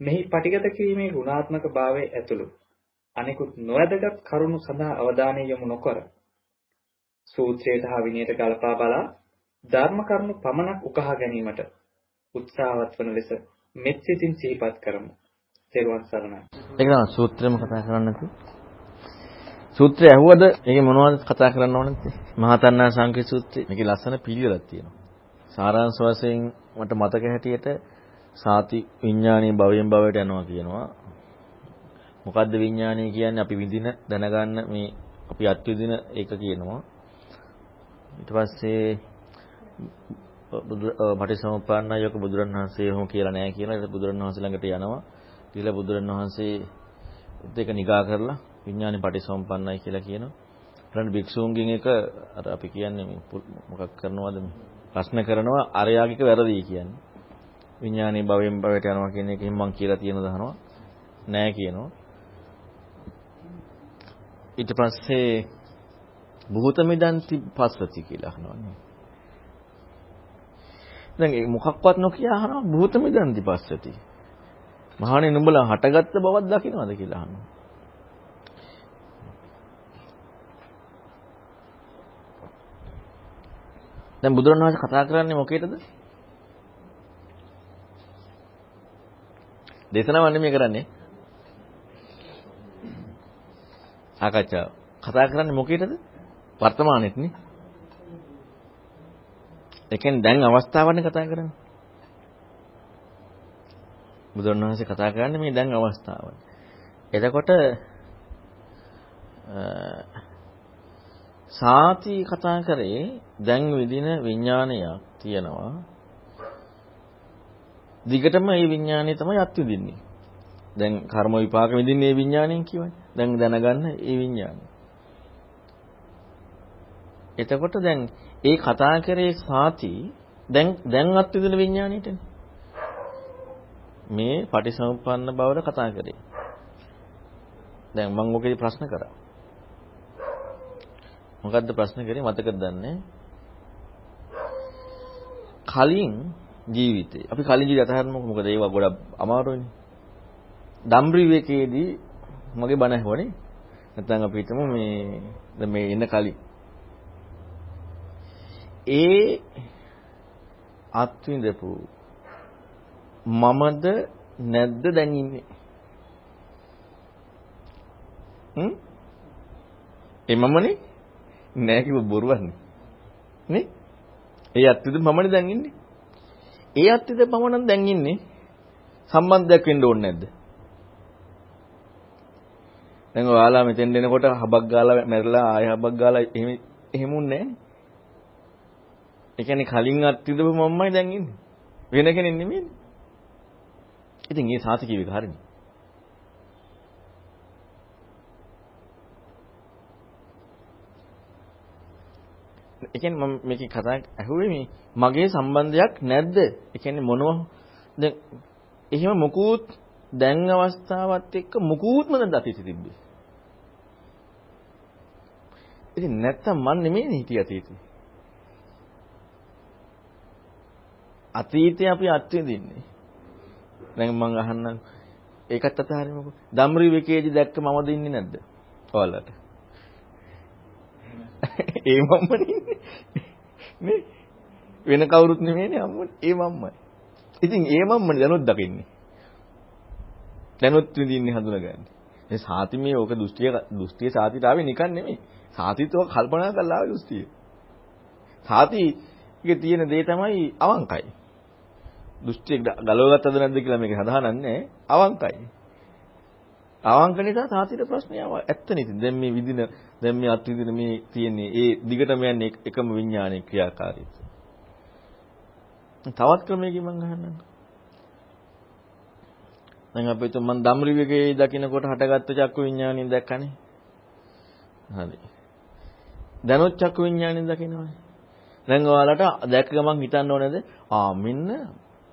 මෙහි පටිගත කිරීමේ ගුණාත්මක භාවය ඇතුළු අනෙකුත් නොවැදගත් කරුණු සඳහා අවධානය යොමු නොකර සූත්‍රයට හා විනයට ගලපා බලා ධර්ම කරුණු පමණක් උකහා ගැනීමට උත්සාහවත් වන ලෙස මෙත් සිතින් සිහිපත් කරමු. තෙරුවන් සරණයි. ඒක තමයි සූත්‍රෙම කතා කරන්නේ නැති. සූත්‍රය ඇහුවද ඒකේ මොනවද කතා කරන්න ඕනද? මහතන්නා සංකේ සූත්‍රය. මේකේ ලස්සන පිළිවෙලක් තියෙනවා. සාරාංශ වශයෙන් මට මතක හැටියට සාති විඥානීය භවයෙන් භවයට යනවා කියනවා. මොකද්ද විඥානීය කියන්නේ අපි විඳින දැනගන්න මේ අපි අත්විඳින ඒක කියනවා. ඊට පස්සේ බුදු පටිසමුප්පන්න යෝග බුදුරණවහන්සේ එහෙම කියලා නැහැ කියලා ඒක බුදුරණවහන්සේ ළඟට යනවා. ඊළ බුදුරණවහන්සේ දෙක නිගා කරලා විඥානේ පටිසමුප්පන්නයි කියලා කියනවා. ඊළඟ භික්ෂූන්ගෙන් එක අර අපි කියන්නේ මොකක් කරනවද ප්‍රශ්න කරනවා අරයාගික වැරදි කියන්නේ. විඥානීය භවයෙන් භවයට යනවා කියන එකෙන් මම කියලා තියෙන දහනවා. නෑ කියනවා. ඊට පස්සේ භූතමිදන්ති පස්සති කියලා අහනවා දැන් ඒ මොකක්වත් නොකිය අහනවා භූතමිදන්ති පස්සති. මහානේ නුඹලා හටගත්ත බවක් දකින්නවද කියලා අහනවා. දැන් බුදුරණවහන්සේ කතා කරන්නේ මොකේද? දේශනාවක් නෙමෙයි කරන්නේ. සාකච්ඡාව. කතා කරන්නේ මොකේද? වර්තමානෙත් නේ. ඒ කියන්නේ දැන් අවස්ථාවනේ කතා කරන්නේ. බුදුන් වහන්සේ කතා කරන්නේ මේ දැන් අවස්ථාව. එතකොට සාති කතා කරේ දැන් විදින විඥානයක් තියෙනවා. දිගටම මේ විඥානය තමයි අත්විඳින්නේ. දැන් කර්ම විපාක විඳින්නේ මේ විඥාණයෙන් කියවනේ. දැන් දැනගන්න ඒ විඥානය. එතකොට දැන් ඒ කතා කරේ සාති දැන් දැන් අත්විඳින විඥාණයටනේ. මේ පටිසමුප්පන්න බවට කතා කරේ. දැන් මම ඔකේදී ප්‍රශ්න කරා. මොකද්ද ප්‍රශ්න කරේ මතකද දන්නේ? කලින් ජීවිතේ. අපි කලින් ජීවිතය අතහරිනකොට මොකද ඒවා ගොඩක් අමාරුයිනේ. දම්රි විවේකයේදී මගේ බණ ඇහුවනේ. නැත්නම් අපි හිතමු මේ දැන් මේ එන්න කලින්. ඒ අත්විඳපු මමද නැද්ද දැන් ඉන්නේ? හ්ම්? ඒ මමනේ නෑ කිව්ව බොරුවන්නේ. නේ? ඒ අත්විඳ මමනේ දැන් ඉන්නේ. ඒ අත්තිද පමණක් දැන් ඉන්නේ සම්බන්ධයක් වෙන්න ඕනේ නැද්ද? දැන් ඔයාලා මෙතෙන් එනකොට හබක් ගාලා මැරලා ආය හබක් ගාලා එහෙම එහෙමුන්නේ නැහැ. ඒ කියන්නේ කලින් අත්තිදපු මම්මයි දැන් ඉන්නේ. වෙන කෙනෙක් නෙමෙයිනේ. ඉතින් ඒ සාති කියවික ඒ කියන්නේ මම මේකේ කතා ඇහුවේ මේ මගේ සම්බන්ධයක් නැද්ද? ඒ කියන්නේ මොනව දැන් එහෙම මොකුත් දැන් අවස්ථාවත් එක්ක මොකුත්ම නැද්ද අතීතෙ තිබ්බේ. ඉතින් නැත්තම් මන් නෙමෙයිනේ හිටිය අතීතේ. අතීතේ අපි අත්විඳින්නේ. දැන් මම අහන්නම් ඒකත් අතහරිමුකෝ. ධම්රි විකේදී දැක්ක මමද ඉන්නේ නැද්ද? ඔයාලට. ඒ මම්මනේ නේ වෙන කවුරුත් නෙමෙයිනේ අම්මනේ ඒ මම්මයි. ඉතින් ඒ මම්මනේ දැනුත් දකින්නේ. දැනුත් විඳින්නේ හඳුනගන්නේ. මේ සාති මේ ඕක දෘෂ්ටිය දෘෂ්ටිය සාතිට ආවේ නිකන් නෙමෙයි. සාතිත්ව කල්පනා කරලා ආවේ දෘෂ්ටිය. සාතිගේ තියෙන දේ තමයි අවංකයි. දෘෂ්ටිය ගලවගත්තද නැද්ද කියලා මේක සඳහන් නැහැ. අවංකයි. අවංක නිසා සාතිට ප්‍රශ්නය ඇත්තනේ. ඉතින් දැන් මේ විදින දැන් මේ අත්විදින මේ තියෙන්නේ ඒ දිගටම යන්නේ එකම විඥානයේ ක්‍රියාකාරීත්වය. තවත් ක්‍රමයකින් මම අහන්නම්. දැන් අපි හිතමු මම ධම්රිවිගේ දකින්නකොට හටගත්ත චක්කු විඥානින් දැක්කනේ. හරි. දැනුත් චක්කු විඥානින් දකින්නවානේ. දැන් ඔයාලට දැක්ක ගමන් හිතන්න ඕනේද? ආ මෙන්න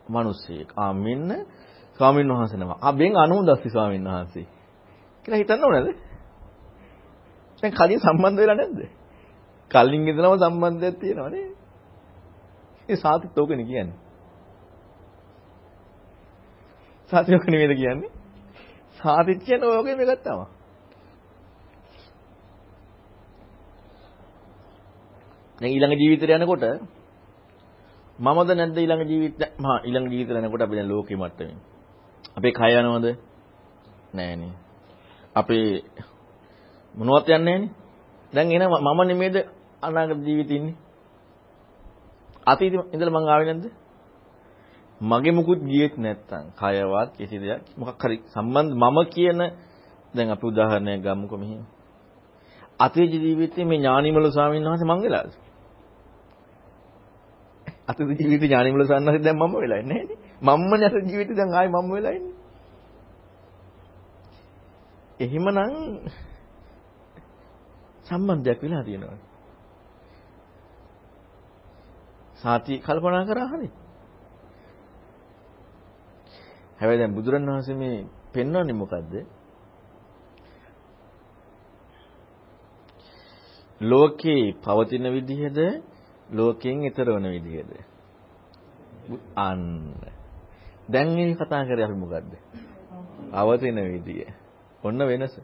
මිනිස්සෙක්. ආ මෙන්න ස්වාමීන් වහන්සේ නම. ආ බෙන් අනුදස්සි ස්වාමීන් වහන්සේ. කියලා හිතන්න ඕනේද? දැන් කලින් සම්බන්ධ වෙලා නැද්ද? කලින් ඉඳලම සම්බන්ධයක් තියෙනවා නේ. ඒ සාතිත් ඕකනේ කියන්නේ. සාතිත් ඕක නෙමෙයිද කියන්නේ? සාතිත් කියන්නේ ඔයගෙම එකක් තමයි. දැන් ඊළඟ ජීවිතේට යනකොට මමද නැද්ද ඊළඟ ජීවිත මහා ඊළඟ ජීවිතේට යනකොට අපි දැන් ලෝකෙ මට්ටමින් අපේ කය යනවද නෑනේ අපේ මොනවත් යන්නේ නෑනේ දැන් එන මම නෙමෙයිද අනාගත ජීවිතේ ඉන්නේ? අතීතේ ඉඳලා මං ආවේ නැද්ද? මගේ මුකුත් ගියෙත් නැත්තම් කයවත් කිසි දෙයක් මොකක් හරි සම්බන්ධ මම කියන දැන් අපි උදාහරණයක් ගමුකෝ මෙහෙම. අතීත ජීවිතේ මේ ඥානිමල ස්වාමීන් වහන්සේ මං වෙලාද? අතීත ජීවිතේ ඥානිමුල සන්නහසේ දැන් මම වෙලා ඉන්නේ නේද? මම්මනේ අතීත ජීවිතේ දැන් ආයි මම වෙලා ඉන්නේ. එහෙමනම් සම්බන්ධයක් වෙලා තියෙනවා. සාති කල්පනා කරා හරි. හැබැයි දැන් බුදුරණවහන්සේ මේ පෙන්වන්නේ මොකද්ද? ලෝකේ පවතින විදිහද ලෝකයෙන් ඈතර වන විදිහද? අන්න. දැන් මේ කතා කරේ අපි මොකද්ද? පවතින විදිය. ඔන්න වෙනස.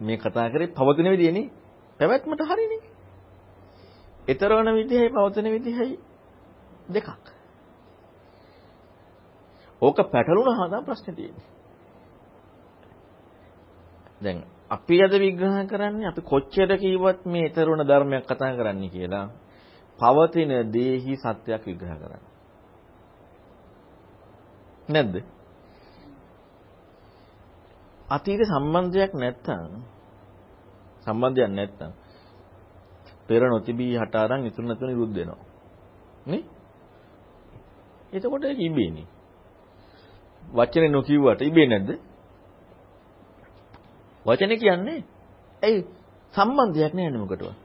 මේ කතා කරේ පවතින විදියනේ. පැවැත්මට හරිනේ. ඈතර වන විදිහයි පවතින විදිහයි දෙකක්. ඕක පැටලුණා නම් ප්‍රශ්නේ තියෙන්නේ. දැන් අපි අද විග්‍රහ කරන්නේ අපි කොච්චර කිව්වත් මේ ඊතරුණ ධර්මයක් කතා කරන්නේ කියලා පවතින දේහි සත්‍යයක් විග්‍රහ කරන්නේ. නැද්ද? අතීත සම්බන්ධයක් නැත්තම් සම්බන්ධයක් නැත්තම් පෙර නොතිබී හට අරන් ඉතුරු නැතුව නිරුද්ධ වෙනවා. නේ? එතකොට ඒක ඉබේනේ. වචනේ නොකියුවට ඉබේ නැද්ද? වචනේ කියන්නේ ඇයි සම්බන්ධයක් නැහැ මොකටවත්.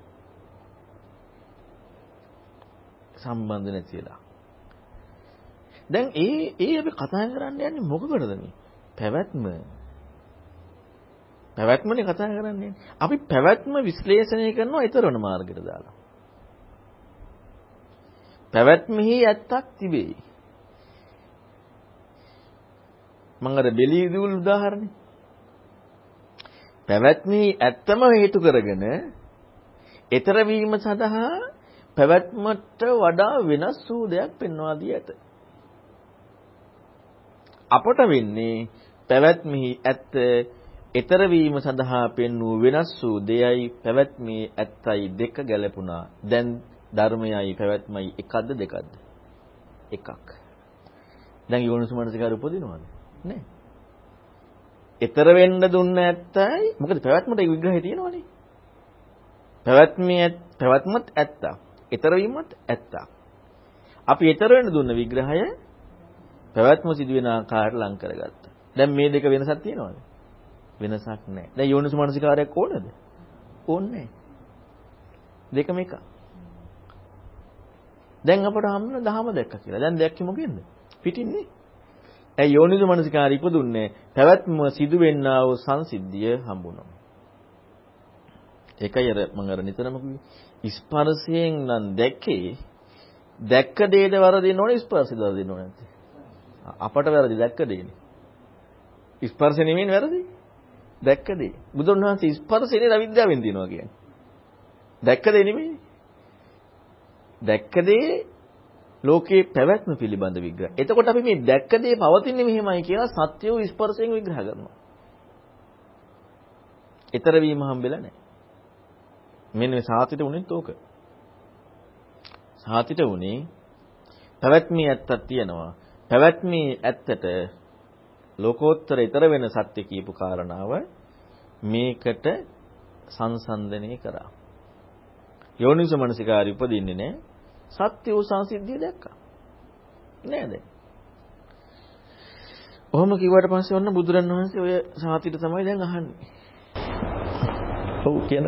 සම්බන්ධ නැතිලා. දැන් ඒ ඒ අපි කතා කරන්න යන්නේ මොකකටද මේ? පැවැත්ම. පැවැත්මනේ කතා කරන්නේ. අපි පැවැත්ම විශ්ලේෂණය කරනවා ඊතරන මාර්ගයට දාලා. පැවැත්මෙහි ඇත්තක් තිබේ. මම අර බෙලීදුල් උදාහරණේ පැවැත්මේ ඇත්තම හේතු කරගෙන ඊතර වීම සඳහා පැවැත්මට වඩා වෙනස් වූ දෙයක් පෙන්වා දී ඇත. අපට වෙන්නේ පැවැත්මෙහි ඇත්ත ඊතර වීම සඳහා පෙන්වූ වෙනස් වූ දෙයයි පැවැත්මේ ඇත්තයි දෙක ගැලපුණා. දැන් ධර්මයයි පැවැත්මයි එකක්ද දෙකක්ද? එකක්. දැන් යෝනිසුමනසිකාර උපදිනවද? නෑ. ඊතර වෙන්න දුන්න ඇත්තයි මොකද පැවැත්මට ඒ විග්‍රහය තියෙනවනේ පැවැත්මේ පැවැත්මත් ඇත්ත ඊතර වීමත් ඇත්ත අපි ඊතර වෙන්න දුන්න විග්‍රහය පැවැත්ම සිදුවෙන ආකාරයට ලං කරගත්තා දැන් මේ දෙක වෙනසක් තියෙනවද වෙනසක් නැහැ. දැන් යෝනිසු මනසිකාරයක් ඕනද? ඕනේ දෙකම එක දැන් අපට හම්බුන දහම දැක්ක කියලා. දැන් දැක්කේ මොකෙන්ද? පිටින්නේ. ඇයි යෝනිසු මනසිකාරය ඉපදුන්නේ? පැවැත්ම සිදුවෙන්නා වූ සංසිද්ධිය හම්බුනවා. ඒකයි අර මම අර නිතරම කිව්වේ. ස්පර්ශයෙන් නම් දැක්කේ දැක්ක දේද වරදින්න ඕනේ ස්පර්ශද වරදින්න ඕනේ නැත්තේ. අපට වැරදි දැක්ක දේනේ. ස්පර්ශ නෙමෙයිනේ වැරදි. දැක්ක දේ. බුදුන් වහන්සේ ස්පර්ශනේ අවිද්‍යාවෙන් දිනවා කියන්නේ. දැක්ක දේ නෙමෙයි. දැක්ක දේ ලෝකයේ පැවැත්ම පිළිබඳ විග්‍රහ. එතකොට අපි මේ දැක්ක දේ පවතින්නේ මෙහෙමයි කියලා සත්‍යෝ ස්පර්ශයෙන් විග්‍රහ කරනවා. ඊතර වීම හම්බෙලා නැහැ. මෙන්න මේ සාතිට උනේත් ඕක. සාතිට උනේ පැවැත්මේ ඇත්තක් තියෙනවා. පැවැත්මේ ඇත්තට ලෝකෝත්තර ඊතර වෙන සත්‍ය කියපු කාරණාව මේකට සංසන්දනය කරා. යෝනිස මනසිකාරي උපදින්නේ නැහැ. සත්‍ය වූ සංසිද්ධිය දැක්කා. නේද? ඔහොම කිව්වට පස්සේ ඔන්න බුදුරන් වහන්සේ ඔය සාතිට තමයි දැන් අහන්නේ. ඔව් කියන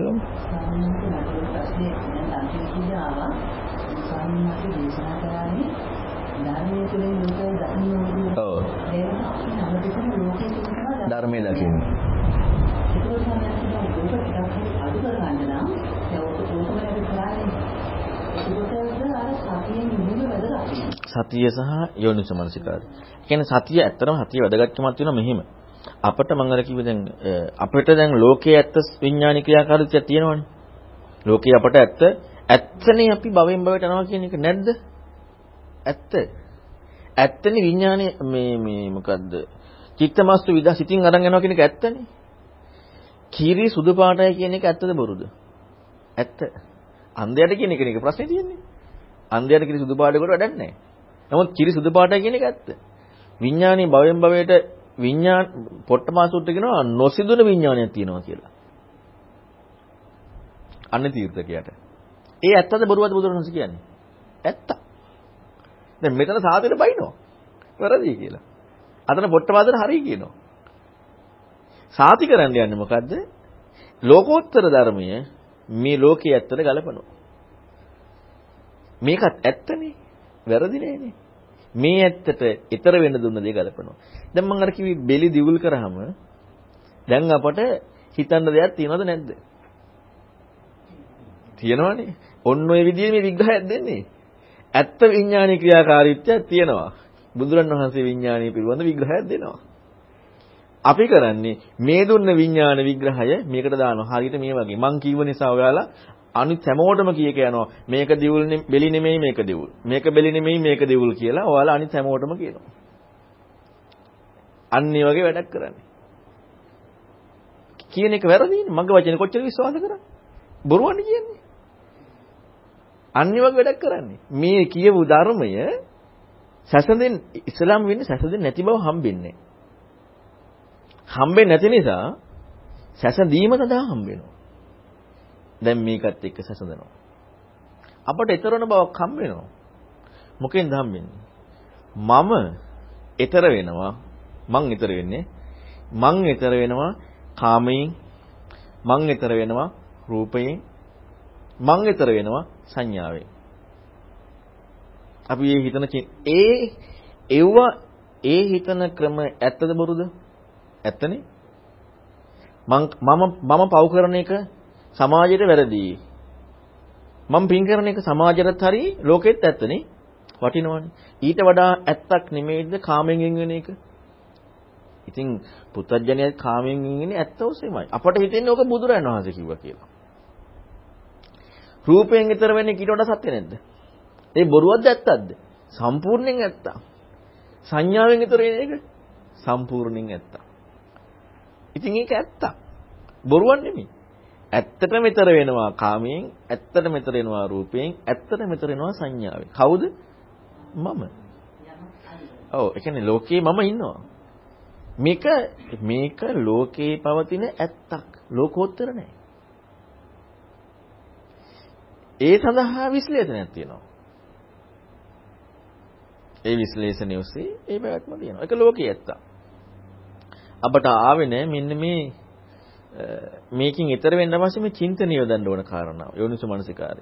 ධර්මයේ දකින්න. සතිය සහ යෝනිසමනසිකාරය. කියන්නේ සතිය ඇත්තටම සතිය වැදගත්කමක් තියෙනවා මෙහිම. අපිට මම අර කිව්වේ දැන් අපිට දැන් ලෝකයේ ඇත්ත විඥානික ක්‍රියාකාරීත්වයක් තියෙනවනේ. ලෝකයේ අපට ඇත්ත ඇත්තනේ අපි භවෙන් භවයට යනවා කියන එක නැද්ද? ඇත්ත. ඇත්තනේ විඥානේ මේ මේ මොකද්ද? චිත්තමස්තු විදා සිතින් අරන් යනවා කියන එක ඇත්තනේ. කීරි සුදු පාටයි කියන එක ඇත්තද බොරුද? ඇත්ත. අන්ධයට කියන එක නේ ප්‍රශ්නේ තියෙන්නේ. අන්ධයට කිරි සුදු පාටකට වැඩක් නැහැ. නමුත් කිරි සුදු පාටයි කියන එක ඇත්ත. විඥානී භවෙන් භවයට විඥාන පොට්ටමාසුට්ට කියනවා නොසිදුන විඥානයක් තියෙනවා කියලා. අන්න තීර්ථකයට. ඒ ඇත්තද බොරුවද බුදුරණස් කියන්නේ? ඇත්ත. දැන් මෙතන සාදෙට බයිනවා. වැරදි කියලා. අතන පොට්ටපාදට හරි කියනවා. සාති කරන්න යන්නේ මොකද්ද? ලෝකෝත්තර ධර්මය මේ ලෝකයේ ඇත්තට ගලපනවා. මේකත් ඇත්තනේ. වැරදි නෑනේ. මේ ඇත්තට ඊතර වෙන්න දුන්න දේ ගලපනවා. දැන් මම අර කිව්වේ බෙලි දිවුල් කරාම දැන් අපට හිතන්න දෙයක් තියනවද නැද්ද? තියෙනවනේ. ඔන්න ඔය විදිහේ මේ විග්‍රහයක් දෙන්නේ. ඇත්ත විඥානීය ක්‍රියාකාරීත්වයක් තියෙනවා. බුදුරණවහන්සේ විඥානීය පිළිබඳ විග්‍රහයක් දෙනවා. අපි කරන්නේ මේ දුන්න විඥාන විග්‍රහය මේකට දානවා. හරියට මේ වගේ. මං කිව්ව නිසා ඔයාලා අනිත් හැමෝටම කියක යනවා. මේක දිවුල් බෙලි නෙමෙයි මේක දිවුල්. මේක බෙලි නෙමෙයි මේක දිවුල් කියලා ඔයාලා අනිත් හැමෝටම කියනවා. අන්න ඒ වගේ වැඩක් කරන්නේ. කියන එක වැරදිනේ. මගේ වචනේ කොච්චර විශ්වාස කරන්නේ? බොරුවන්නේ කියන්නේ. අන්න ඒ වගේ වැඩක් කරන්නේ. මේ කියපු ධර්මය සැසඳෙන් ඉස්ලාම් වෙන්නේ සැසඳෙන් නැති බව හම්බෙන්නේ. හම්බෙන්නේ නැති නිසා සැසඳීම සඳහා හම්බ වෙනවා. දැන් මේකත් එක්ක සැසඳනවා. අපට ඊතරන බවක් හම්බ වෙනවා. මොකෙන්ද හම්බෙන්නේ? මම ඊතර වෙනවා. මං ඊතර වෙන්නේ. මං ඊතර වෙනවා කාමයෙන්. මං ඊතර වෙනවා රූපයෙන්. මං ඊතර වෙනවා සංඥාවෙන්. අපි මේ හිතන ඒ එව්ව ඒ හිතන ක්‍රම ඇත්තද බොරුද? ඇත්තනේ. මම මම මම පව් කරන එක සමාජයට වැරදි. මම පින් කරන එක සමාජයට හරි ලෝකෙත් ඇත්තනේ. වටිනවනේ. ඊට වඩා ඇත්තක් නෙමෙයිද කාමයෙන් වෙන එක? ඉතින් පුත්තජනයත් කාමයෙන් ඉන්නේ ඇත්ත ඔසේමයි. අපට හිතෙන්නේ ඕක බුදුරයන් වහන්සේ කිව්වා කියලා. රූපයෙන් ඊතර වෙන්නේ ඊට වඩා සත්‍ය නැද්ද? ඒ බොරුවක්ද ඇත්තක්ද? සම්පූර්ණයෙන් ඇත්ත. සංඥාවෙන් ඊතර වෙන එක සම්පූර්ණයෙන් ඇත්ත. ඉතින් ඒක ඇත්ත. බොරුවක් නෙමෙයි. ඇත්තටම ඊතර වෙනවා කාමයෙන්, ඇත්තටම ඊතර වෙනවා රූපයෙන්, ඇත්තටම ඊතර වෙනවා සංඥාවෙන්. කවුද? මම. ඔව්, ඒ කියන්නේ ලෝකේ මම ඉන්නවා. මේක මේක ලෝකේ පවතින ඇත්තක්. ලෝකෝත්තර නැහැ. ඒ සඳහා විශ්ලේෂණයක් තියෙනවා. ඒ විශ්ලේෂණය ඔස්සේ ඒ පැවැත්ම තියෙනවා. ඒක ලෝකයේ ඇත්ත. අපට ආවේ නැහැ මෙන්න මේ මේකින් ඈතර වෙන්න අවශ්‍ය මේ චින්තනය යොදන්න ඕන කාරණාව. යෝනිසෝ මනසිකාරය.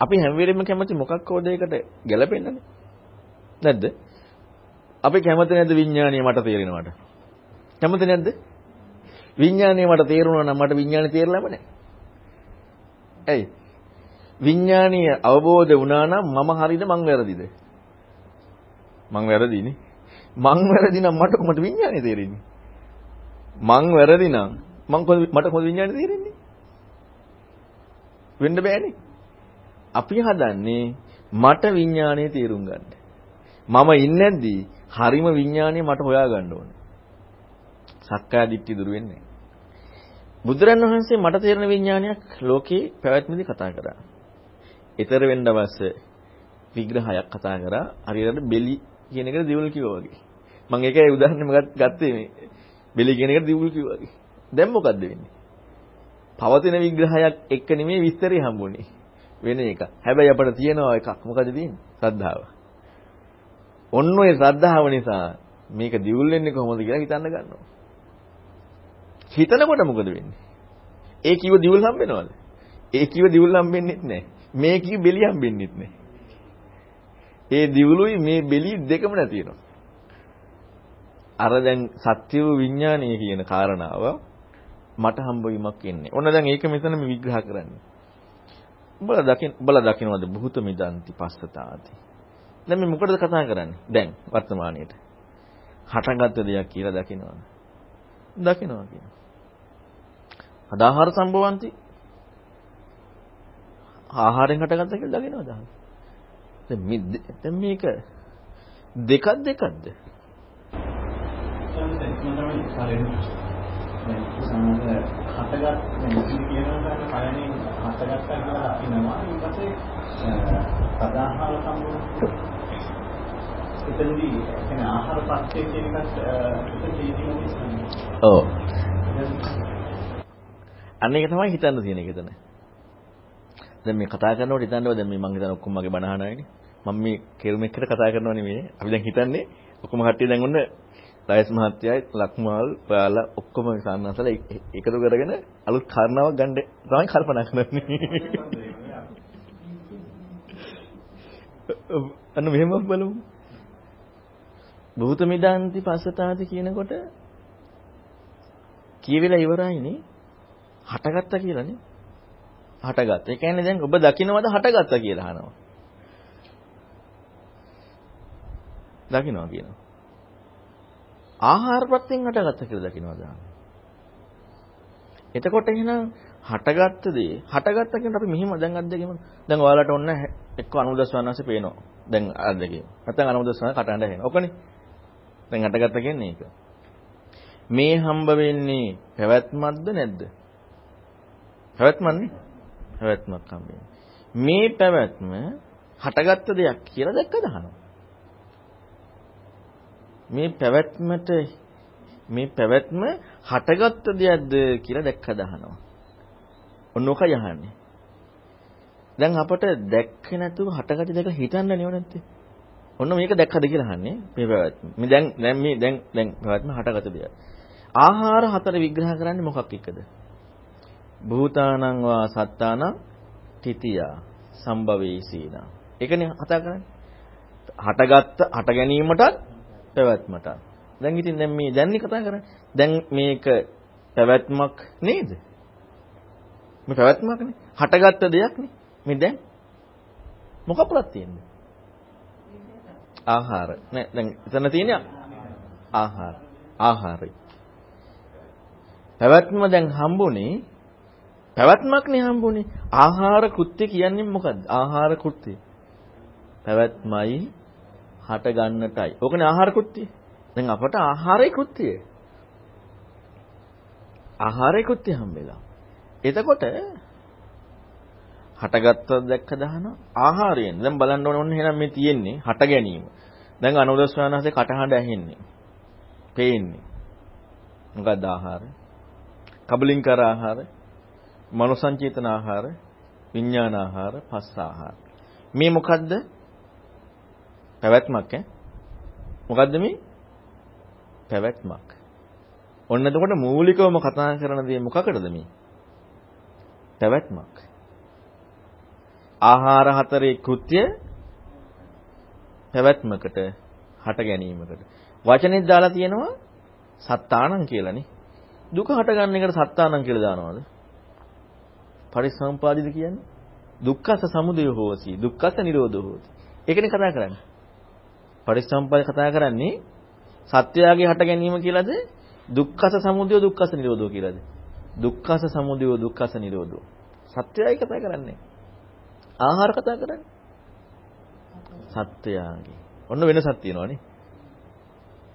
අපි හැම වෙලෙම කැමති මොකක් හෝ දෙයකට ගැලපෙන්නනේ. නැද්ද? අපි කැමති නැද්ද විඥාණය මට තේරෙනවට? කැමති නැද්ද? විඥාණය මට තේරුණා නම් මට විඥාණය තේරෙලාම නැහැ. ඇයි? විඥානීය අවබෝධ වුණා නම් මම හරිද මං වැරදිද? මං වැරදිනේ. මං වැරදි නම් මට කොහොමද විඥානේ තේරෙන්නේ? මං වැරදි නම් මං කොහොමද මට කොහොමද විඥානේ තේරෙන්නේ? වෙන්න බෑනේ. අපි හදන්නේ මට විඥානේ තේරුම් ගන්න. මම ඉන්නේ නැද්දී හරිම විඥානේ මට හොයා ගන්න ඕනේ. සක්කාය දිට්ඨිය දුර වෙන්නේ බුදුරන් වහන්සේ මට තේරෙන විඥානයක් ලෝකේ පැවැත්මේදී කතා කරා. ඊතර වෙන්න අවශ්‍ය විග්‍රහයක් කතා කරා. හරියට බෙලි කියන එකට දිවුල් කිව්වා වගේ. මම ඒකයි උදාහරණෙම ගත්තේ මේ බෙලි කියන එකට දිවුල් කිව්වා වගේ. දැන් මොකද්ද වෙන්නේ? පවතින විග්‍රහයක් එක්ක නෙමෙයි විස්තරي හම්බුනේ. වෙන එක. හැබැයි අපිට තියෙනවා එකක්. මොකද තියෙන්නේ? ශ්‍රද්ධාව. ඔන්න ඔය ශ්‍රද්ධාව නිසා මේක දියුල් වෙන්නේ කොහොමද කියලා හිතන්න ගන්නවා. හිතනකොට මොකද වෙන්නේ? ඒ කිව්ව දියුල් හම්බෙනවද? ඒ කිව්ව දියුල් හම්බෙන්නෙත් නැහැ. මේ කිව්ව බෙලි හම්බෙන්නෙත් නැහැ. ඒ දියුලුයි මේ බෙලි දෙකම නැති වෙනවා. අර දැන් සත්‍ය විඥානීය කියන කාරණාව මට හම්බ වීමක් එන්නේ. ඔන්න දැන් ඒක මෙතන මේ විග්‍රහ කරන්නේ. උඹලා දකින් උඹලා දකින්නවද බුහත මිදන්ති පස්සතාති. දැන් මේ මොකටද කතා කරන්නේ? දැන් වර්තමානයේට. හටගත් දෙයක් කියලා දකින්නවද? දකින්නවා කියනවා. අදාහාර සම්භවಂತಿ ආහාරයෙන් හටගත්ත කියලා දකින්නවද? දැන්. මේක දෙකක් දෙකක්ද? පස්සේ එතනදී කියන්නේ ආහාර පත්‍ය කියන එකත් එතන තේදීම ඔව්. අන්න ඒක තමයි හිතන්න තියෙන එක එතන දැන් මේ කතා කරනකොට හිතන්නවා දැන් මේ මං හිතන ඔක්කොම මගේ බණ අහනවානේ මම මේ කෙරුම් එක්කට කතා කරනව නෙමෙයි අපි දැන් හිතන්නේ ඔක්කොම කට්ටිය දැන් ඔන්න ලයස් මහත්තයයි ලක්මාල් ඔයාලා ඔක්කොම සාන්නසලා එකතු කරගෙන අලුත් කාරණාවක් ගන්න තමයි කල්පනා කරන්නේ. අන්න මෙහෙම බලමු. භූත මිදාන්ති පස්සතාති කියනකොට කියවිලා ඉවරයිනේ. හටගත්තා කියලානේ. හටගත්තා. ඒ කියන්නේ දැන් ඔබ දකින්නවද හටගත්තා කියලා අහනවා. දකින්නවා කියනවා. ආහාර ප්‍රත්‍යයෙන් හටගත්ත කියලා දකින්නවා දාන්න. එතකොට එහෙනම් හටගත්ත දේ හටගත්ත කියනට අපි මෙහිම දැන් අද්දගෙම දැන් ඔයාලට ඔන්න එක්ක 90 වන්නස්සේ පේනවා. දැන් අද්දගෙම. නැත්නම් 90 වන්න කටහඬ ඇහෙනවා. ඔකනේ. දැන් හටගත්ත කියන්නේ ඒක. මේ හම්බ වෙන්නේ පැවැත්මක්ද නැද්ද? පැවැත්මන්නේ. පැවැත්මක් හම්බ මේ පැවැත්ම හටගත්ත දෙයක් කියලා දැක්කද අහනවා. මේ පැවැත්මට මේ පැවැත්ම හටගත්ත දෙයක්ද කියලා දැක්කද අහනවා. ඔන්න ඔකයි අහන්නේ. දැන් අපට දැක්කේ නැතුව හටගත්ත දෙක හිතන්න නෙවෙයි නැත්තේ. ඔන්න මේක දැක්කද කියලා අහන්නේ මේ පැවැත්ම. මේ දැන් දැන් මේ දැන් දැන් පැවැත්ම හටගත්ත දෙයක්. ආහාර හතර විග්‍රහ කරන්නේ මොකක් එක්කද? භූතානං වා සත්තානං තිතියා සම්භවේසීනා. ඒකනේ කතා කරන්නේ. හටගත්ත හට ගැනීමටත් පැවැත්මට. දැන් ඉතින් දැන් මේ දැන් කතා කරන්නේ. දැන් මේක පැවැත්මක් නේද? මේ පැවැත්මක්නේ. හටගත්ත දෙයක්නේ. මේ දැන් මොක ප්‍රත්‍යෙන්නේ? ආහාර. නෑ දැන් එතන තියෙන්නේ ආහාර. ආහාරයි. පැවැත්ම දැන් හම්බුනේ පැවැත්මක්නේ හම්බුනේ. ආහාර කෘත්‍ය කියන්නේ මොකද්ද? ආහාර කෘත්‍ය. පැවැත්මයි හට ගන්නටයි. ඕකනේ ආහාර කෘත්‍යය. දැන් අපට ආහාරයේ කෘත්‍යය. ආහාරයේ කෘත්‍යය හම්බෙලා. එතකොට හටගත්ත දැක්ක දහන ආහාරයෙන් දැන් බලන්න ඕන ඔන්න එහෙනම් මේ තියෙන්නේ හට ගැනීම. දැන් අනුදස්වානහසේ කටහඬ ඇහෙන්නේ. පේන්නේ. මොකක්ද ආහාර? කබලින්කර ආහාර, මනෝසංචේතන ආහාර, විඥාන ආහාර, පස්ස ආහාර. මේ මොකද්ද? පැවැත්මක් ඈ. මොකද්ද මේ? පැවැත්මක්. ඔන්න එතකොට මූලිකවම කතා කරන දේ මොකකටද මේ? පැවැත්මක්. ආහාර හතරේ කෘත්‍ය පැවැත්මකට හට ගැනීමකට. වචනෙත් දාලා තියෙනවා සත්තානං කියලානේ. දුක හට ගන්න එකට සත්තානං කියලා දානවද? පරිසම්පාදිත කියන්නේ? දුක්ඛස සමුදය හෝසි දුක්ඛස නිරෝධෝ හෝති. ඒකනේ කතා කරන්නේ. පරිසම්පාද කතා කරන්නේ සත්‍යයගේ හට ගැනීම කියලාද? දුක්ඛස සමුදය දුක්ඛස නිරෝධෝ කියලාද? දුක්ඛස සමුදය දුක්ඛස නිරෝධෝ. සත්‍යයයි කතා කරන්නේ. ආහාර කතා කරන්නේ. සත්‍යයගේ ඔන්න වෙනසක් තියෙනවානේ.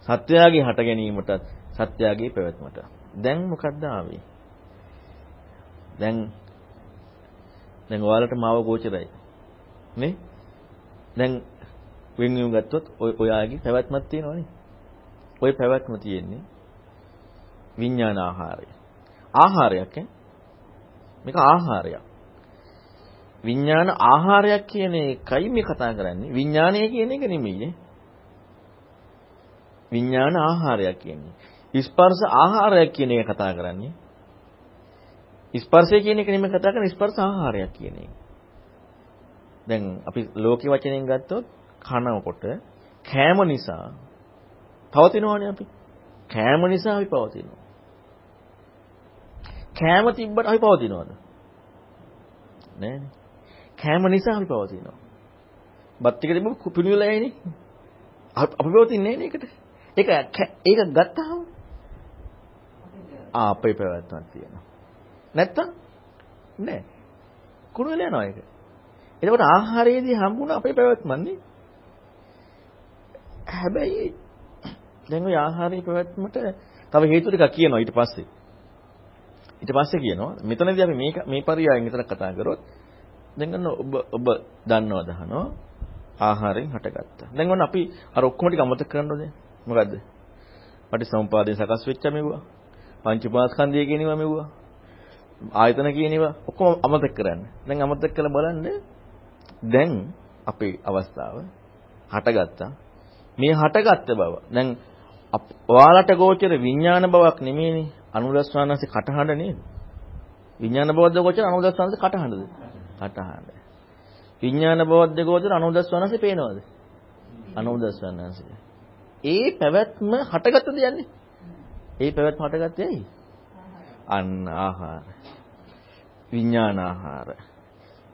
සත්‍යයගේ හට ගැනීමටත් සත්‍යයගේ පැවැත්මට දැන් මොකද්ද ආවේ? දැන් දැන් ඔයාලට මාව ගෝචරයි නේ දැන් වෙන්වීම ගත්තොත් ඔය ඔයාගේ පැවැත්මක් තියෙනවනේ. ওই පැවැත්ම තියෙන්නේ විඥාන ආහාරය. ආහාරයක් ඈ. මේක ආහාරයක්. විඥාන ආහාරයක් කියන එකයි මේ කතා කරන්නේ. විඥානය කියන එක නෙමෙයි නේ. විඥාන ආහාරයක් කියන්නේ. ස්පර්ශ ආහාරයක් කියන එක කතා කරන්නේ. ස්පර්ශය කියන එක නෙමෙයි කතා කරන්නේ ස්පර්ශ ආහාරයක් කියන එක. දැන් අපි ලෝකේ වචනෙන් ගත්තොත් කනකොට කෑම නිසා පවතිනවනේ අපි. කෑම නිසා අපි පවතිනවා. කෑම තිබ්බට අපි පවතිනවද? නෑනේ. කෑම නිසා අපි පවතිනවා. බත් ටික තිබ්බම පිණිවිලා යන්නේ. අපි පවතින්නේ නෑනේ ඒකට. ඒක ඒක ගත්තාම ආ අපේ පැවැත්මක් තියෙනවා. නැත්තම් නෑ. කුණු වෙලා යනවා ඒක. එතකොට ආහාරයේදී හම්බුණ අපේ පැවැත්මන්නේ. හැබැයි දැන් ওই ආහාරයේ පැවැත්මට තව හේතු ටිකක් කියනවා ඊට පස්සේ. ඊට පස්සේ කියනවා මෙතනදී අපි මේ මේ පරියායෙන් විතර කතා කරොත් දැන් ගන්න ඔබ ඔබ දන්නවද අහනවා ආහාරයෙන් හටගත්තා. දැන් ඔන්න අපි අර ඔක්කොම ටික අමතක කරනවද? මොකද්ද? පටිසමුපාදයෙන් සකස් වෙච්ච මෙවුවා. පංචපාස්කන්ධය කියනවා මෙවුවා. ආයතන කියනවා ඔක්කොම අමතක කරන්න. දැන් අමතක කරලා බලන්න දැන් අපේ අවස්ථාව හටගත්තා. මේ හටගත්ත බව. දැන් ඔයාලට ගෝචර විඥාන බවක් නෙමෙයිනේ. අනුදස්වානන්සේ කටහඬ නේද? විඥාන බවද්ද ගෝචර අනුදස්වානන්සේ කටහඬද? කටහඬ. විඥාන බවද්ද ගෝචර අනුදස්වානන්සේ පේනවද? අනුදස්වානන්සේ. ඒ පැවැත්ම හටගත්ත දෙයන්නේ. ඒ පැවැත්ම හටගත්තේ ඇයි? අන්න ආහාර. විඥාන ආහාර.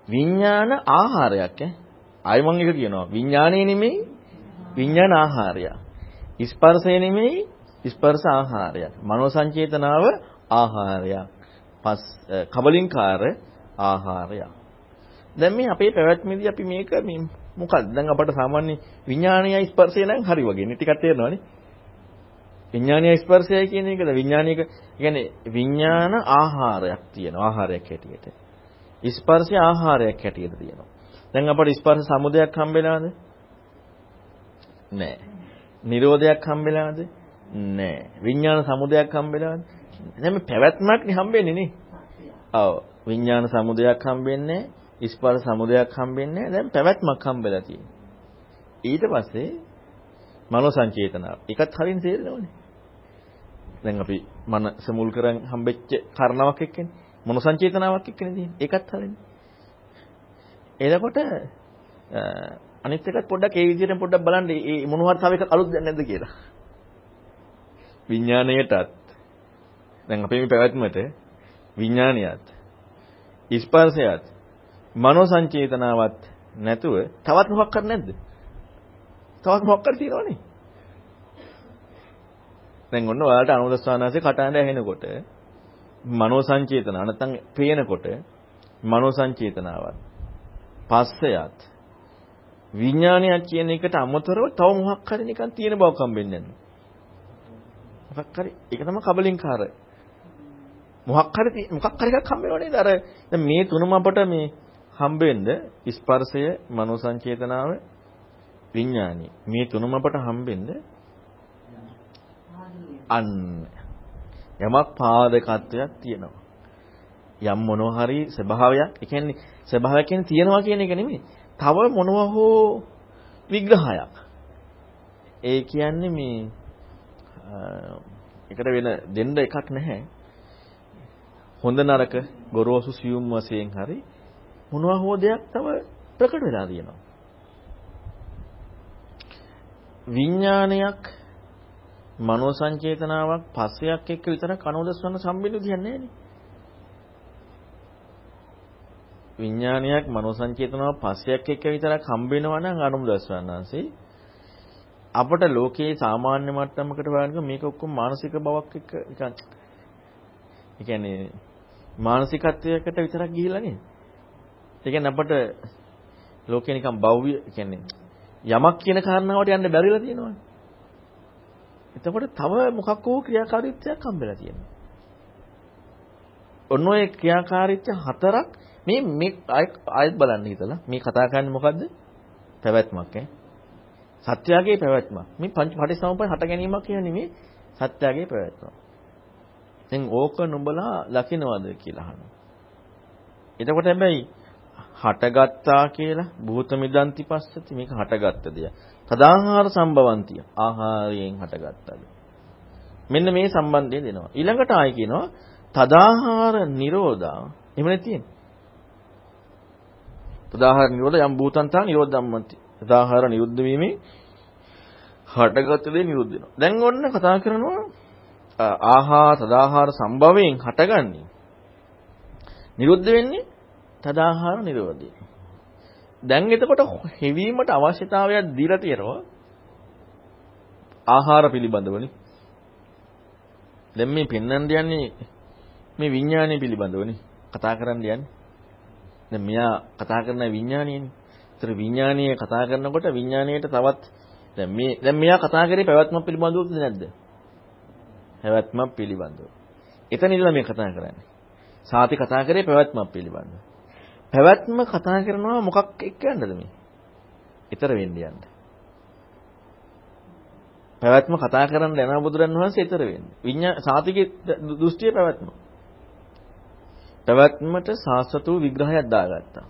විඥාන ආහාරයක් ඈ. ආයි මම එක කියනවා. විඥානේ නෙමෙයි විඥාන ආහාරය. ස්පර්ශය නෙමෙයි ස්පර්ශ ආහාරයක්. මනෝ සංචේතනාව ආහාරයක්. පස් කබලින්කාර ආහාරයක්. දැන් මේ අපේ පැවැත්මේදී අපි මේක මේ මොකක්ද? දැන් අපට සාමාන්‍ය විඥානීය ස්පර්ශය නම් හරි වගේ නේ ටිකක් තේරෙනවනේ. විඥානීය ස්පර්ශය කියන එකද විඥානික කියන්නේ විඥාන ආහාරයක් තියෙනවා ආහාරයක් හැටියට. ස්පර්ශය ආහාරයක් හැටියට තියෙනවා. දැන් අපට ස්පර්ශ සමුදයක් හම්බෙලාද? නෑ. නිරෝධයක් හම්බෙලාද? නෑ. විඥාන සමුදයක් හම්බෙලාද? දැන් මේ පැවැත්මක් නේ හම්බෙන්නේ නේ. ඔව්. විඥාන සමුදයක් හම්බෙන්නේ ස්පර්ශ සමුදයක් හම්බෙන්නේ දැන් පැවැත්මක් හම්බෙලා තියෙනවා. ඊට පස්සේ මනෝ සංචේතනාව. ඒකත් හරින් තේරෙනවනේ. දැන් අපි මනස මුල් කරන් හම්බෙච්ච කරණාවක් එක්කනේ. මනෝ සංචේතනාවක් එක්කනේ තියෙන්නේ. ඒකත් හරිනේ. එතකොට අනිත් එකත් පොඩ්ඩක් ඒ විදිහට පොඩ්ඩක් බලන්න මේ මොන හරි තව එකක් අලුත් දැන් නැද්ද කියලා. විඥාණයටත් දැන් අපේ මේ පැවැත්මට විඥානියත් ස්පර්ශයත් මනෝ සංචේතනාවත් නැතුව තවත් මොකක් කර නැද්ද? තවත් මොකක් කර තියෙනවනේ. දැන් ඔන්න ඔයාලට අනුදස්සානාසේ කටහඬ ඇහෙනකොට මනෝ සංචේතන නැත්නම් පේනකොට මනෝ සංචේතනාවත් පස්සයත් විඥානයක් කියන එකට අමතරව තව මොකක් හරි නිකන් තියෙන බවක් හම්බෙන්නේ නැහැ. මොකක් හරි ඒක තමයි කබලින්කාර. මොකක් හරි මොකක් හරි එකක් හම්බ වෙනව නේද? අර දැන් මේ තුනම අපට මේ හම්බෙන්න ස්පර්ශය, මනෝ සංචේතනාව, විඥානි. මේ තුනම අපට හම්බෙන්න අන්න යමක් පාදකත්වයක් තියෙනවා. යම් මොනවා හරි ස්වභාවයක්, ඒ කියන්නේ ස්වභාවයක් කියන්නේ තියෙනවා කියන එක නෙමෙයි. තව මොනවා හෝ විග්‍රහයක්. ඒ කියන්නේ මේ එකට වෙන දෙන්න එකක් නැහැ. හොඳ නරක ගොරෝසු සියුම් වශයෙන් හරි මොනවා හෝ දෙයක් තව ප්‍රකට වෙලා තියෙනවා. විඥානයක් මනෝ සංචේතනාවක් පස්සයක් එක්ක විතරක් අනෝදස්වන්න සම්බන්ධ දෙන්නේ නැහැ විඥානයක් මනෝ සංචේතනාවක් පස්සයක් එක්ක විතරක් හම්බ වෙනවා නම් අනුමුදස්වන්නාංශේ අපට ලෝකයේ සාමාන්‍ය මට්ටමකට බලනකොට මේක ඔක්කොම මානසික බවක් එක්ක නිකන් ඒ කියන්නේ මානසිකත්වයකට විතරක් ගිහිල්ලා නේද? ඒ කියන්නේ අපට ලෝකේ නිකන් භව්‍ය කියන්නේ යමක් කියන කාරණාවට යන්න බැරිලා තියෙනවනේ. එතකොට තව මොකක් වූ ක්‍රියාකාරීත්වයක් හම්බෙලා තියෙනවා. ඔන්න ඔය ක්‍රියාකාරීත්ව හතරක් මේ මේ ආයෙත් බලන්න හිතලා මේ කතා කරන්නේ මොකද්ද? පැවැත්මක් ඈ. සත්‍යයේ පැවැත්මක්. මේ පංච පටිසමුප්පාද හට ගැනීමක් කියන්නේ මේ සත්‍යයේ පැවැත්මක්. දැන් ඕක නුඹලා ලකිනවද කියලා අහනවා. එතකොට හැබැයි හටගත්තා කියලා භූත මිදන්ති පස්සති මේක හටගත්ත දෙයක්. තදාහාර සම්භවන්තිය ආහාරයෙන් හටගත්තද. මෙන්න මේ සම්බන්ධය දෙනවා. ඊළඟට ආයි කියනවා තදාහාර නිරෝධා. එහෙම නැතිනේ. තදාහාර නිරෝධ යම් භූතන්තා නිරෝධ ධම්මන්ති. තදාහාර නිරුද්ධ වීමේ හටගත් දේ නිරුද්ධ වෙනවා. දැන් ඔන්න කතා කරනවා ආහා තදාහාර සම්භවයෙන් හටගන්නේ. නිරුද්ධ වෙන්නේ තදාහාර නිරෝධය. දැන් එතකොට හෙවීමට අවශ්‍යතාවයක් දීලා තියෙනවා ආහාර පිළිබඳවනේ. දැන් මේ පෙන්වන්න යන්නේ මේ විඥානය පිළිබඳවනේ කතා කරන්න යන්නේ. දැන් මෙයා කතා කරන විඥානයනේ. ඒතර විඥානීය කතා කරනකොට විඥාණයට තවත් දැන් මේ දැන් මෙයා කතා කරේ පැවැත්ම පිළිබඳවද නැද්ද? පැවැත්ම පිළිබඳව. එතන ඉඳලා මේ කතා කරන්නේ. සාති කතා කරේ පැවැත්ම පිළිබඳව. පැවැත්ම කතා කරනවා මොකක් එක්ක යන්නද මේ? ඊතර වෙන්න යන්න. පැවැත්ම කතා කරන්න යන බුදුරන් වහන්සේ ඊතර වෙන්නේ. විඤ්ඤා සාතිගේ දෘෂ්ටිය පැවැත්ම. පැවැත්මට සාස්වත වූ විග්‍රහයක් දාගත්තා.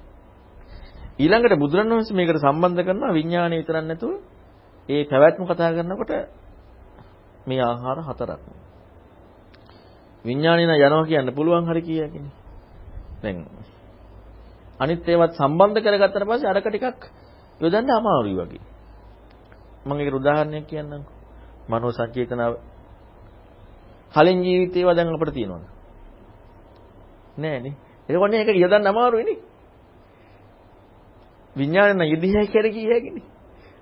ඊළඟට බුදුරන් වහන්සේ මේකට සම්බන්ධ කරනවා විඥාණය විතරක් නැතුව ඒ පැවැත්ම කතා කරනකොට මේ ආහාර හතරක්. විඥාණය න යනවා කියන්න පුළුවන් හරි කියකිනේ. දැන් අනිත් ඒවත් සම්බන්ධ කරගත්තට පස්සේ අරක ටිකක් යොදන්න අමාරුයි වගේ. මම ඒකට උදාහරණයක් කියන්නම්. මනෝ සංචේතනාව කලින් ජීවිතේව දැන් අපිට තියෙනවද? නෑනේ. ඒකෝනේ ඒක යොදන්න අමාරුයිනේ. විඥානය නම් යෙදිහයි කියලා කිය හැකිනේ.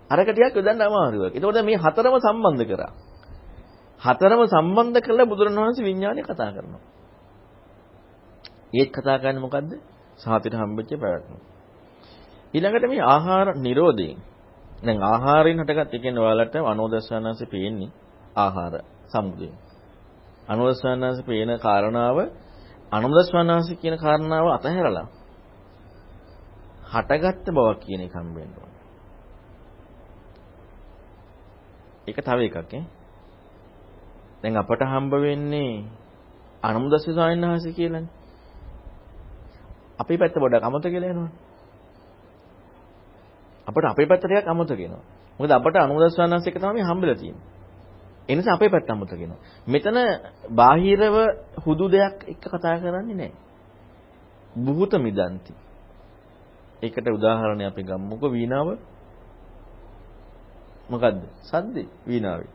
අරක ටිකක් යොදන්න අමාරුයි. ඒකෝට මේ හතරම සම්බන්ධ කරා. හතරම සම්බන්ධ කරලා බුදුරණවහන්සේ විඥානය කතා කරනවා. ඒත් කතා කරන්නේ මොකද්ද? සාතිට හම්බෙච්ච පැවැත්ම. ඊළඟට මේ ආහාර නිරෝධයෙන් දැන් ආහාරයෙන් හටගත් ඒ කියන්නේ ඔයාලට අනෝදස්සනanse පේන්නේ ආහාර සමුදය. අනෝදස්සනanse පේන කාරණාව අනෝදස්සනanse කියන කාරණාව අතහැරලා හටගත්ත බවක් කියන එක හම්බෙන්න ඕන. ඒක තව එකක් ඈ. දැන් අපට හම්බ වෙන්නේ අනුමුදස්ස ස්වාමීන් වහන්සේ කියලානේ. අපේ පැත්ත පොඩ්ඩක් අමතක කියලා එනවනේ. අපිට අපේ පැත්ත ටිකක් අමතක වෙනවා. මොකද අපට අනුමුදස්ස ස්වාමීන් වහන්සේ එක තමයි හම්බෙලා තියෙන්නේ. ඒ නිසා අපේ පැත්ත අමතක වෙනවා. මෙතන බාහිරව හුදු දෙයක් එක්ක කතා කරන්නේ නැහැ. බුහුත මිදන්ති. ඒකට උදාහරණයක් අපි ගමුකෝ වීණාව. මොකද්ද? සද්දේ වීණාවේ.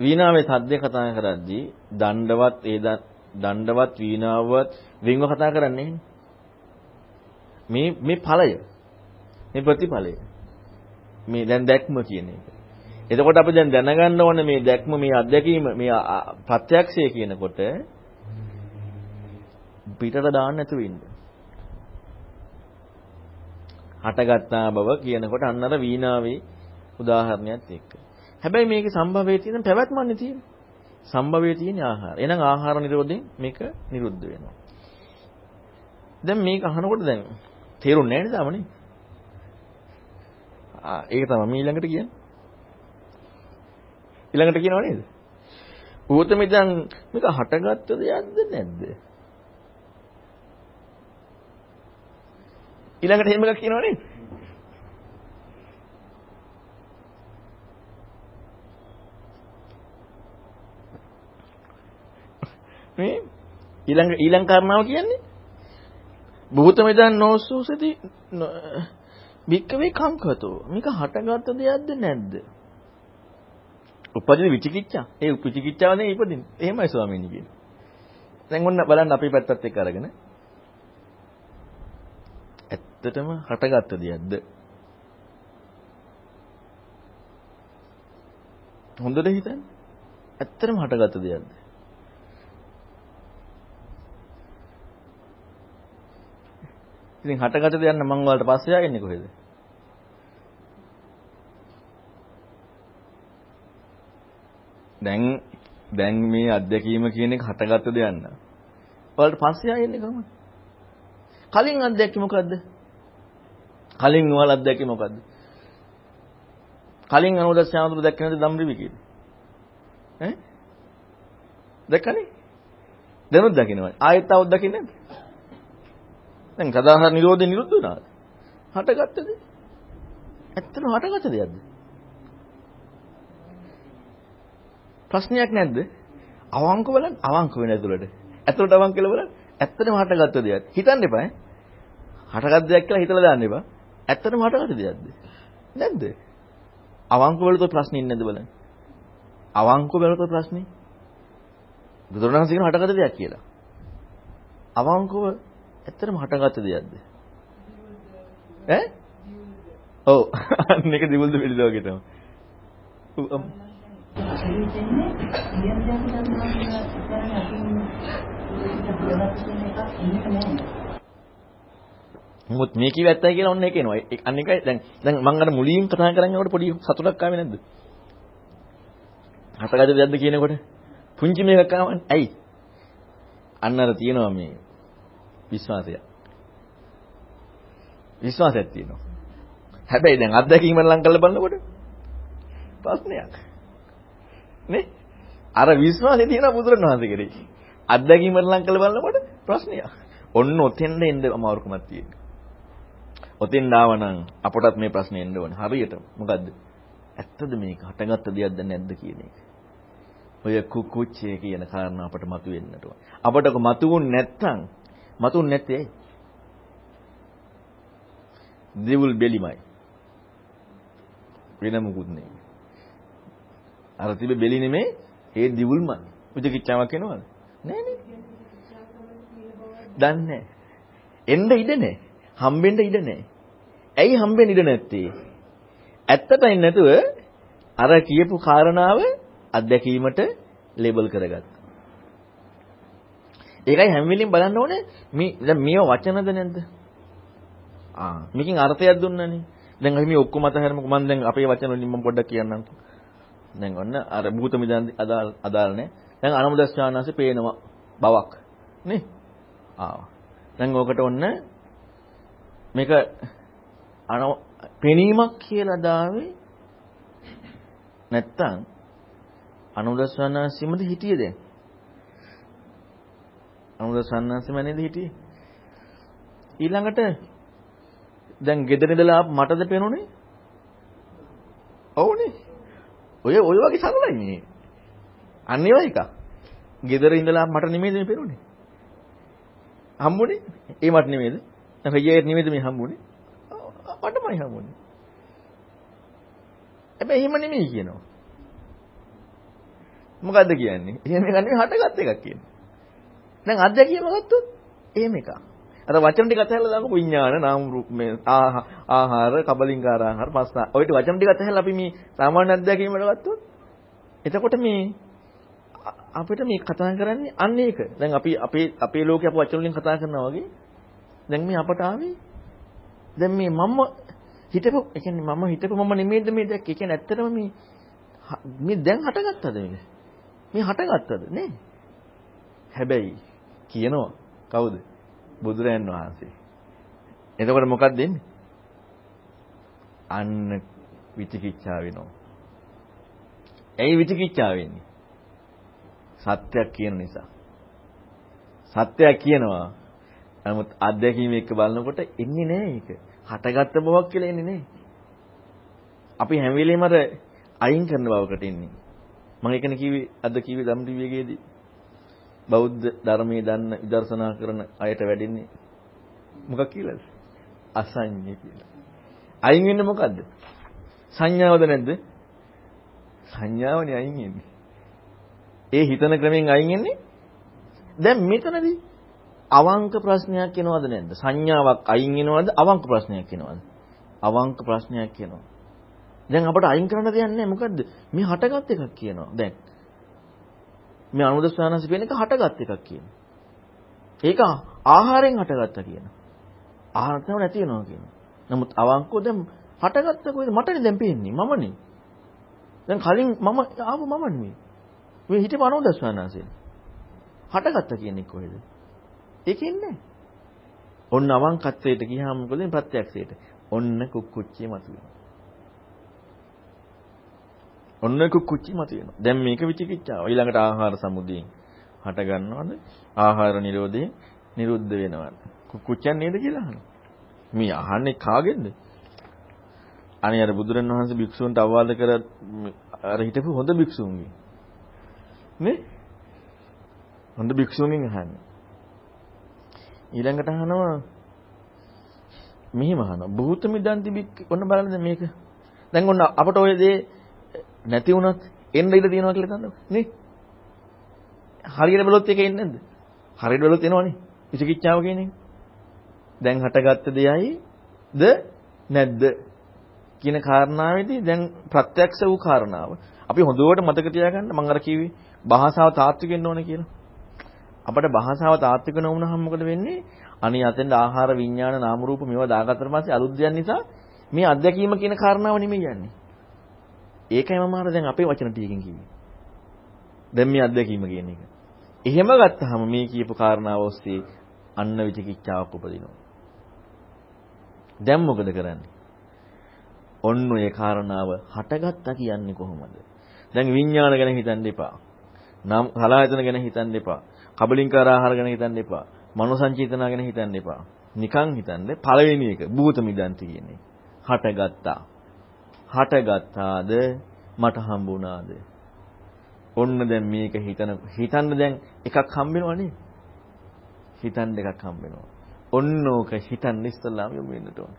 වීණාවේ සද්දේ කතා කරද්දී දණ්ඩවත් ඒ දණ්ඩවත් වීණාවවත් වෙන්ව කතා කරන්නේ මේ මේ ඵලය. මේ ප්‍රතිඵලය. මේ දැන් දැක්ම කියන එක. එතකොට අපි දැන් දැනගන්න ඕනේ මේ දැක්ම මේ අත්දැකීම මේ ප්‍රත්‍යක්ෂය කියනකොට පිටට දාන්න නැතුව ඉන්න. හටගත්තා බව කියනකොට අන්න අර වීණාවේ උදාහරණයක් එක්ක. හැබැයි මේකේ සම්භවයේ තියෙන පැවැත්මන්නේ තියෙන්නේ. සම්භවයේ තියෙන ආහාර. එහෙනම් ආහාර නිරෝධයෙන් මේක නිරුද්ධ වෙනවා. දැන් මේක අහනකොට දැන් තේරුන්නේ නැහැ නේද අමනේ? ආ ඒක තමයි ඊළඟට කියන්නේ. ඊළඟට කියනව නේද? භූතමිදන් මේක හටගත්ත දෙයක්ද නැද්ද? ඊළඟට එහෙම එකක් කියනව නේද? මේ ඊළඟ ඊළඟ කාරණාව කියන්නේ? බුත මෙදන් නොසුසති වික්කවේ කංකතෝ මේක හටගත්ත දෙයක්ද නැද්ද? උපදින විචිකිච්ඡා. ඒ විචිකිච්ඡාව නේ ඉපදින්නේ එහෙමයි ස්වාමීනි කියන්නේ. දැන් ඔන්න බලන්න අපේ පැත්තත් එක්ක අරගෙන. ඇත්තටම හටගත්ත දෙයක්ද? හොඳට හිතන්න? ඇත්තටම හටගත්ත දෙයක්ද? ඉතින් හටගත දෙයක් නම් මම වලට පස්සේ යන්නේ කොහෙද? දැන් දැන් මේ අත්දැකීම කියන එක හටගත්ත දෙයක් නෑ. වලට පස්සේ යන්නේ කොහොමද? කලින් අත්දැකීම මොකද්ද? කලින් වල අත්දැකීම මොකද්ද? කලින් අනුදස් ශාන්තුරු දැක්ක නැද්ද ධම්රිවි කියන්නේ? ඈ? දැක්කනේ? දැනුත් දකින්නවනේ. ආයෙත් આવුත් දකින්නේ නැද්ද? දැන් සදාහාර නිරෝධය නිරුද්ධ වුණාද? හටගත්තද? ඇත්තම හටගත්ත දෙයක්ද? ප්‍රශ්නයක් නැද්ද? අවංක බලන්න අවංක වෙන ඇතුළට. ඇතුළට අවංක කියලා බලන්න. ඇත්තටම හටගත්ත දෙයක්. හිතන්න එපා ඈ. හටගත් දෙයක් කියලා හිතලා දාන්න එපා. ඇත්තටම හටගත්ත දෙයක්ද? නැද්ද? අවංක වලට ප්‍රශ්නේ නැද්ද බලන්න. අවංක වලට ප්‍රශ්නේ. බුදුරණන් කියන හටගත්ත දෙයක් කියලා. අවංකව ඇත්තටම හටගත්ත දෙයක්ද? ඈ? ඔව්. අන්න එක දිවුල්ද පිළිද වගේ තමයි. දෙන්නේ කියන දේ තමයි අපි මොකද මේ කිව්ව ඇත්තයි කියලා ඔන්න ඒක එනවා. අන්න එකයි දැන් දැන් මම අර මුලින් කතා කරන්නකොට පොඩි සතුටක් ආවේ නැද්ද? හතගද දෙයක්ද කියනකොට පුංචි මේකක් ආවනේ. ඇයි? අන්න අර තියෙනවා මේ විශ්වාසය. විශ්වාසයක් තියෙනවා. හැබැයි දැන් අත්දැකීම ලං කරලා බලනකොට ප්‍රශ්නයක්. නේ? අර විශ්වාසය තියෙනවා බුදුරණවහන්සේ කෙරෙහි. අත්දැකීම ලං කරලා බලනකොට ප්‍රශ්නයක්. ඔන්න ඔතෙන්ද එන්න අමාරුකමක් තියෙනවා. ඔතෙන් ආවනම් අපටත් මේ ප්‍රශ්නේ එන්න ඕනේ. හරියට මොකද්ද? ඇත්තද මේක හටගත්ත දෙයක්ද නැද්ද කියන එක. ඔය කුකුච්චේ කියන කාරණා අපට මතුවෙන්නට ඕන. අපට මතුවුන් නැත්තම් මතුන් නැත්තේ ඇයි? දෙවුල් බෙලිමයි. වෙන මොකුත් නෙමෙයි. අර තිබෙ බෙලි නෙමෙයි, ඒ දිවුල්මයි. විචිකිච්ඡාවක් එනවද? නෑ නේ. දන්නේ එන්න ඉඩ නෑ. හම්බෙන්න ඉඩ නෑ. ඇයි හම්බෙන්න ඉඩ නැත්තේ? ඇත්තටයි නැතුව අර කියපු කාරණාව අත්දැකීමට ලේබල් කරගත්තා. ඒකයි හැම වෙලෙම බලන්න ඕනේ මේ දැන් මේව වචනද නැද්ද? ආ මේකෙන් අර්ථයක් දුන්නනේ. දැන් අපි මේ ඔක්කොම අතහැරමුකෝ මම දැන් අපේ වචන වලින් මම පොඩ්ඩක් කියන්නම්කෝ. දැන් ඔන්න අර භූත මිදන් අදාළ අදාළ නේ. දැන් අනමුදස්චානanse පේනවා බවක් නේ? ආ. දැන් ඕකට ඔන්න මේක අන පෙනීමක් කියලා දාවේ නැත්තම් අනුදස්සනාසිමද හිටියේ දැන් අනුදස්සනාසිම නේද හිටියේ? ඊළඟට දැන් ගෙදර ඉඳලා මටද පේනෝනේ? ඔව්නේ. ඔය ඔය වගේ සරලයි මේ. අන්න ඒවා එක ගෙදර ඉඳලා මට නෙමෙයිද මේ පේනෝනේ? හම්බුනේ? ඒ මට නෙමෙයිද? රජයට නෙමෙයිද මේ හම්බුනේ? මටමයි හම්බුනේ. හැබැයි එහෙම නෙමෙයි කියනවා. මොකද්ද කියන්නේ? එහෙම එකක් නෙමෙයි හටගත් එකක් කියන්නේ. දැන් අධ්‍යක්ීම ගත්තොත් එහෙම එකක්. අර වචන ටික අතහැරලා දාමු විඥාන නාම රූප මේ ආහාර කබලින්කාර ආහාර පස්ස ඔය ටික වචන ටික අතහැරලා අපි මේ සාමාන්‍ය අධ්‍යක්ීමකට ගත්තොත් එතකොට මේ අපිට මේ කතා කරන්නේ අන්න ඒක. දැන් අපි අපේ අපේ ලෝකේ අප වචන වලින් කතා කරනවා වගේ දැන් මේ අපට ආවේ දැන් මේ මම හිතපු ඒ කියන්නේ මම හිතපු මම නෙමෙයිද මේ දැක්කේ. ඒ කියන්නේ ඇත්තටම මේ මේ දැන් හටගත්තද මේ? මේ හටගත්තද නේ? හැබැයි කියනවා කවුද? බුදුරයන් වහන්සේ. එතකොට මොකක්ද දෙන්නේ? අන්න විචිකිච්ඡා වෙනවා. ඇයි විචිකිච්ඡා වෙන්නේ? සත්‍යයක් කියන නිසා. සත්‍යයක් කියනවා. නමුත් අත්දැකීම එක්ක බලනකොට එන්නේ නැහැ ඒක. හටගත්ත බවක් කියලා එන්නේ නැහැ. අපි හැම වෙලේම අර අයින් කරන බවකට ඉන්නේ. මම ඒකනේ කිව්වේ අද කිව්වේ ධම් ටිවියේදී බෞද්ධ ධර්මයේ දන්න විදර්ශනා කරන අයට වැඩින්නේ මොකක් කියලාද? අසඤ්ඤය කියලා. අයින් වෙන්නේ මොකද්ද? සංඥාවද නැද්ද? සංඥාවනේ අයින් වෙන්නේ. ඒ හිතන ක්‍රමෙන් අයින් වෙන්නේ දැන් මෙතනදී අවංක ප්‍රශ්නයක් එනවද නැද්ද? සංඥාවක් අයින් වෙනවද? අවංක ප්‍රශ්නයක් එනවද? අවංක ප්‍රශ්නයක් එනවා. දැන් අපට අයින් කරන්න දෙයක් නැහැ. මොකද්ද? මේ හටගත් එකක් කියනවා. දැන් මේ අනුදස්සානස කියන එක හටගත් එකක් කියනවා. ඒක ආහාරයෙන් හටගත්තා කියනවා. ආහාර තමයි නැති වෙනවා කියනවා. නමුත් අවංකව දැන් හටගත්ත කොහෙද? මටනේ දැන් පේන්නේ. මමනේ. දැන් කලින් මම ආව මම නෙමෙයි. මේ හිතේ අනුදස්සානසෙන්. හටගත්ත කියන්නේ කොහෙද? ඒකෙන්නේ ඔන්න අවංකත්වයට ගියාම මොකද මේ ප්‍රත්‍යක්ෂයට? ඔන්න කුක්කුච්චිය මතුවෙනවා. ඔන්න කුක්කුච්චි මතුවෙනවා. දැන් මේක විචිකිච්ඡාව. ඊළඟට ආහාර සමුදයෙන් හට ගන්නවද? ආහාර නිරෝධයෙන් නිරුද්ධ වෙනවද? කුකුච්චන් නේද කියලා අහනවා. මේ අහන්නේ කාගෙන්ද? අනේ අර බුදුරණවහන්සේ භික්ෂුන්ට අවවාද කර අර හිටපු හොඳ භික්ෂුන්ගෙන්. නේ? හොඳ භික්ෂුන්ගෙන් අහන්නේ. ඊළඟට අහනවා මෙහිම අහනවා. භූත මිදන්ති බික් ඔන්න බලන්න මේක. දැන් ඔන්න අපට ඔය දේ නැති වුණත් එන්න ඉඩ තියෙනවා කියලා හිතන්නකො. නේ? හරියට බලොත් ඒක එන්නේ නැද්ද? හරියට බලොත් එනවනේ. විචිකිච්ඡාව කියන එක. දැන් හටගත්ත දෙයයිද නැද්ද කියන කාරණාවේදී දැන් ප්‍රත්‍යක්ෂ වූ කාරණාව. අපි හොඳට මතක තියාගන්න මම අර කිව්වේ භාෂාව තාත්වික වෙන්න ඕනේ කියලා. අපිට භාෂාව තාත්වික නොවුනහම මොකද වෙන්නේ? අනිත් අතෙන්ද ආහාර විඥාන නාම රූප මේවා දාගත්තට පස්සේ අලුත් දෙයක් නිසා මේ අත්දැකීම කියන කාරණාව නෙමෙයි යන්නේ. ඒකයි මම අර දැන් අපේ වචන ටිකකින් කිව්වේ. දැන් මේ අත්දැකීම කියන එක. එහෙම ගත්තාම මේ කියපු කාරණාව ඔස්සේ අන්න විචිකිච්ඡාවක් උපදිනවා. දැන් මොකද කරන්නේ? ඔන්න ඔය කාරණාව හටගත්තා කියන්නේ කොහොමද? දැන් විඥාන ගැන හිතන්න එපා. නම් සලආයතන ගැන හිතන්න එපා. කබලින්කාර ආහාර ගැන හිතන්න එපා. මනෝසංචේතන ගැන හිතන්න එපා. නිකන් හිතන්නේ පළවෙනි එක භූත මිදන්ති කියන්නේ. හටගත්තා. හටගත්තාද මට හම්බුණාද? ඔන්න දැන් මේක හිතන හිතන්න දැන් එකක් හම්බෙනවනේ. හිතන්න එකක් හම්බෙනවා. ඔන්න ඕක හිතන්න ඉස්සල්ලාම යොමු වෙන්නට ඕන.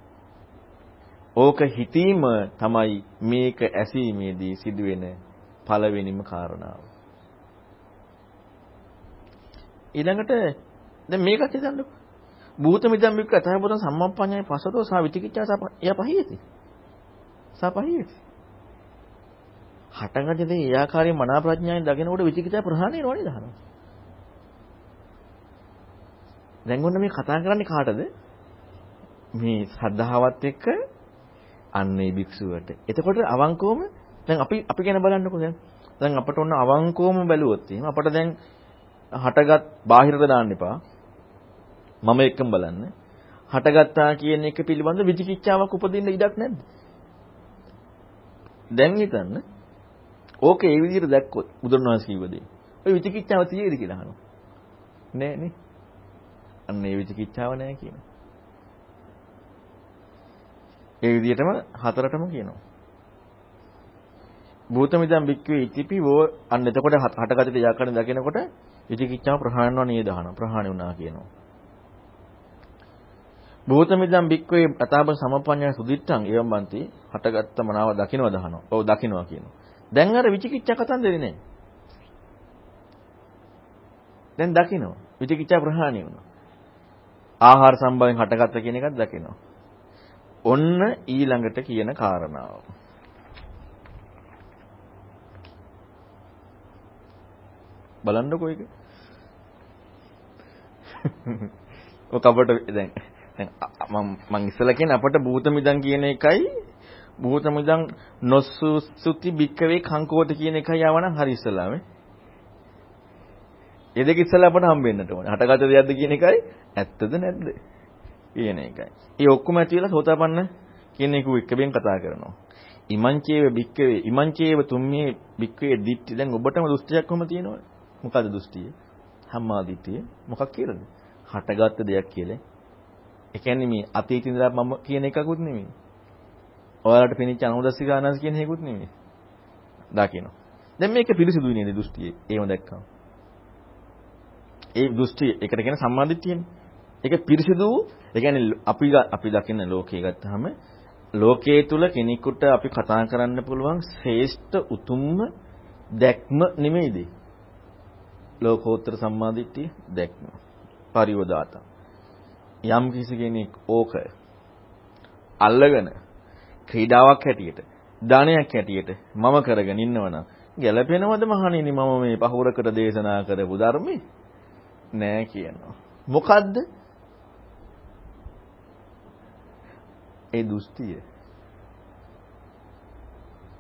ඕක හිතීම තමයි මේක ඇසීමේදී සිදුවෙන පළවෙනිම කාරණාව. ඊළඟට දැන් මේකත් හිතන්නකෝ. භූත මිදම් මික්ක අතහබතන් සම්මප්පඤ්ඤය පසතෝ සා විචිකිච්ඡා සා පහියති. සා පහියති. හටගන්න දේ ඒ ආකාරයෙන් මනා ප්‍රඥාවෙන් දකිනකොට විචිකිච්ඡා ප්‍රහාණය වෙනව නේද අහනවා. දැන් ඔන්න මේ කතා කරන්නේ කාටද? මේ සද්ධාවත් එක්ක අන්නේ භික්ෂුවට. එතකොට අවංකවම දැන් අපි අපි ගැන බලන්නකෝ දැන්. දැන් අපට ඔන්න අවංකවම බැලුවොත් එහෙම අපට දැන් හටගත් බාහිරට දාන්න එපා. මම එක්කම බලන්න. හටගත්තා කියන එක පිළිබඳ විචිකිච්ඡාවක් උපදින්න ඉඩක් නැද්ද? දැන් හිතන්න. ඕක ඒ විදිහට දැක්කොත් බුදුරණවහන්සේ කිව්ව දේ. ඔය විචිකිච්ඡාව තියෙයිද කියලා අහනවා. නෑ නේ. අන්න ඒ විචිකිච්ඡාව නෑ කියනවා. ඒ විදිහටම හතරටම කියනවා. භූතමිදම් බික්කවේ ඉතිපි වෝ අන්න එතකොට හටගත දෙයක්කන දකිනකොට විචිකිච්ඡාව ප්‍රහාණය වෙනවා නේද අහනවා. ප්‍රහාණය වුණා කියනවා. භූතමිදම් බික්කවේ අතාබ සමපඤ්ඤය සුදිත්තං එවම් බන්ති හටගත්ත මනාව දකින්නවා දහනවා. ඔව් දකින්නවා කියනවා. දැන් අර විචිකිච්ඡා කතන්දරේ නෑ. දැන් දකින්නවා. විචිකිච්ඡා ප්‍රහාණය වුණා. ආහාර සම්බන්ධයෙන් හටගත්ත කියන එකත් දකිනවා. ඔන්න ඊළඟට කියන කාරණාව. බලන්නකෝ ඒක. ඔක අපට දැන් දැන් මම මං ඉස්සලා කියන්නේ අපට භූත මිදන් කියන එකයි භූත මිදන් නොසුසුති බික්කවේ කංකෝට කියන එකයි ආවනම් හරි ඉස්සලාමේ. ඒ දෙක ඉස්සලා අපට හම්බෙන්නට ඕනේ. හටගත දෙයක්ද කියන එකයි ඇත්තද නැද්ද කියන එකයි. ඒ ඔක්කොම ඇති වෙලා සෝතාපන්න කියන එක එක්කෙන් කතා කරනවා. ඉමංචේව බික්කවේ ඉමංචේව තුම්මේ බික්කවේ දිට්ටි දැන් ඔබටම දෘෂ්ටියක් කොහොම තියෙනවද? මොකද දෘෂ්ටිය? සම්මාදිට්ඨිය මොකක් කියලාද? හටගත්ත දෙයක් කියලා. ඒ කියන්නේ මේ අතීතේ ඉඳලා මම කියන එකකුත් නෙමෙයි. ඔයාලට පිනිච්ච අනුදස්සිකානස් කියන එකකුත් නෙමෙයි. දකින්න. දැන් මේක පිළිසිදුයි නේද දෘෂ්ටියේ? ඒව දැක්කම. ඒ දෘෂ්ටිය ඒකට කියන සම්මාදිට්ඨියනේ. ඒක පිරිසිදු ඒ කියන්නේ අපි අපි දකින්න ලෝකේ ගත්තාම ලෝකයේ තුල කෙනෙකුට අපි කතා කරන්න පුළුවන් ශ්‍රේෂ්ඨ උතුම්ම දැක්ම නෙමෙයිද? ලෝකෝත්තර සම්මාදිට්ඨිය දැක්ම. පරිවදාත. යම් කිසි කෙනෙක් ඕක අල්ලගෙන ක්‍රීඩාවක් හැටියට දානයක් හැටියට මම කරගෙන ඉන්නවනම් ගැළපෙනවද මහණෙනි මම මේ පහුරකට දේශනා කරපු ධර්මේ නෑ කියනවා. මොකද්ද? ඒ දෘෂ්ටිය.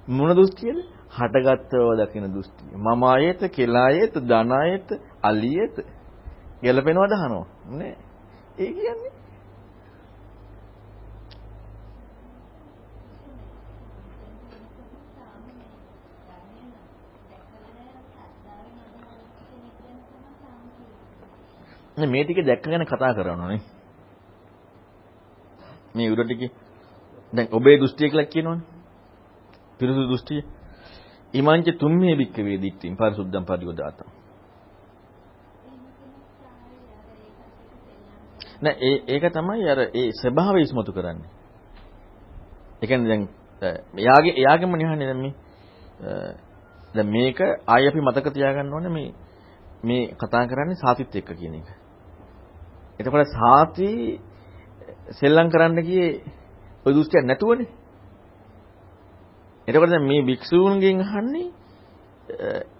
මොන දෘෂ්ටියද? හටගත්ව දකින දෘෂ්ටිය. මම ආයත, කෙලායත, ධනායත, අලියත. ගැලපෙනවද අහනවා. නෑ. ඒ කියන්නේ මේ ටික දැක්ක ගැන කතා කරනවානේ. මේ උඩ ටිකේ. දැන් ඔබේ දෘෂ්ටිය කියලා කියනවනේ. පිරිසුදු දෘෂ්ටිය. ඉමංච තුම්මේ වික්කවේ දිට්ඨින් පරිසුද්ධම් පරියෝදාතම්. නෑ ඒ ඒක තමයි අර ඒ ස්වභාවය ඉස්මතු කරන්නේ. ඒ කියන්නේ දැන් එයාගේ එයාගෙම නිහන්නේ දැන් මේ දැන් මේක ආයි අපි මතක තියාගන්න ඕනේ මේ මේ කතා කරන්නේ සාතිත් එක්ක කියන එක. එතකොට සාති සෙල්ලම් කරන්න ගියේ ඔය දෘෂ්ටියක් නැතුවනේ. එතකොට දැන් මේ භික්ෂූන්ගෙන් අහන්නේ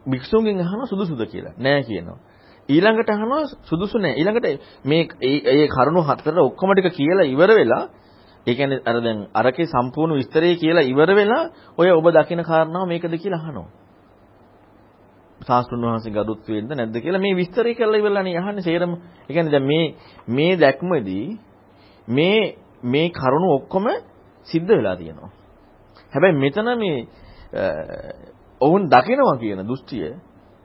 භික්ෂූන්ගෙන් අහන සුදුසුද කියලා. නෑ කියනවා. ඊළඟට අහනවා සුදුසු නෑ. ඊළඟට මේ ඒ කරුණු හතර ඔක්කොම ටික කියලා ඉවර වෙලා ඒ කියන්නේ අර දැන් අරකේ සම්පූර්ණ විස්තරය කියලා ඉවර වෙලා ඔය ඔබ දකින කාරණාව මේකද කියලා අහනවා. සාස්ත්‍රුන් වහන්සේ ගරුත් වෙන්න නැද්ද කියලා මේ විස්තරය කරලා ඉවරලානේ අහන්නේ සේරම. ඒ කියන්නේ දැන් මේ මේ දැක්මදී මේ මේ කරුණු ඔක්කොම සිද්ධ වෙලා තියෙනවා. හැබැයි මෙතන මේ ඔවුන් දකිනවා කියන දෘෂ්ටිය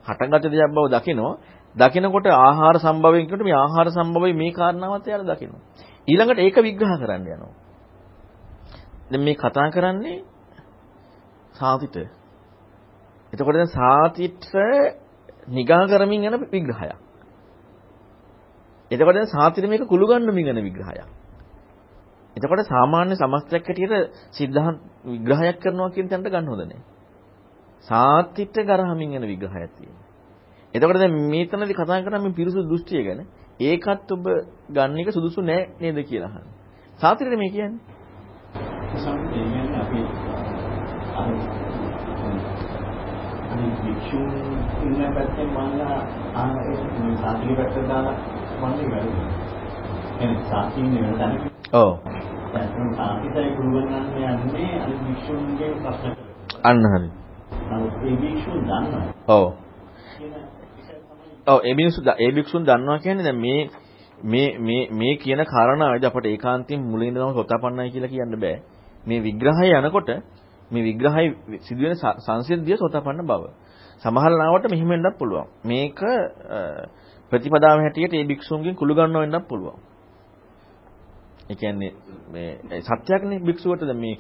හටගත දෙයක් බව දකිනවා. දකිනකොට ආහාර සම්භවයෙන් කියනකොට මේ ආහාර සම්භවයේ මේ කාරණාවත් එයාලා දකිනවා. ඊළඟට ඒක විග්‍රහ කරන්න යනවා. දැන් මේ කතා කරන්නේ සාතිත. එතකොට දැන් සාතිත්‍ර නිගා කරමින් යන විග්‍රහයක්. එතකොට දැන් සාතිත මේක කුළු ගන්නමින් යන විග්‍රහයක්. එතකොට සාමාන්‍ය සමස්තයක් හැටියට සිද්ධාන්ත විග්‍රහයක් කරනවා කියන තැනට ගන්න හොඳ නැහැ. සාතිත්‍ර ගරහමින් යන විග්‍රහයක් තියෙනවා. එතකොට දැන් මේතනදී කතා කරන්නේ මේ පිරිසුදු දෘෂ්ටිය ගැන. ඒකත් ඔබ ගන්න එක සුදුසු නෑ නේද කියලා අහන්නේ. සාතිරේ මේ කියන්නේ. සම්පූර්ණයෙන් අපි අනිත් වික්ෂුන් ඉන්න පැත්තෙන් මල්ලා ආන ඒ සාතිගේ පැත්තට දාලා මන්නේ වැඩි. එනේ සාතිනේ වෙන තැනක. ඔව්. දැන් සාතිතේ ගුරුවරයන් යන්නේ අනිත් වික්ෂුන්ගේ ප්‍රශ්න කරලා. අන්න හරි. නමුත් ඒ වික්ෂුන් දන්නවා. ඔව්. ඔව් ඒ මිනිස්සු ඒ භික්ෂුන් දන්නවා කියන්නේ දැන් මේ මේ මේ මේ කියන කාරණාවද අපට ඒකාන්තයෙන් මුලින් ඉඳන්ම සෝතාපන්නයි කියලා කියන්න බෑ. මේ විග්‍රහය යනකොට මේ විග්‍රහය සිදුවෙන සංසිද්ධිය සෝතාපන්න බව. සමහර ලාවට මෙහෙම වෙන්නත් පුළුවන්. මේක ප්‍රතිපදාව හැටියට ඒ භික්ෂුන්ගෙන් කුළු ගන්නව වෙන්නත් පුළුවන්. ඒ කියන්නේ මේ සත්‍යයක්නේ භික්ෂුවට දැන් මේ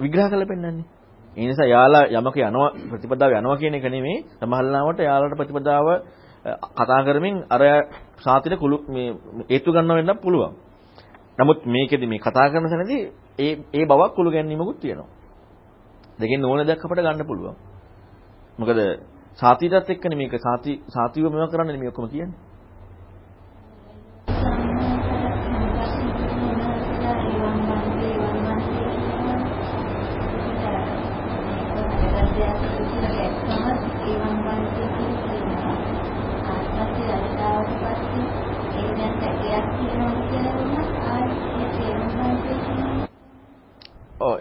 විග්‍රහ කරලා පෙන්නන්නේ. ඒ නිසා යාලා යමක යනවා ප්‍රතිපදාව යනවා කියන එක නෙමෙයි සමහර ලාවට යාලට ප්‍රතිපදාව කතා කරමින් අර සාතින කුළු මේ හේතු ගන්නව වෙන්නත් පුළුවන්. නමුත් මේකෙදි මේ කතා කරන තැනදී ඒ ඒ බවක් කුළු ගැනීමකුත් තියෙනවා. දෙකෙන් ඕන දෙයක් අපිට ගන්න පුළුවන්. මොකද සාතිටත් එක්කනේ මේක සාති සාතිව මේව කරන්නේ මේ ඔක්කොම කියන්නේ.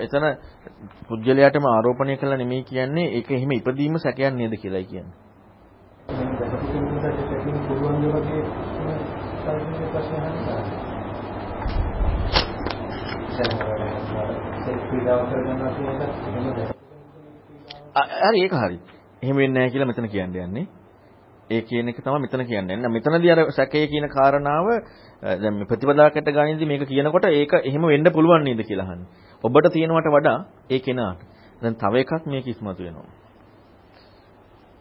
එතන පුජ්‍යලයාටම ආරෝපණය කළා නෙමෙයි කියන්නේ ඒක එහෙම ඉපදීම සැකයක් නේද කියලායි කියන්නේ. හරි ඒක හරි. එහෙම වෙන්නේ නැහැ කියලා මෙතන කියන්න යන්නේ. ඒ කියන එක තමයි මෙතන කියන්නේ. නෑ මෙතනදී අර සැකය කියන කාරණාව දැන් මේ ප්‍රතිපදාකට ගනින්දි මේක කියනකොට ඒක එහෙම වෙන්න පුළුවන් නේද කියලා අහන්නේ. ඔබට තියෙනවට වඩා ඒ කෙනාට. දැන් තව එකක් මේක ඉස්මතු වෙනවා.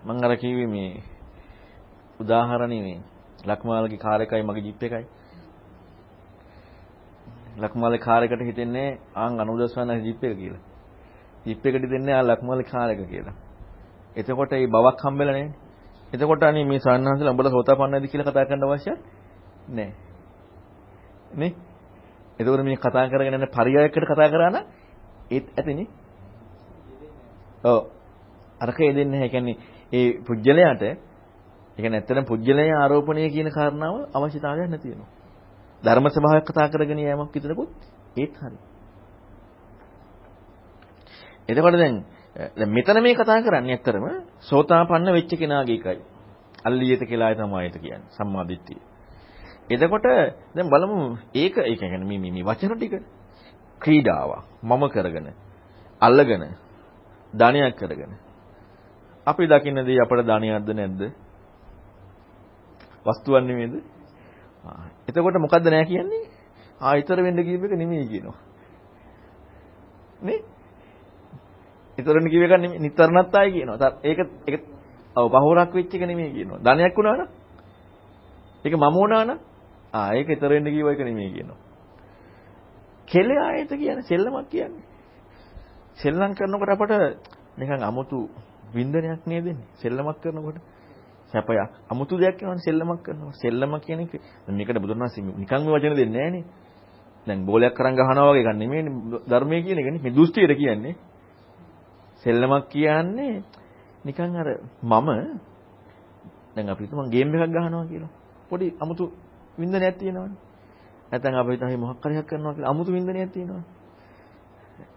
මම අර කිව්වේ මේ උදාහරණේ මේ ලක්මාල්ගේ කාර් එකයි මගේ ජිප් එකයි. ලක්මාල්ගේ කාර් එකට හිතෙන්නේ ආන් 90 ජිප් එක කියලා. ජිප් එකට හිතෙන්නේ ආ ලක්මාල්ගේ කාර් එක කියලා. එතකොට මේ බවක් හම්බෙලා නැහැ. එතකොට අනේ මේ සාන්නහන්සලා උඹලා සෝතාපන්නයිද කියලා කතා කරන්න අවශ්‍ය නැහැ. නේ? එතකොට මේ කතා කරගෙන යන පරියායකට කතා කරා නම් ඒත් ඇතිනේ. ඔව්. අරකේ දෙන්නේ නැහැ. කියන්නේ ඒ පුජ්‍යලයට ඒ කියන්නේ ඇත්තටම පුජ්‍යලයේ ආරෝපණය කියන කාරණාව අවශ්‍යතාවයක් නැති වෙනවා. ධර්ම ස්වභාවයක් කතා කරගෙන යෑමක් විතරකුත් ඒත් හරි. එතකොට දැන් දැන් මෙතන මේ කතා කරන්නේ ඇත්තරම සෝතාපන්න වෙච්ච කෙනාගේ එකයි. අල්ලියත කියලායි තමයි ඒක කියන්නේ. සම්මාදිට්ඨිය. එතකොට දැන් බලමු ඒක ඒ කියන්නේ මේ මේ වචන ටික ක්‍රීඩාවක් මම කරගෙන අල්ලගෙන ධානයක් කරගෙන අපි දකින්න දේ අපට ධානයක්ද නැද්ද? වස්තුවක් නෙමෙයිද? එතකොට මොකද්ද නැහැ කියන්නේ? ආ ඊතර වෙන්න කියප එක නෙමෙයි කියනවා. නේ? ඊතරණ කියව එක නෙමෙයි නිතරණත් ආයි කියනවා. ඒක ඒක ඔව් පහෝරක් වෙච්ච එක නෙමෙයි කියනවා. ධනයක් වුණා නම් ඒක මම වුණා නම් ආ ඒක ඊතර වෙන්න කියව එක නෙමෙයි කියනවා. කෙලෙ ආයත කියන්නේ සෙල්ලමක් කියන්නේ. සෙල්ලම් කරනකොට අපට නිකන් අමුතු වින්දනයක් නේද දෙන්නේ. සෙල්ලමක් කරනකොට සැපයක්. අමුතු දෙයක් කියනවනේ සෙල්ලමක් කරනවා. සෙල්ලම කියන එක මේකට බුදුරණාහි නිකන් මේ වචන දෙන්නේ නැහනේ. දැන් බෝලයක් අරන් ගහනවා වගේ ගන්න නෙමෙයිනේ ධර්මයේ කියන එකනේ. මේ දුස්තියට කියන්නේ. සෙල්ලමක් කියන්නේ නිකන් අර මම දැන් අපි හිතමු ගේම් එකක් ගහනවා කියලා. පොඩි අමුතු වින්දනයක් තියෙනවනේ. නැත්නම් අපි හිතමු මොකක් හරි එකක් කරනවා කියලා අමුතු වින්දනයක් තියෙනවනේ.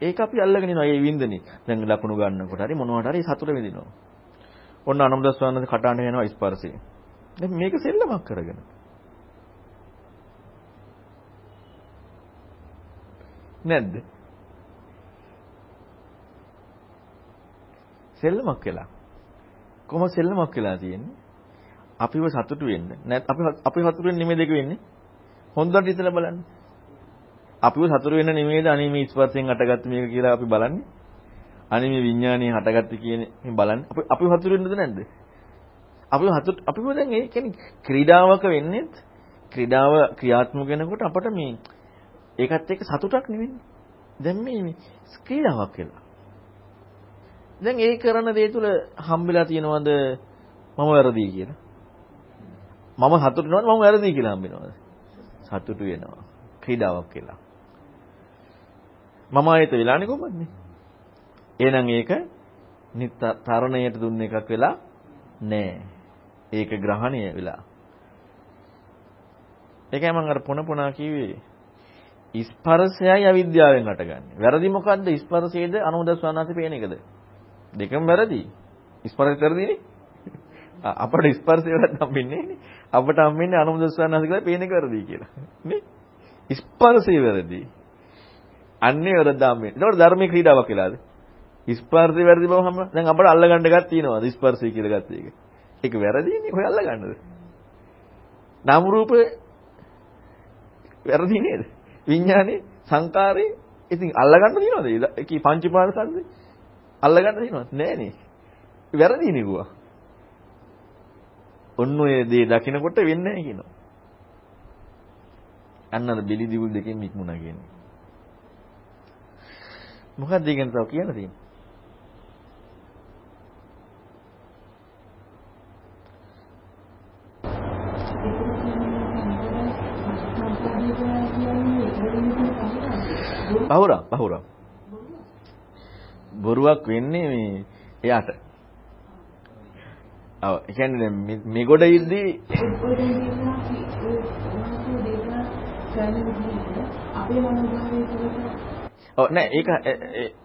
ඒක අපි අල්ලගෙන ඉනවා මේ වින්දනේ. දැන් ලකුණු ගන්නකොට හරි මොනවට හරි සතුට විඳිනවා. ඔන්න අනම්දස් වන්නද කටහඬ යනවා ස්පර්ශය. දැන් මේක සෙල්ලමක් කරගෙන. නැද්ද? සෙල්ලමක් වෙලා. කොහොම සෙල්ලමක් වෙලා තියෙන්නේ? අපිව සතුටු වෙන්න. නැත් අපි අපි සතුටු වෙන්න නෙමෙයි දෙක වෙන්නේ. හොඳට හිතලා බලන්න. අපිව සතුටු වෙන්න නෙමෙයිද අනේ මේ ස්පර්ශයෙන් අටගත්ත මේක කියලා අපි බලන්නේ. අනේ මේ විඥානය හටගත්ත කියන මේ බලන්නේ. අපි අපිව සතුටු වෙන්නද නැද්ද? අපිව සතුට අපිව දැන් ඒ කියන්නේ ක්‍රීඩාවක වෙන්නේ ක්‍රීඩාව ක්‍රියාත්මක වෙනකොට අපට මේ ඒකත් එක්ක සතුටක් නෙවෙන්නේ. දැන් මේ ක්‍රීඩාවක් කියලා. දැන් ඒ කරන දේ තුල හම්බෙලා තියෙනවද මම වැරදි කියලා? මම සතුටු වෙනවද මම වැරදි කියලා හම්බෙනවද? සතුටු වෙනවා. ක්‍රීඩාවක් කියලා. මම ආයත වෙලානේ කොහොමද? එහෙනම් ඒක තරණයට දුන්න එකක් වෙලා නෑ. ඒක ග්‍රහණය වෙලා. ඒකයි මම අර පොන පොනා කිව්වේ ස්පර්ශයයි අවිද්‍යාවෙන් හටගන්නේ. වැරදි මොකද්ද? ස්පර්ශයේද අනුදස්වනාති පේන එකද? දෙකම වැරදි. ස්පර්ශය වැරදිනේ. අපට ස්පර්ශය වැරද්ද හම්බෙන්නේ නේ. අපට හම්බෙන්නේ අනුදස්වනාති කියලා පේන එක වැරදි කියලා. නේ? ස්පර්ශය වැරදි. අන්නේ වැරද්ද හම්බෙන්නේ. ඒකට ධර්මයේ ක්‍රීඩාවක් කියලාද? ස්පර්ශය වැරදි බව හම්බ. දැන් අපට අල්ලගන්න එකක් තියෙනවා. ස්පර්ශය කියලා ගත්ත එක. ඒක වැරදිනේ. ඔය අල්ලගන්නද? නාම රූප වැරදි නේද? විඥානේ සංකාරේ ඉතින් අල්ලගන්න තියනවද? ඒකී පංචපාද සද්දේ අල්ලගන්න තියනවද? නෑනේ. වැරදිනේ ගුවා. ඔන්න ඔය දේ දකිනකොට වෙන්නේ නැහැ කියනවා. අන්න අර බෙලි දිගුල් දෙකෙන් ඉක්මුණා කියන්නේ. මොකක්ද ඊගෙන තව කියන්න තියෙන්නේ? බහුරා බහුරා බොරුවක් වෙන්නේ මේ එයාට. ඔව් ඒ කියන්නේ දැන් මේ ගොඩ ඉද්දී ඔව් නෑ ඒක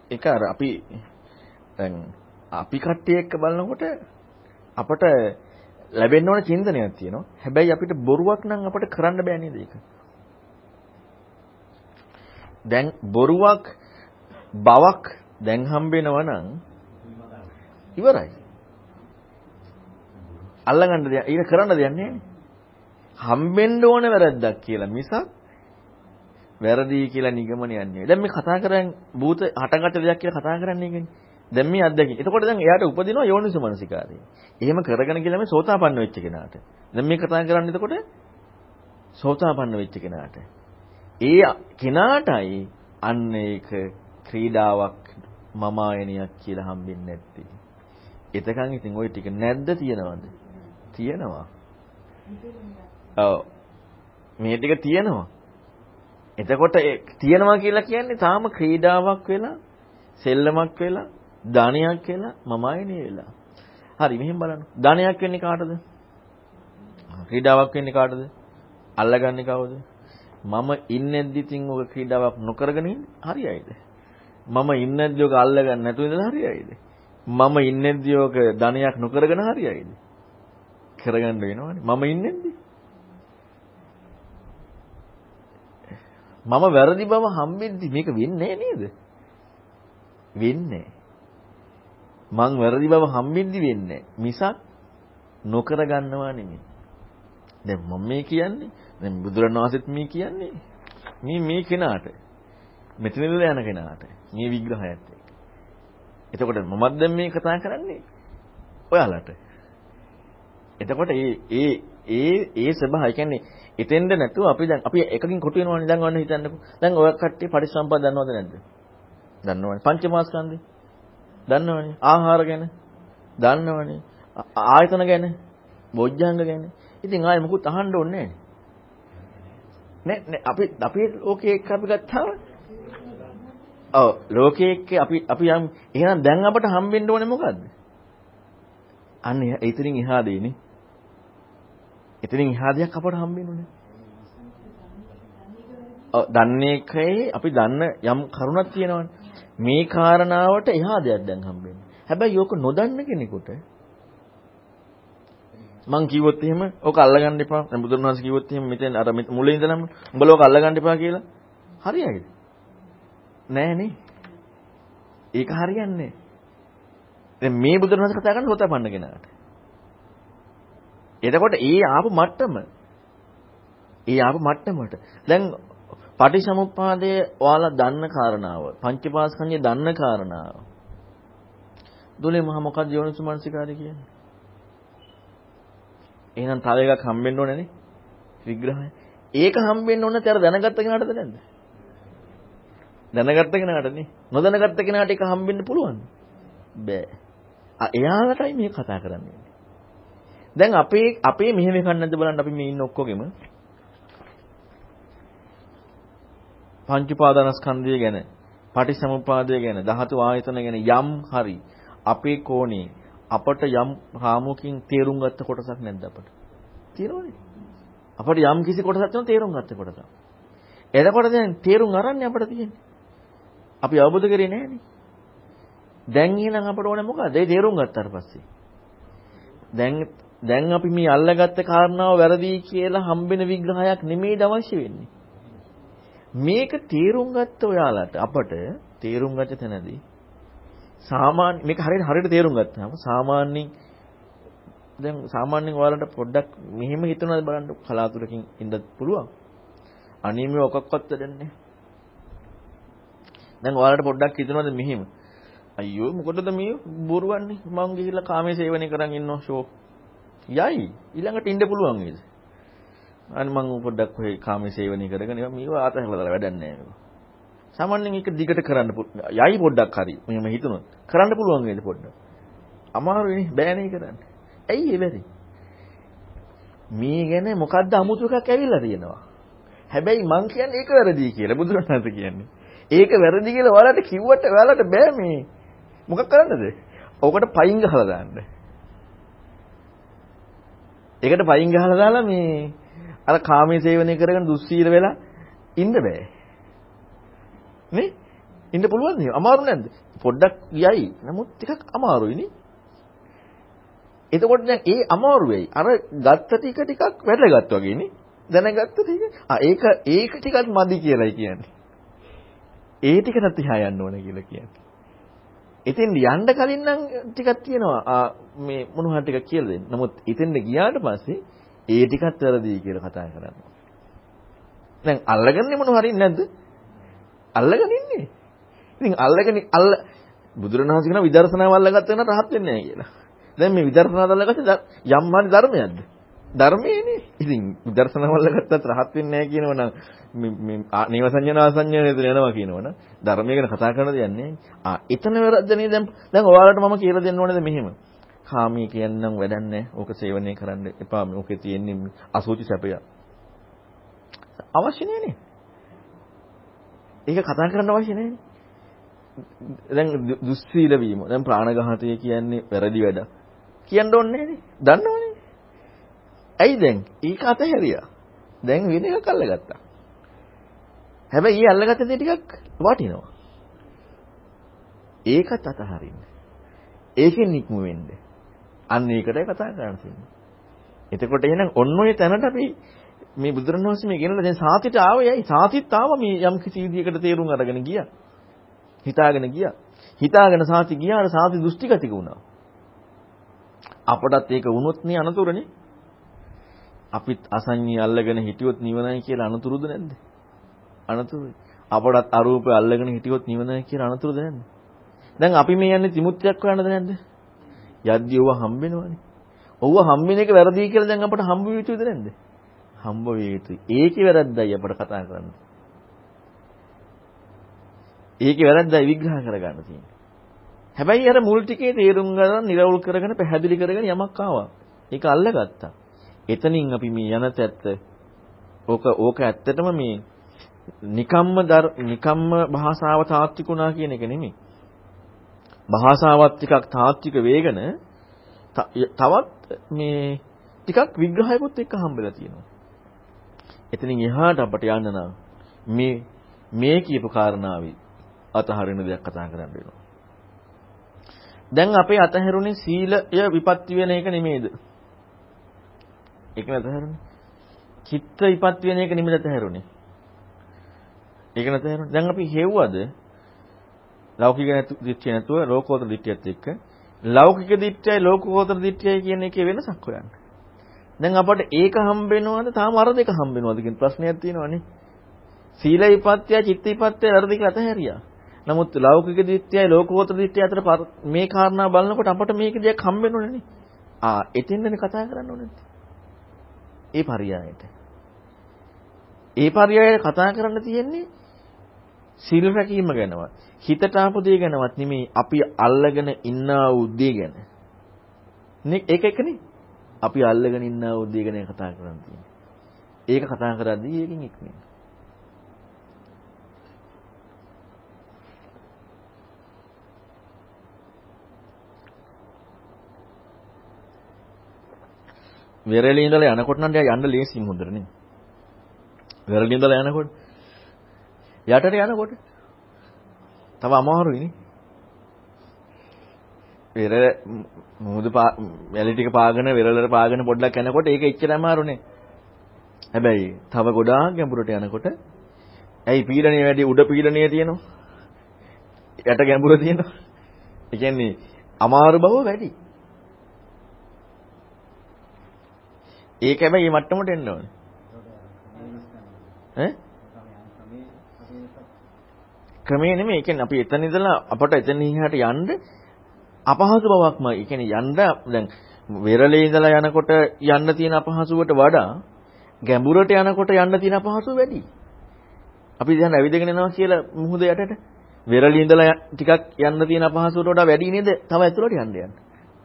ඒක අර අපි දැන් අපි කට්ටිය එක්ක බලනකොට අපට ලැබෙන්න ඕන චින්තනයක් තියෙනවා. හැබැයි අපිට බොරුවක් නම් අපිට කරන්න බෑ නේද ඒක? දැන් බොරුවක් බවක් දැන් හම්බෙනවා නම් ඉවරයි. අල්ලගන්න දෙයක් ඊට කරන්න දෙයක් නැහැ. හම්බෙන්න ඕන වැරද්දක් කියලා මිසක් වැරදි කියලා නිගමනයක් නෙවෙයි. දැන් මේ කතා කරන්නේ භූත හටගත දෙයක් කියලා කතා කරන්නේ කියන්නේ. දැන් මේ අත්දැකීම. එතකොට දැන් එයාට උපදිනවා යෝනිසු මනසිකාරය. එහෙම කරගෙන කියලා මේ සෝතාපන්න වෙච්ච කෙනාට. දැන් මේ කතා කරන්නේ එතකොට සෝතාපන්න වෙච්ච කෙනාට. ඒ කෙනාටයි අන්න ඒක ක්‍රීඩාවක් මම ආයනියක් කියලා හම්බෙන්නේ නැත්තේ. එතකන් ඉතින් ওই ටික නැද්ද තියනවද? තියෙනවා. ඔව්. මේ ටික තියෙනවා. එතකොට තියෙනවා කියලා කියන්නේ තාම ක්‍රීඩාවක් වෙලා, සෙල්ලමක් වෙලා, ධනයක් වෙලා, මම ආයනිය වෙලා. හරි මෙහෙම බලන්න. ධනයක් වෙන්නේ කාටද? ක්‍රීඩාවක් වෙන්නේ කාටද? අල්ලගන්නේ කවුද? මම ඉන්නේද්දි තින් ඔය ක්‍රීඩාවක් නොකරගෙන ඉන්නේ හරියයිද? මම ඉන්නේද්දි ඔක අල්ලගන්න නැතුව ඉඳලා හරියයිද? මම ඉන්නේද්දි ඔක ධනයක් නොකරගෙන හරියයිද? කරගන්න වෙනවනේ. මම ඉන්නේද්දි. මම වැරදි බව හම්බෙද්දි මේක වෙන්නේ නේද? වෙන්නේ. මං වැරදි බව හම්බෙද්දි වෙන්නේ. මිසක් නොකර ගන්නවා නෙමෙයි. දැන් මම මේ කියන්නේ දැන් බුදුරණවහන්සේත් මේ කියන්නේ මේ මේ කෙනාට මෙතන ඉඳලා යන කෙනාට මේ විග්‍රහයත් එක්ක. එතකොට මමත් දැන් මේ කතා කරන්නේ ඔයාලට. එතකොට ඒ ඒ ඒ ඒ ස්වභාවය කියන්නේ එතෙන්ද නැතුව අපි දැන් අපි එකකින් කොටු වෙනවනේ දැන් වන්න හිතන්නකෝ. දැන් ඔය කට්ටිය පරිසම්පාද දන්නවද නැද්ද? දන්නවනේ. පංචමාස්කන්ධේ. දන්නවනේ. ආහාර ගැන. දන්නවනේ. ආයතන ගැන. බොජ්ජංග ගැන. ඉතින් ආයෙ මොකුත් අහන්න ඕනේ නැහැ. නේ අපි අපි ලෝකයේ එක්ක අපි ගත්තාම ඔව් ලෝකයේ එක්ක අපි අපි යම් එහෙනම් දැන් අපට හම්බෙන්න ඕනේ මොකද්ද? අන්න එතනින් එහා දෙන්නේ. එතනින් එහා දෙයක් අපට හම්බෙන්නේ නැහැ. ඔව් දන්නේ එකේ අපි දන්න යම් කරුණක් තියෙනවනේ. මේ කාරණාවට එහා දෙයක් දැන් හම්බෙන්නේ. හැබැයි ඕක නොදන්න කෙනෙකුට මං කිව්වොත් එහෙම ඕක අල්ලගන්න එපා. දැන් බුදුරණවහන්සේ කිව්වොත් එහෙම මෙතෙන් අර මුලින් ඉඳලම උඹලා ඕක අල්ලගන්න එපා කියලා. හරියයිද? නෑනේ. ඒක හරියන්නේ දැන් මේ බුදුරණවහන්සේ කතා කරන්නේ හොතපන්න කෙනාට. එතකොට ඒ ආපු මට්ටම. ඒ ආපු මට්ටමට. දැන් පටිසමුප්පාදයේ ඔයාලා දන්න කාරණාව පංචපාස්කන්ධය දන්න කාරණාව. දුලේ මහ මොකක්ද යෝනිසුමනසිකාරය කියන්නේ? එහෙනම් තව එකක් හම්බෙන්න ඕනේ නේ. විග්‍රහය. ඒක හම්බෙන්න ඕනේ තර දැනගත්ත කෙනාටද නැද්ද? දැනගත්ත කෙනාට නේ? නොදැනගත්ත කෙනාට ඒක හම්බෙන්න පුළුවන් බෑ. එයාලටයි මේ කතා කරන්නේ. දැන් අපේ අපේ මෙහෙම එකක් නැද්ද බලන්න අපි මේ ඉන්න ඔක්කොගෙම? පංච උපාදානස්කන්ධය ගැන පටිසමුපාදය ගැන ධාතු ආයතන ගැන යම් හරි අපේ කෝණේ අපට යම් රාමුවකින් තේරුම් ගත්ත කොටසක් නැද්ද අපට? තියෙනවනේ. අපට යම් කිසි කොටසක් තියෙනවා තේරුම් ගත්ත කොටසක්. එතකොට දැන් තේරුම් අරන්නේ අපට තියෙන්නේ. අපි අවබෝධ කරේ නැහැනේ. දැන් එහෙනම් අපට ඕනේ මොකද ඒ තේරුම් ගත්තාට පස්සේ. දැන් දැන් අපි මේ අල්ලගත්ත කාරණාව වැරදි කියලා හම්බෙන විග්‍රහයක් නෙමෙයි අවශ්‍ය වෙන්නේ. මේක තේරුම් ගත්ත ඔයාලට අපට තේරුම් ගත තැනදී සාමාන්‍ය මේක හරියට හරියට තේරුම් ගත්තාම සාමාන්‍යයෙන් දැන් සාමාන්‍යයෙන් ඔයාලට පොඩ්ඩක් මෙහෙම හිතනවාද බලන්න කලාතුරකින් ඉඳත් පුළුවන්. අනේ මේ ඔකක්වත් දෙන්නේ දැන් ඔයාලට පොඩ්ඩක් හිතනවාද මෙහෙම අයියෝ මොකටද මේ බොරුවන්නේ මං ගිහිල්ලා කාමයේ සේවනය කරන් ඉන්නවා ෂෝ යයි. ඊළඟට ඉන්න පුළුවන් වේද අනේ මං පොඩ්ඩක් ඔය කාමයේ සේවනය කරගෙන මේව ආතහලා දාලා වැඩක් නැහැ සාමාන්‍යයෙන් ඒක දිගට කරන්න යයි පොඩ්ඩක් හරි මෙහෙම හිතුනොත්. කරන්න පුළුවන් වේද පොඩ්ඩක්? අමාරුයිනේ බෑනේ කරන්න. ඇයි ඒ බැරි? මේ ගැන මොකද්ද අමුතු එකක් ඇවිල්ලා තියෙනවා? හැබැයි මං කියන්නේ ඒක වැරදි කියලා බුදුරණාහි කියන්නේ. ඒක වැරදි කියලා ඔයාලට කිව්වට ඔයාලට බෑ මේ. මොකක් කරන්නද? ඕකට පයින් ගහලා දාන්න. ඒකට පයින් ගහලා දාලා මේ අර කාමයේ සේවනය කරගෙන දුස්සීල වෙලා ඉන්න බෑ. නේ? ඉන්න පුළුවන් නේ? අමාරු නැද්ද? පොඩ්ඩක් යයි. නමුත් ටිකක් අමාරුයි නේ. එතකොට දැන් ඒ අමාරු වෙයි. අර ගත්ත ටික ටිකක් වැඩගත් වගේ නේ. දැනගත්ත ටික. ආ ඒක ඒක ටිකක් මදි කියලායි කියන්නේ. ඒ ටිකට තියා යන්න ඕන කියලා කියන්නේ. එතෙන් යන්න කලින් නම් ටිකක් තියෙනවා මේ මොනවා ටිකක් කියලා දෙන්න. නමුත් එතෙන්ද ගියාට පස්සේ ඒ ටිකත් වැරදි කියලා කතා කරනවා. දැන් අල්ලගන්නේ මොනව හරින්නේ නැද්ද? අල්ලගෙන ඉන්නේ. ඉතින් අල්ලගෙන අල්ල බුදුරණවහන්සේ කියන විදර්ශනාව අල්ලගත්ත වෙන රහත් වෙන්නේ නැහැ කියලා. දැන් මේ විදර්ශනාව අල්ලගත්තේ යම් මානි ධර්මයක්ද? ධර්මයේනේ. ඉතින් විදර්ශනාව අල්ලගත්තත් රහත් වෙන්නේ නැහැ කියනවනම් මේ නේව සංඥා සංඥා යනවා කියනවනම් ධර්මය ගැන කතා කරන දෙයක් නෑ. ආ එතන වැරද්දනේ දැන් දැන් ඔයාලට මම කියලා දෙන්න ඕනේද මෙහෙම. කාමී කියන්නම් වැඩක් නෑ. ඕක සේවනය කරන්න එපා. ඕකේ තියෙන්නේ අසුචි සැපය. අවශ්‍ය නෑනේ. ඒක කතා කරන්න අවශ්‍ය නෑනේ. දැන් දුස්සීල වීම. දැන් ප්‍රාණඝාතය කියන්නේ වැරදි වැඩ. කියන්න ඕනේ නෑනේ. දන්නවනේ. ඇයි දැන්? ඒක අතහැරියා. දැන් වෙන එකක් අල්ලගත්තා. හැබැයි ඊ අල්ලගත්ත දේ ටිකක් වටිනවා. ඒකත් අතහරින්න. ඒකෙන් නික්ම වෙන්න. අන්න ඒකටයි කතා කරන්න තියෙන්නේ. එතකොට එහෙනම් ඔන්න ඔය තැනට අපි මේ බුදුරණවහන්සේ මේ කියනවා දැන් සාතිට ආවයයි සාතිත් ආව මේ යම් කිසි විදියකට තේරුම් අරගෙන ගියා. හිතාගෙන ගියා. හිතාගෙන සාති ගියාට සාති දෘෂ්ටිගතික වුණා. අපටත් ඒක වුණොත් නේ අනතුරුනේ. අපිත් අසඤ්ඤී අල්ලගෙන හිටියොත් නිවනයි කියලා අනතුරුද නැද්ද? අනතුරුයි. අපටත් අරූපය අල්ලගෙන හිටියොත් නිවන කියන අනතුරුද නැද්ද? දැන් අපි මේ යන්නේ විමුක්තියක් හොයන්නද නැද්ද? යද්දී ඕවා හම්බෙනවනේ. ඕවා හම්බෙන එක වැරදි කියලා දැන් අපට හම්බ වෙ යුතුද නැද්ද? හම්බ වෙ යුතුයි. ඒකේ වැරද්දයි අපට කතා කරන්න. ඒකේ වැරද්දයි විග්‍රහ කරගන්න තියෙන්නේ. හැබැයි අර මුල් ටිකේ තේරුම් ගන්න නිරවුල් කරගෙන පැහැදිලි කරගෙන යමක් ආවා. ඒක අල්ලගත්තා. එතනින් අපි මේ යන තැත්ත ඕක ඕක ඇත්තටම මේ නිකම්ම නිකම්ම භාෂාව තාත්විකුණා කියන එක නෙමෙයි. භාෂාවත් ටිකක් තාත්වික වේගන තවත් මේ ටිකක් විග්‍රහයකුත් එක්ක හම්බෙලා තියෙනවා. එතනින් එහාට අපට යන්න නම් මේ මේ කියපු කාරණාවයි අතහරින දෙයක් කතා කරන්න වෙනවා. දැන් අපේ අතහැරුණේ සීලය විපත්ති වෙන එක නෙමෙයිද? ඒක නතහැරුණේ. චිත්ත විපත්ති වෙන එක නෙමෙයිද අතහැරුණේ? ඒක නතහැරුණේ. දැන් අපි හෙව්වද ලෞකික දිට්ඨිය නැතුව ලෝකෝත්තර දිට්ඨියත් එක්ක ලෞකික දිට්ඨියයි ලෝකෝත්තර දිට්ඨියයි කියන එකේ වෙනසක් හොයන්න. දැන් අපට ඒක හම්බ වෙනවද තාම අර දෙක හම්බ වෙනවද කියන ප්‍රශ්නයක් තියෙනවනේ. සීල විපත්‍ය චිත්ත විපත්‍ය අර දෙක අතහැරියා. නමුත් ලෞකික දිට්ඨියයි ලෝකෝත්තර දිට්ඨිය අතර මේ කාරණා බලනකොට අපට මේක දෙයක් හම්බ වෙනවනේ නේ. ආ එතෙන්දනේ කතා කරන්න ඕනේ. ඒ පරියායට. ඒ පරියායට කතා කරන්න තියෙන්නේ සීල රැකීම ගැනවත්. හිතට ආපු දේ ගැනවත් නෙමෙයි අපි අල්ලගෙන ඉන්නා වූ දේ ගැන. නේ ඒක එකනේ. අපි අල්ලගෙන ඉන්නා වූ දේ ගැන කතා කරන්න තියෙන්නේ. ඒක කතා කරද්දී ඒකෙන් ඉක්මන. වෙරළේ ඉඳලා යනකොට නම් යන්න ලේසියි හොඳට නේ. වෙරළේ ඉඳලා යනකොට යටට යනකොට තව අමාරුයිනේ. වෙරළ මුහුදු වැලි ටික පාගෙන වෙරළට පාගෙන පොඩ්ඩක් යනකොට ඒක එච්චර අමාරුනේ. හැබැයි තව ගොඩාක් ගැඹුරට යනකොට ඇයි පීඩනය වැඩි උඩ පීඩනය තියෙනවා. යට ගැඹුර තියෙනවා. ඒ කියන්නේ අමාරු බව වැඩි. ඒක හැබැයි මේ මට්ටමට එන්න ඕනේ. ඈ? ක්‍රමේ නෙමෙයි. ඒ කියන්නේ අපි එතන ඉඳලා අපට එතන ඉහට යන්න අපහසු බවක්ම. ඒ කියන්නේ යන්න දැන් වෙරළේ ඉඳලා යනකොට යන්න තියෙන අපහසුවට වඩා ගැඹුරට යනකොට යන්න තියෙන අපහසුව වැඩි. අපි දැන් ඇවිදගෙන යනවා කියලා මුහුද යටට වෙරළේ ඉඳලා ටිකක් යන්න තියෙන අපහසුවට වඩා වැඩි නේද? තව ඇතුළට යන්න යන්න.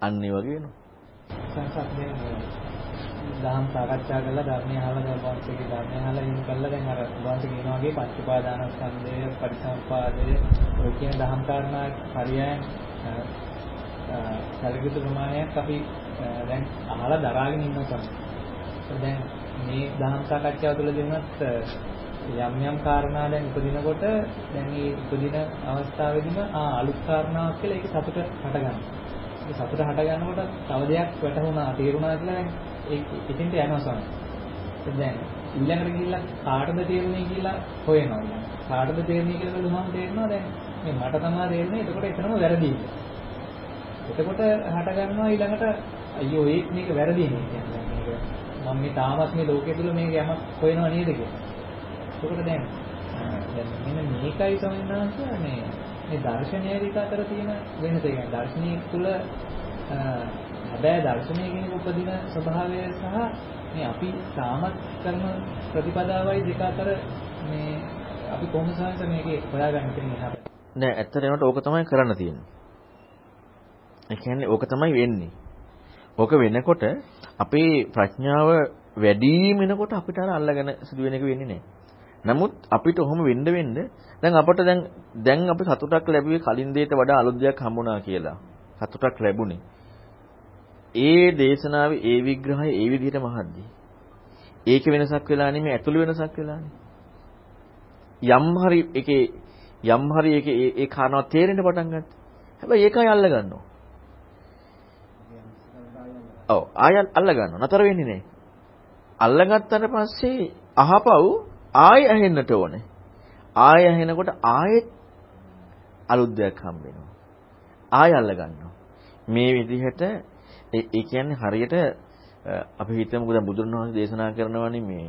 අන්න ඒ වගේ වෙනවා. දහම් සාකච්ඡා කරලා ධර්මය අහලා දැන් වහන්සේගේ ධර්මය අහලා ඉන්න කළා දැන් අර වහන්සේ කියනවා වගේ පංච උපාදානස්කන්ධය පරිසම්පාදය ඔය කියන දහම් කාරණා හරියන් සැලකිත ප්‍රමාණයක් අපි දැන් අහලා දරාගෙන ඉන්නවා තමයි. දැන් මේ දහම් සාකච්ඡාව තුළ දෙනත් යම් යම් කාරණා දැන් උපදිනකොට දැන් මේ උපදින අවස්ථාවේදීම ආ අලුත් කාරණාවක් කියලා ඒක සතුට හට ගන්නවා. ඒ සතුට හට ගන්නකොට තව දෙයක් වැටහුණා තේරුණා කියලා දැන් එතෙන්ට යනවා සමහර. දැන් ඊළඟට ගිහිල්ලා කාටද තේරුනේ කියලා හොයනවා. කාටද තේරුනේ කියලා බලුවම තේරෙනවා දැන් මේ මට තමයි තේරෙන්නේ. එතකොට එතනම වැරදි. එතකොට හට ගන්නවා ඊළඟට අයියෝ ඒත් මේක වැරදිනේ කියන්නේ මේක මම මේ තාමත් මේ ලෝකයේ තුල මේක යමක් හොයනව නේද කියලා. එතකොට දැන් දැන් මෙන්න මේකයි සමින්නාංශ මේ මේ දර්ශනය දෙක අතර තියෙන වෙනස. කියන්නේ දර්ශනීය තුල හැබැයි දර්ශනය කියන උපදින ස්වභාවය සහ මේ අපි තාමත් කරන ප්‍රතිපදාවයි දෙක අතර මේ අපි කොහොමද සාංශ මේකේ හොයාගන්න තියෙන්නේ නැහැ. නෑ ඇත්තට ඒකට ඕක තමයි කරන්න තියෙන්නේ. ඒ කියන්නේ ඕක තමයි වෙන්නේ. ඕක වෙනකොට අපේ ප්‍රඥාව වැඩිම වෙනකොට අපිට අර අල්ලගෙන සිදුවෙන එක වෙන්නේ නැහැ. නමුත් අපිට ඔහොම වෙන්න වෙන්න දැන් අපට දැන් දැන් අපි සතුටක් ලැබුවේ කලින් දෙයට වඩා අලුත් දෙයක් හම්බුණා කියලා. සතුටක් ලැබුණේ. ඒ දේශනාවේ ඒ විග්‍රහය ඒ විදිහට මහද්දී. ඒකේ වෙනසක් වෙලා නෙමෙයි ඇතුළේ වෙනසක් වෙලානේ. යම් හරි එකේ යම් හරි එකේ ඒ කාරණාව තේරෙන්න පටන් ගත්තා. හැබැයි ඒකයි අල්ල ගන්නවා. ඔව් ආය අල්ල ගන්නවා. නතර වෙන්නේ නැහැ. අල්ලගත්තට පස්සේ අහපව් ආය ඇහෙන්නට ඕනේ. ආය ඇහෙනකොට ආයෙත් අලුත් දෙයක් හම්බ වෙනවා. ආය අල්ල ගන්නවා. මේ විදිහට ඒ කියන්නේ හරියට අපි හිතමුකෝ දැන් බුදුන් වහන්සේ දේශනා කරනවානේ මේ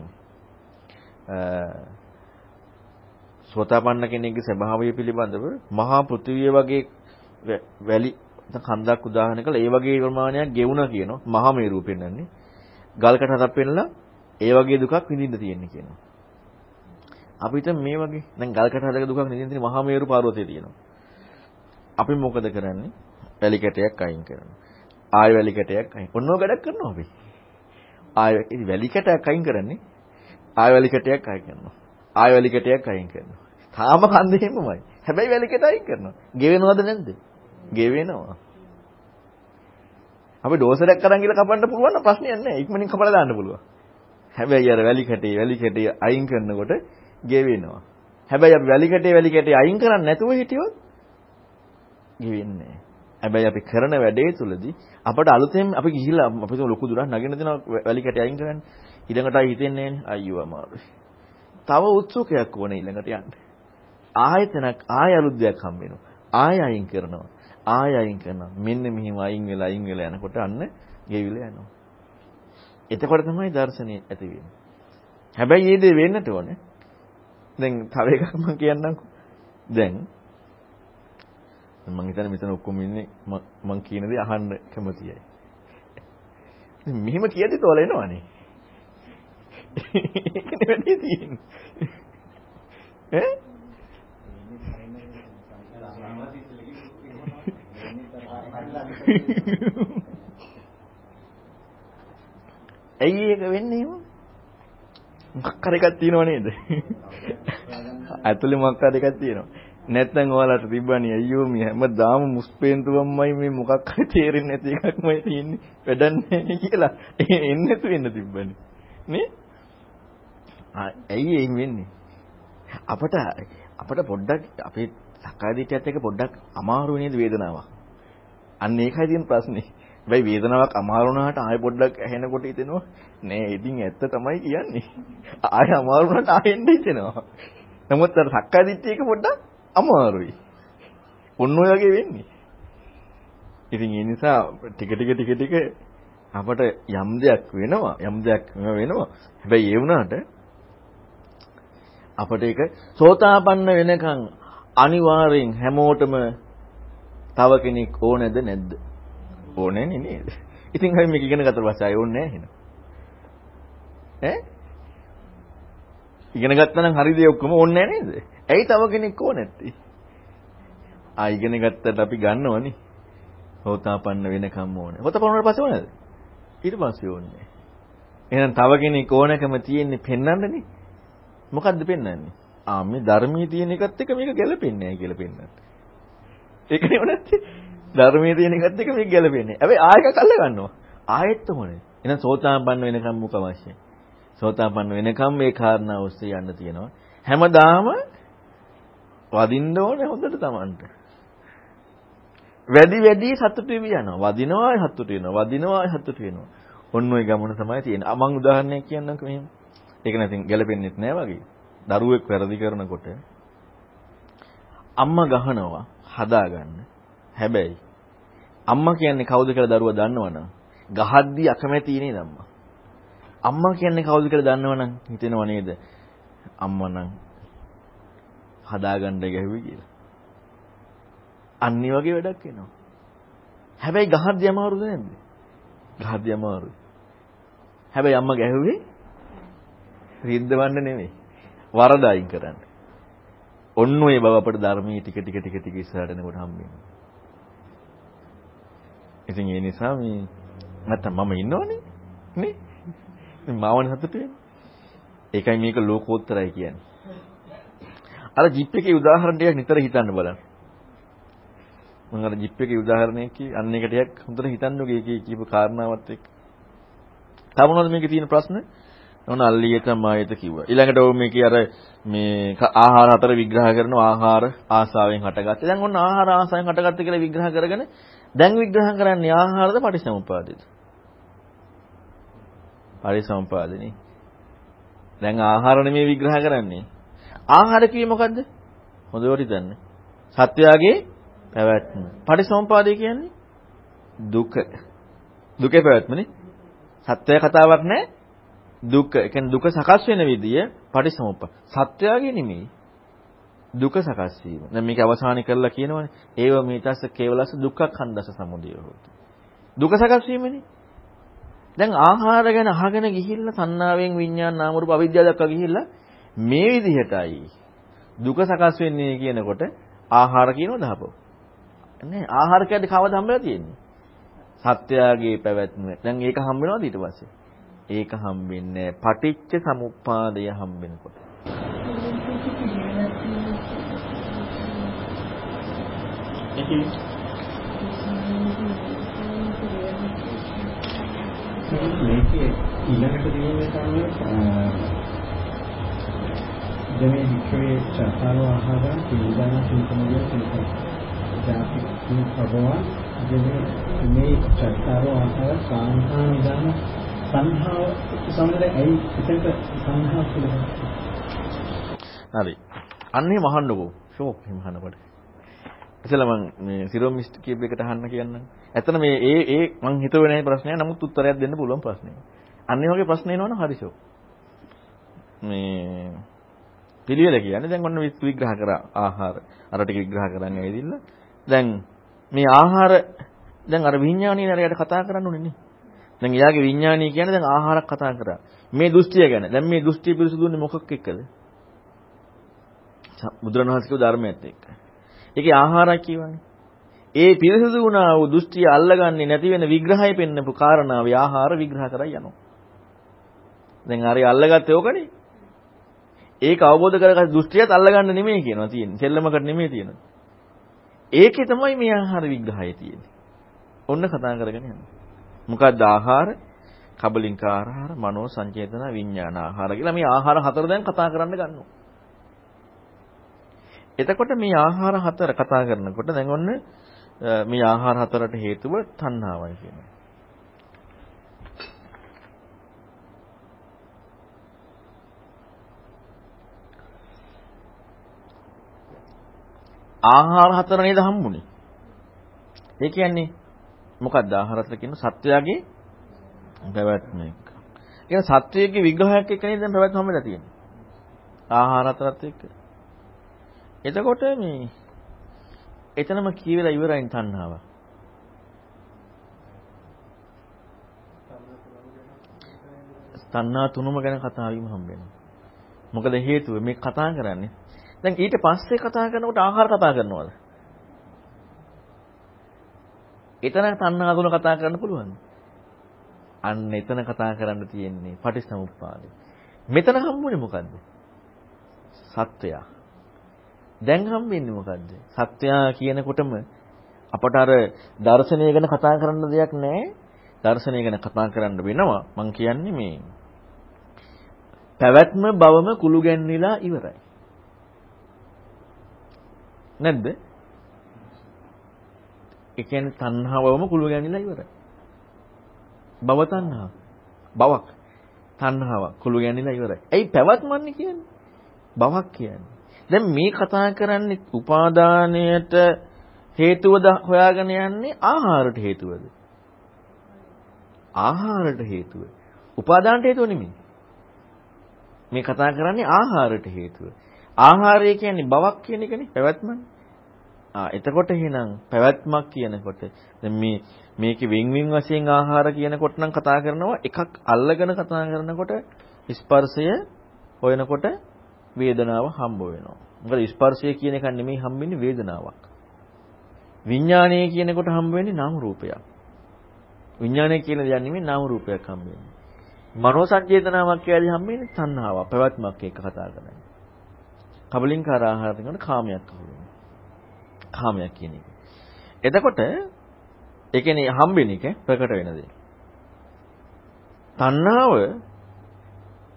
සෝතාපන්න කෙනෙක්ගේ ස්වභාවය පිළිබඳව මහා පෘථිවිය වගේ වැලි කන්දක් උදාහරණ කළා. ඒ වගේ ප්‍රමාණයක් ගෙවුණා කියනවා. මහා මේරුව පෙන්වන්නේ ගල්කට හතක් පෙන්නලා ඒ වගේ දුකක් විඳින්න තියෙන්නේ කියනවා. අපිට මේ වගේ දැන් ගල්කට හදක දුකක් විඳින්න තියෙන මහා මේරු පර්වතය තියෙනවා. අපි මොකද කරන්නේ? වැලි කැටයක් අයින් කරනවා. ආය වැලි කැටයක් අයින් ඔන්නෝ වැඩක් කරනවා අපි ආය වැලි කැටයක් අයින් කරන්නේ ආය වැලි කැටයක් අයින් කරනවා ආය වැලි කැටයක් අයින් කරනවා තාම කන්දේ හිමමයි හැබැයි වැලි කැට අයින් කරනවා ගෙවෙනවද නැද්ද ගෙවෙනවා. අපි ඩෝසරයක් අරන් ගිහලා කපන්න පුළුවන් නම් ප්‍රශ්නයක් නැහැ. ඉක්මනින් කපලා දාන්න පුළුවන්. හැබැයි අර වැලි කැටේ වැලි කැටේ අයින් කරනකොට ගෙවෙනවා. හැබැයි අපි වැලි කැටේ වැලි කැටේ අයින් කරන්නේ නැතුව හිටියොත් ගෙවෙන්නේ නැහැ. හැබැයි අපි කරන වැඩේ තුලදී අපට අලුතෙන් අපි ගිහිල්ලා අපි ලොකු දුරක් නගින්න දෙනවා වැලි කැටේ අයින් කරන්න. ඊළඟට ආයි හිතෙන්නේ නැහැ අයියෝ අමාරුයි. තව උත්සුකයක් ඕනේ ඊළඟට යන්න. ආයතනක් ආය අලුත් දෙයක් හම්බ වෙනවා. ආය අයින් කරනවා. ආය අයින් කරනවා. මෙන්න මෙහිම අයින් වෙලා අයින් වෙලා යනකොට අන්න ගෙවිලා යනවා. එතකොට තමයි දර්ශනය ඇති වෙන්නේ. හැබැයි මේ දේ වෙන්නට ඕනේ. දැන් තව එකක් මම කියන්නම්කෝ. දැන් මම හිතන්නේ මෙතන ඔක්කොම ඉන්නේ මම කියන දේ අහන්න කැමතියි. මෙහෙම කියද්දි තෝල එනවනේ. ඒකනේ වැඩි තියෙන්නේ. ඈ ඇයි ඒක වෙන්නේ එහෙම? මොකක් හරි එකක් තියෙනව නේද? ඇතුලේ මොකක් හරි එකක් තියෙනවා. නැත්නම් ඔයාලට තිබ්බනේ අයියෝ මේ හැමදාම මුස්පේන්තුවම්මයි මේ මොකක් හරි තේරෙන්නේ නැති එකක්මයි තියෙන්නේ. වැඩක් නැහැ කියලා. එන්නේ නැතු වෙන්න තිබ්බනේ. නේ? ඇයි එහෙම වෙන්නේ? අපට අපට පොඩ්ඩක් අපේ සක්කාය දිට්ඨියත් එක්ක පොඩ්ඩක් අමාරු නේද වේදනාවක්. අන්න ඒකයි තියෙන ප්‍රශ්නේ. හැබැයි වේදනාවක් අමාරු වුණාට ආයෙ පොඩ්ඩක් ඇහෙනකොට හිතෙනවා නෑ ඉතින් ඇත්ත තමයි කියන්නේ. ආයෙ අමාරු වුණාට ආයෙන්න හිතෙනවා. නමුත් අර සක්කාය දිට්ඨිය එක පොඩ්ඩක් අමාරුයි. ඔන්න ඔය වගේ වෙන්නේ. ඉතින් ඒ නිසා ටික ටික ටික ටික අපට යම් දෙයක් වෙනවා යම් දෙයක් වෙනවා. හැබැයි ඒ වුණාට අපට ඒක සෝතාපන්න වෙනකන් අනිවාර්යෙන් හැමෝටම තව කෙනෙක් ඕනේද නැද්ද? ඕනේ නේද? ඉතින් අපි මේක ඉගෙන ගත්තට පස්සේ ආයෙ ඕනේ නැහැ එහෙනම්. ඈ? ඉගෙන ගත්තා නම් හරිද ඔක්කොම ඕනේ නැහැ නේද? ඇයි තව කෙනෙක් ඕනේ නැත්තේ? ආ ඉගෙන ගත්තට අපි ගන්නවනේ. හෝතාපන්න වෙනකම් ඕනේ. හෝතාපන්න වුණාට පස්සේ ඕනේද? ඊට පස්සේ ඕනේ. එහෙනම් තව කෙනෙක් ඕනකම තියෙන්නේ පෙන්වන්නනේ. මොකද්ද පෙන්වන්නේ? ආ මේ ධර්මයේ තියෙන එකත් එක්ක මේක ගැලපෙන්නේ නැහැ කියලා පෙන්වන්නේ. ඒක නෙව නැත්තේ. ධර්මයේ තියෙන එකත් එක්ක මේක ගැලපෙන්නේ. හැබැයි ආයක කල්ල ගන්නවා. ආයෙත් මොනේ? එහෙනම් සෝතාපන්න වෙනකම් මුක අවශ්‍යයි. සෝතාපන්න වෙනකම් මේ කාරණා ඔස්සේ යන්න තියෙනවා. හැමදාම වදින්න ඕනේ හොඳට Tamanට. වැඩි වැඩි සතුටු වෙවි යනවා. වදිනවා සතුටු වෙනවා. වදිනවා සතුටු වෙනවා. ඔන්න ඔය ගමන තමයි තියෙන්නේ. මම උදාහරණයක් කියන්නම්කෝ මෙහෙම. ඒක නැතිනම් ගැලපෙන්නේ නැහැ වගේ. දරුවෙක් වැරදි කරනකොට අම්මා ගහනවා හදාගන්න. හැබැයි අම්මා කියන්නේ කවුද කියලා දරුවා දන්නවනම් ගහද්දි අකමැති නේද අම්මා. අම්මා කියන්නේ කවුද කියලා දන්නවනම් හිතෙනව නේද? අම්මා නම් හදාගන්න ගැහුවේ කියලා. අන්නේ වගේ වැඩක් වෙනවා. හැබැයි ගහද්දි අමාරුද නැද්ද? ගහද්දි අමාරුයි. හැබැයි අම්මා ගැහුවේ රිද්දවන්න නෙමෙයි. වරද අයින් කරන්න. ඔන්න ඔය බව අපට ධර්මයේ ටික ටික ටික ටික ඉස්සරහට යනකොට හම්බෙනවා. ඉතින් ඒ නිසා මේ නැත්තම් මම ඉන්නවනේ නේ? මාවනේ සතුටු වෙන්නේ. ඒකයි මේක ලෝකෝත්තරයි කියන්නේ. අර ජිප් එකේ උදාහරණ ටිකක් නිතර හිතන්න බලන්න. මම අර ජිප් එකේ උදාහරණයක් කි අන්න එක ටිකක් හොඳට හිතන්නකෝ ඒකේ කියපු කාරණාවත් එක්ක. තව මොනවද මේකේ තියෙන ප්‍රශ්න? ඔන්න අල්ලියත මායත කිව්වා. ඊළඟට ඔය මේකේ අර මේ ආහාර හතර විග්‍රහ කරනවා ආහාර ආසාවෙන් හටගත්තේ. දැන් ඔන්න ආහාර ආසාවෙන් හටගත්තේ කියලා විග්‍රහ කරගෙන දැන් විග්‍රහ කරන්නේ ආහාරද පටිසමුපාදද? පටිසමුපාදනේ. දැන් ආහාර නෙමෙයි විග්‍රහ කරන්නේ. ආහාර කියේ මොකද්ද? හොඳට හිතන්න. සත්‍යයගේ පැවැත්ම. පටිසමුපාදය කියන්නේ දුක. දුකේ පැවැත්මනේ. සත්‍යය කතාවක් නෑ. දුක. ඒ කියන්නේ දුක සකස් වෙන විදිය පටිසමුප්ප. සත්‍යයගේ නෙමෙයි. දුක සකස් වීම. දැන් මේක අවසානය කරලා කියනවනේ. ඒව මේතස්ස කේවලස දුක්ඛ ඛණ්ඩස සමුදය හොති. දුක සකස් වීමනේ. දැන් ආහාර ගැන අහගෙන ගිහිල්ලා තණ්හාවෙන් විඤ්ඤාණ නාම රූප අවිද්‍යාව දක්වා ගිහිල්ලා මේ විදිහටයි දුක සකස් වෙන්නේ කියනකොට ආහාර කියනවද හපෝ? නෑ ආහාර කියන්නේ කවද හම්බෙලා තියෙන්නේ? සත්‍යයගේ පැවැත්ම. දැන් ඒක හම්බ වෙනවද ඊට පස්සේ? ඒක හම්බෙන්නේ පටිච්ච සමුප්පාදය හම්බෙනකොට. මේකේ ඊළඟට තියෙන්නේ තමයි දෙමේ වික්‍රේ චත්තාරෝ ආහාර පිළිදාන සීතමෝය සිල්ප. ජාති ප්‍රබව දෙමේ මේ චත්තාරෝ ආහාර සාන්හා නිදාන සංහාව සමහර ඇයි එතනට සංහාව කියලා. හරි. අන්නේ මහන්නකෝ. ෂෝක් එහෙම අහනකොට. ඉතල මම මේ සිරෝමිස්ට් කියප එකට අහන්න කියන්නම්. ඇත්තට මේ ඒ ඒ මං හිතුවේ නැහැ ප්‍රශ්නයක්. නමුත් උත්තරයක් දෙන්න පුළුවන් ප්‍රශ්නයක්. අන්න ඒ වගේ ප්‍රශ්න එනවනම් හරිසෝ. මේ පිළිවෙල කියන්නේ දැන් ඔන්න විග්‍රහ කරා ආහාර. අර ටික විග්‍රහ කරන්න ඇවිදින්න. දැන් මේ ආහාර දැන් අර විඥානීය නරයට කතා කරන්න ඕනේ නේ. දැන් එයාගේ විඥානීය කියන්නේ දැන් ආහාරක් කතා කරා. මේ දෘෂ්ටිය ගැන. දැන් මේ දෘෂ්ටිය පිරිසුදුන්නේ මොකක් එක්කද? බුදුරණවහන්සේ කියපු ධර්මයේත් එක්ක. ඒකේ ආහාරය කියවනේ. ඒ පිරිසිදු වුණා වූ දෘෂ්ටිය අල්ලගන්නේ නැති වෙන විග්‍රහය පෙන්නපු කාරණාව ආහාර විග්‍රහ කරලා යනවා. දැන් හරි අල්ලගත්තේ ඕකනේ. ඒක අවබෝධ කරගත්ත දෘෂ්ටියත් අල්ලගන්න නෙමෙයි කියනවා තියෙන්නේ. සෙල්ලමකට නෙමෙයි තියෙන්නේ. ඒකේ තමයි මේ ආහාර විග්‍රහය තියෙන්නේ. ඔන්න කතා කරගෙන යනවා. මොකක්ද ආහාර? කබලින්ක ආහාර, මනෝ සංචේතන, විඥාන ආහාර කියලා මේ ආහාර හතර දැන් කතා කරන්න ගන්නවා. එතකොට මේ ආහාර හතර කතා කරනකොට දැන් ඔන්න මේ ආහාර හතරට හේතුව තණ්හාවයි කියනවා. ආහාර හතර නේද හම්බුනේ. ඒ කියන්නේ මොකක්ද ආහාර හතර කියන සත්වයාගේ පැවැත්ම එක්ක. ඒ සත්වයේ විග්‍රහයක් එක්ක නේද දැන් පැවැත්ම හම්බෙලා තියෙන්නේ. ආහාර හතරත් එක්ක. එතකොට මේ එතනම කියවිලා ඉවරයින් තණ්හාව. තණ්හා තුනම ගැන කතා වීම හම්බෙනවා. මොකද හේතුව මේ කතා කරන්නේ. දැන් ඊට පස්සේ කතා කරනකොට ආහාර කතා කරනවද? එතන තණ්හා තුන කතා කරන්න පුළුවන්ද? අන්න එතන කතා කරන්න තියෙන්නේ පටිච්චසමුප්පාදේ. මෙතන හම්බුනේ මොකද්ද? සත්වයා. දැන් හම්බෙන්නේ මොකද්ද? සත්‍යයා කියනකොටම අපට අර දර්ශනය ගැන කතා කරන්න දෙයක් නැහැ. දර්ශනය ගැන කතා කරන්න වෙනවා. මං කියන්නේ මේ පැවැත්ම බවම කුළු ගැන්විලා ඉවරයි. නැද්ද? ඒ කියන්නේ තණ්හාවම කුළු ගැන්විලා ඉවරයි. භව තණ්හාව. බවක්. තණ්හාවක් කුළු ගැන්විලා ඉවරයි. ඇයි පැවැත්මන්නේ කියන්නේ? බවක් කියන්නේ. දැන් මේ කතා කරන්නේ උපාදානයට හේතුවද හොයාගෙන යන්නේ ආහාරට හේතුවද? ආහාරට හේතුව. උපාදානට හේතුව නෙමෙයි. මේ කතා කරන්නේ ආහාරට හේතුව. ආහාරය කියන්නේ බවක් කියන එකනේ පැවැත්මනේ. ආ එතකොට එහෙනම් පැවැත්මක් කියනකොට දැන් මේ මේකේ වින් වින් වශයෙන් ආහාර කියනකොට නම් කතා කරනවා එකක් අල්ලගෙන කතා කරනකොට ස්පර්ශය හොයනකොට වේදනාව හම්බ වෙනවා. මොකද ස්පර්ශය කියන එක නෙමෙයි හම්බෙන්නේ වේදනාවක්. විඥානය කියනකොට හම්බ වෙන්නේ නාම රූපයක්. විඥානය කියන දේ නෙමෙයි නාම රූපයක් හම්බ වෙන්නේ. මනෝ සංජේතනාවක් කියලාදී හම්බෙන්නේ තණ්හාවක්, පැවැත්මක් එක්ක කතා කරන්නේ. කබලින්කාර ආහාර දෙනකොට කාමයක් හම්බෙන්නේ. කාමයක් කියන එක. එතකොට ඒ කියන්නේ හම්බෙන එක ප්‍රකට වෙන දේ. තණ්හාව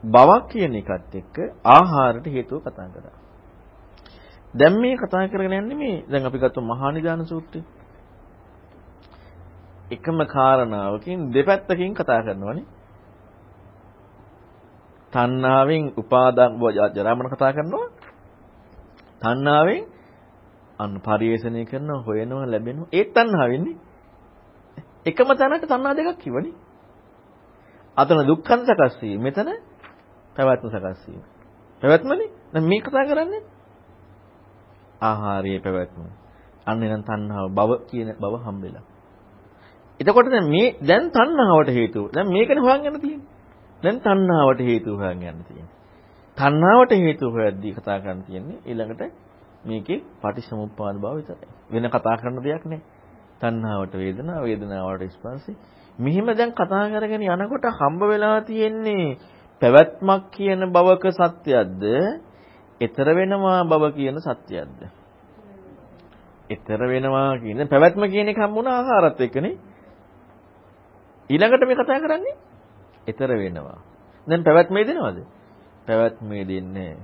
බවක් කියන එකත් එක්ක ආහාරට හේතුව කතා කරා. දැන් මේ කතා කරගෙන යන්නේ මේ දැන් අපි ගත්ත මහා නිදාන සූත්‍රය. එකම කාරණාවකින් දෙපැත්තකින් කතා කරනවනේ. තණ්හාවෙන් උපාදාන ජරාමන කතා කරනවා. තණ්හාවෙන් අන්න පරිේශණය කරනවා හොයනවා ලැබෙනවා ඒත් තණ්හාවෙන්නේ. එකම තැනට තණ්හා දෙකක් කිව්වනේ. අතන දුක්ඛං සකස් වීම මෙතන පැවැත්ම සකස් වීම. පැවැත්මනේ. දැන් මේ කතා කරන්නේ ආහාරයේ පැවැත්ම. අන්න එනම් තණ්හාව භව කියන බව හම්බෙලා. එතකොට දැන් මේ දැන් තණ්හාවට හේතුව. දැන් මේකනේ හොයන් යන්න තියෙන්නේ. දැන් තණ්හාවට හේතුව හොයන් යන්න තියෙන්නේ. තණ්හාවට හේතුව හොයද්දී කතා කරන්න තියෙන්නේ ඊළඟට මේකේ පටිච්චසමුප්පාද බව විතරයි. වෙන කතා කරන්න දෙයක් නැහැ. තණ්හාවට වේදනාව, වේදනාවට ස්පර්ශය. මෙහිම දැන් කතා කරගෙන යනකොට හම්බ වෙලා තියෙන්නේ පැවැත්මක් කියන බවක සත්‍යයක්ද? ඊතර වෙනවා බව කියන සත්‍යයක්ද? ඊතර වෙනවා කියන පැවැත්ම කියන එක හම්බුණ ආහාරත් එක්කනේ. ඊළඟට මේ කතා කරන්නේ ඊතර වෙනවා. දැන් පැවැත්මේ දෙනවද? පැවැත්මේ දෙන්නේ.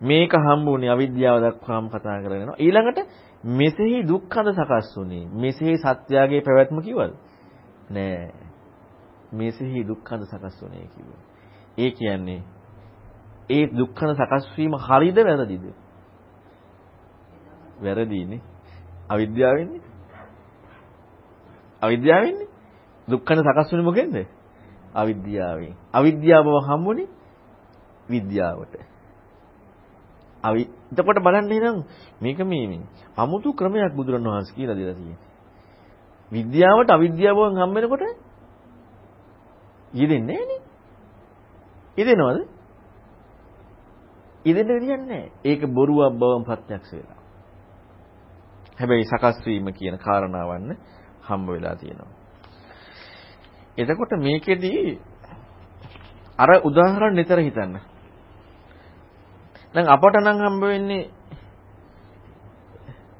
මේක හම්බුනේ අවිද්‍යාව දක්වාම කතා කරගෙන. ඊළඟට මෙසෙහි දුක්ඛද සකස් වුනේ මෙසෙහි සත්‍යයේ පැවැත්ම කිව්වද? නෑ. මෙසෙහි දුක්ඛද සකස් වුනේ කිව්වා. ඒ කියන්නේ ඒ දුක්ඛන සකස් වීම හරිද වැරදිද? වැරදීනේ. අවිද්‍යාවෙන්නේ? අවිද්‍යාවෙන්නේ? දුක්ඛන සකස් වෙන්නේ මොකෙන්ද? අවිද්‍යාවෙන්. අවිද්‍යාව හම්බුනේ විද්‍යාවට අවි එතකොට බලන්න එහෙනම් මේක මේ මේ අමුතු ක්‍රමයක් බුදුරණවහන්සේ කියලා දෙලා තියෙනවා. විද්‍යාවට අවිද්‍යාවෙන් හම් වෙනකොට යෙදෙන්නේ නෑනේ. යෙදෙනවද? යෙදෙන්න විදියක් නෑ. ඒක බොරුවක් බවම ප්‍රත්‍යක්ෂ වෙලා. හැබැයි සකස් වීම කියන කාරණාවන්න හම්බ වෙලා තියෙනවා. එතකොට මේකෙදී අර උදාහරණ නිතර හිතන්න. දැන් අපට නම් හම්බ වෙන්නේ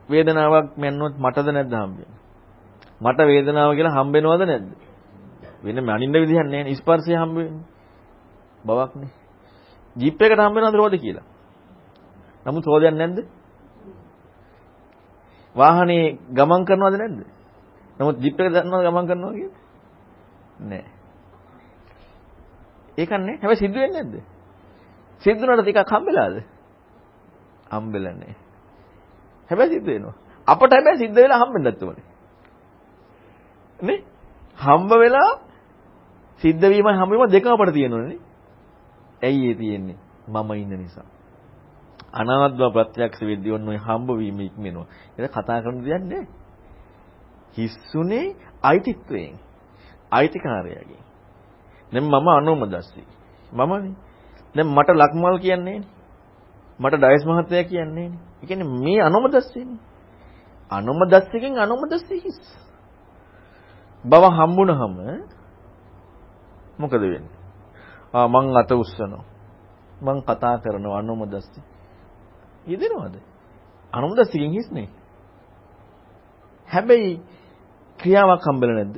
වේදනාවක් මැන්නොත් මටද නැද්ද හම්බෙන්නේ? මට වේදනාව කියලා හම්බෙනවද නැද්ද? වෙන මනින්න විදිහක් නැහැ ස්පර්ශය හම්බ වෙන්නේ. බවක්නේ. ජීප් එකට හම්බ වෙනවද රෝද කියලා? නමුත් රෝදයක් නැද්ද? වාහනේ ගමන් කරනවද නැද්ද? නමුත් ජීප් එක දන්නවද ගමන් කරනවා කියලා? නෑ. ඒක නෑ. හැබැයි සිද්ධ වෙන්නේ නැද්ද? සිද්ධ වුණාට ටිකක් හම්බෙලාද? හම්බෙලා නැහැ. හැබැයි සිද්ධ වෙනවා. අපට හැබැයි සිද්ධ වෙලා හම්බෙන්නත් ඕනේ. නේ? හම්බ වෙලා සිද්ධ වීමයි හම්බ වීම දෙකම අපට තියෙනවනේ. ඇයි ඒ තියෙන්නේ? මම ඉන්න නිසා. අනාත්ම ප්‍රත්‍යක්ෂ වෙද්දී ඔන්න ඔය හම්බ වීම ඉක්මනවා. ඒක කතා කරන්න දෙයක් නැහැ. හිස්සුනේ අයිතිත්වයෙන්. අයිතිකාරයගෙන්. දැන් මම අනෝමදස්සි. මමනේ. දැන් මට ලක්මල් කියන්නේ මට ඩයස් මහත්තයා කියන්නේ නේ. ඒ කියන්නේ මේ අනොමදස්සෙනේ. අනොමදස්සකින් අනොමදස්ස හිස්. බව හම්බුනහම මොකද වෙන්නේ? ආ මං අත උස්සනවා. මං කතා කරනවා අනොමදස්ස. යෙදෙනවද? අනොමදස්සකින් හිස් නේ. හැබැයි ක්‍රියාවක් හම්බෙලා නැද්ද?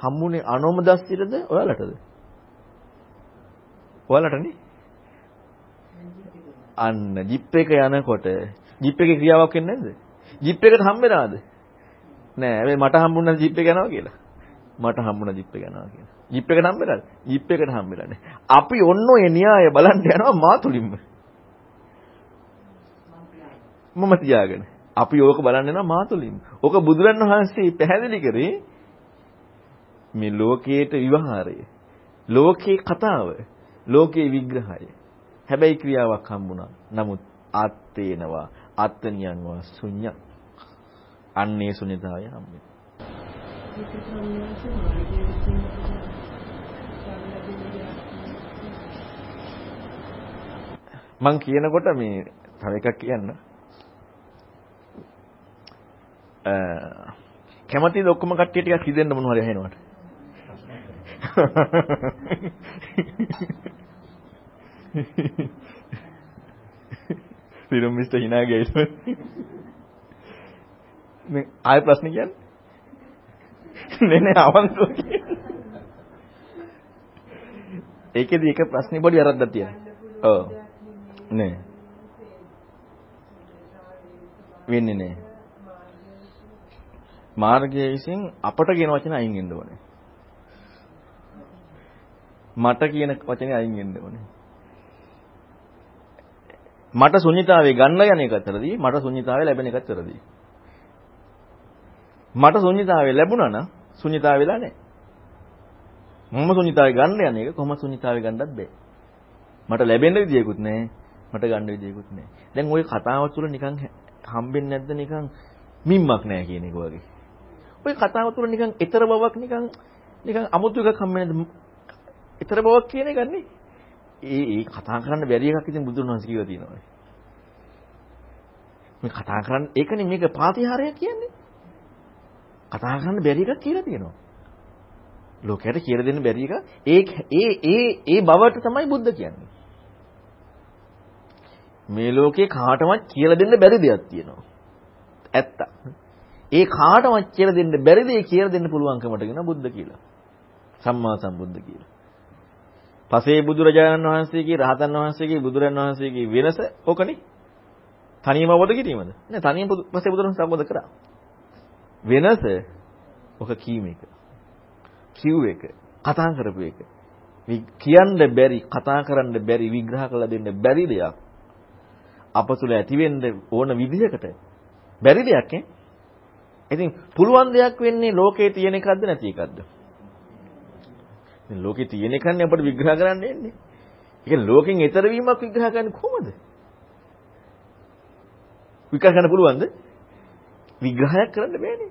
හම්බුනේ අනොමදස්සිරද ඔයාලටද? ඔයාලටනේ අන්න ජිප් එක යනකොට ජිප් එකේ ක්‍රියාවක් වෙන්නේ නැද්ද? ජිප් එකට හම්බෙනවද? නෑ හැබැයි මට හම්බුණා ජිප් එක යනවා කියලා. මට හම්බුණා ජිප් එක යනවා කියලා. ජිප් එකට හම්බෙලාද? ජිප් එකට හම්බෙලා නෑ. අපි ඔන්න ඔය න්‍යාය බලන්න යනවා මාතුලින්ම. මම තියාගෙන. අපි ඕක බලන්න යනවා මාතුලින්ම. ඕක බුදුරන් වහන්සේ පැහැදිලි කරේ මේ ලෝකයේට විවහාරය. ලෝකේ කතාව. ලෝකේ විග්‍රහය. හැබැයි ක්‍රියාවක් හම්බුණා. නමුත් ආත්තේනවා ආත්තනියන්වා ශුන්‍ය. අන්නේ ශුන්‍යතාවය හම්බෙන්නේ. මං කියනකොට මේ තව එකක් කියන්න. අ කැමතිද ඔක්කොම කට්ටිය ටිකක් හිතෙන්න මොනවද ඇහෙනවට? සිරුම් මිස්ටර් hina ගියා මේ ආයෙ ප්‍රශ්න කියන්නේ? නේ නේ අවන්තෝ ඒකෙදි එක ප්‍රශ්නේ පොඩි වැරද්දක් තියෙනවා. ඔව්. නේ. වෙන්නේ නේ. මාර්ගයේ විසින් අපට කියන වචන අයින් වෙන්න ඕනේ. මට කියන වචනේ අයින් වෙන්න ඕනේ මට ශුන්්‍යතාවේ ගන්න යන එකත් වැරදි මට ශුන්්‍යතාවේ ලැබෙන එකත් වැරදි මට ශුන්්‍යතාවේ ලැබුණා නම් ශුන්්‍යතාව වෙලා නැහැ මම ශුන්්‍යතාවේ ගන්න යන එක කොහොම ශුන්්‍යතාවේ ගන්නත් බෑ මට ලැබෙන්න විදියකුත් නැහැ මට ගන්න විදියකුත් නැහැ. දැන් ওই කතාව තුළ නිකන් හම්බෙන්නේ නැද්ද නිකන් මිම්මක් නැහැ කියන එක වගේ. ওই කතාව තුළ නිකන් ඊතර බවක් නිකන් නිකන් අමුතු එකක් හම්බෙන්නේ නැද්ද? ඊතර බවක් කියන එක නේ. ඒ ඒ කතා කරන්න බැරි එකක් ඉතින් බුදුන් වහන්සේ කියලා තියෙනවා. මේ කතා කරන්න ඒකනේ මේක පාතිහාරය කියන්නේ. කතා කරන්න බැරි එකක් කියලා තියෙනවා. ලෝකයට කියලා දෙන්න බැරි එක ඒ ඒ ඒ ඒ බවට තමයි බුද්ධ කියන්නේ. මේ ලෝකේ කාටවත් කියලා දෙන්න බැරි දෙයක් තියෙනවා. ඇත්ත. ඒ කාටවත් කියලා දෙන්න බැරි දේ කියලා දෙන්න පුළුවන්කමට කියන බුද්ධ කියලා. සම්මා සම්බුද්ධ කියලා. පසේ බුදුරජාණන් වහන්සේගේ රහතන් වහන්සේගේ බුදුරන් වහන්සේගේ වෙනස ඕකනේ. තනියම අවබෝධ කිරීමද? නෑ තනියම පසේ බුදුරන් සම්බෝධ කරා. වෙනස ඔක කීම එක. කිව් එක. කතා කරපු එක. කියන්න බැරි, කතා කරන්න බැරි, විග්‍රහ කරලා දෙන්න බැරි දෙයක්. අප තුළ ඇති වෙන්න ඕන විදිහකට බැරි දෙයක් ඈ. ඉතින් පුළුවන් දෙයක් වෙන්නේ ලෝකේ තියෙන එකක්ද නැති එකක්ද? දැන් ලෝකේ තියෙන එකන්නේ අපිට විග්‍රහ කරන්න එන්නේ. ඒ කියන්නේ ලෝකෙන් ඈතර වීමක් විග්‍රහ කරන්නේ කොහොමද? විග්‍රහ කරන්න පුළුවන්ද? විග්‍රහයක් කරන්න බෑනේ.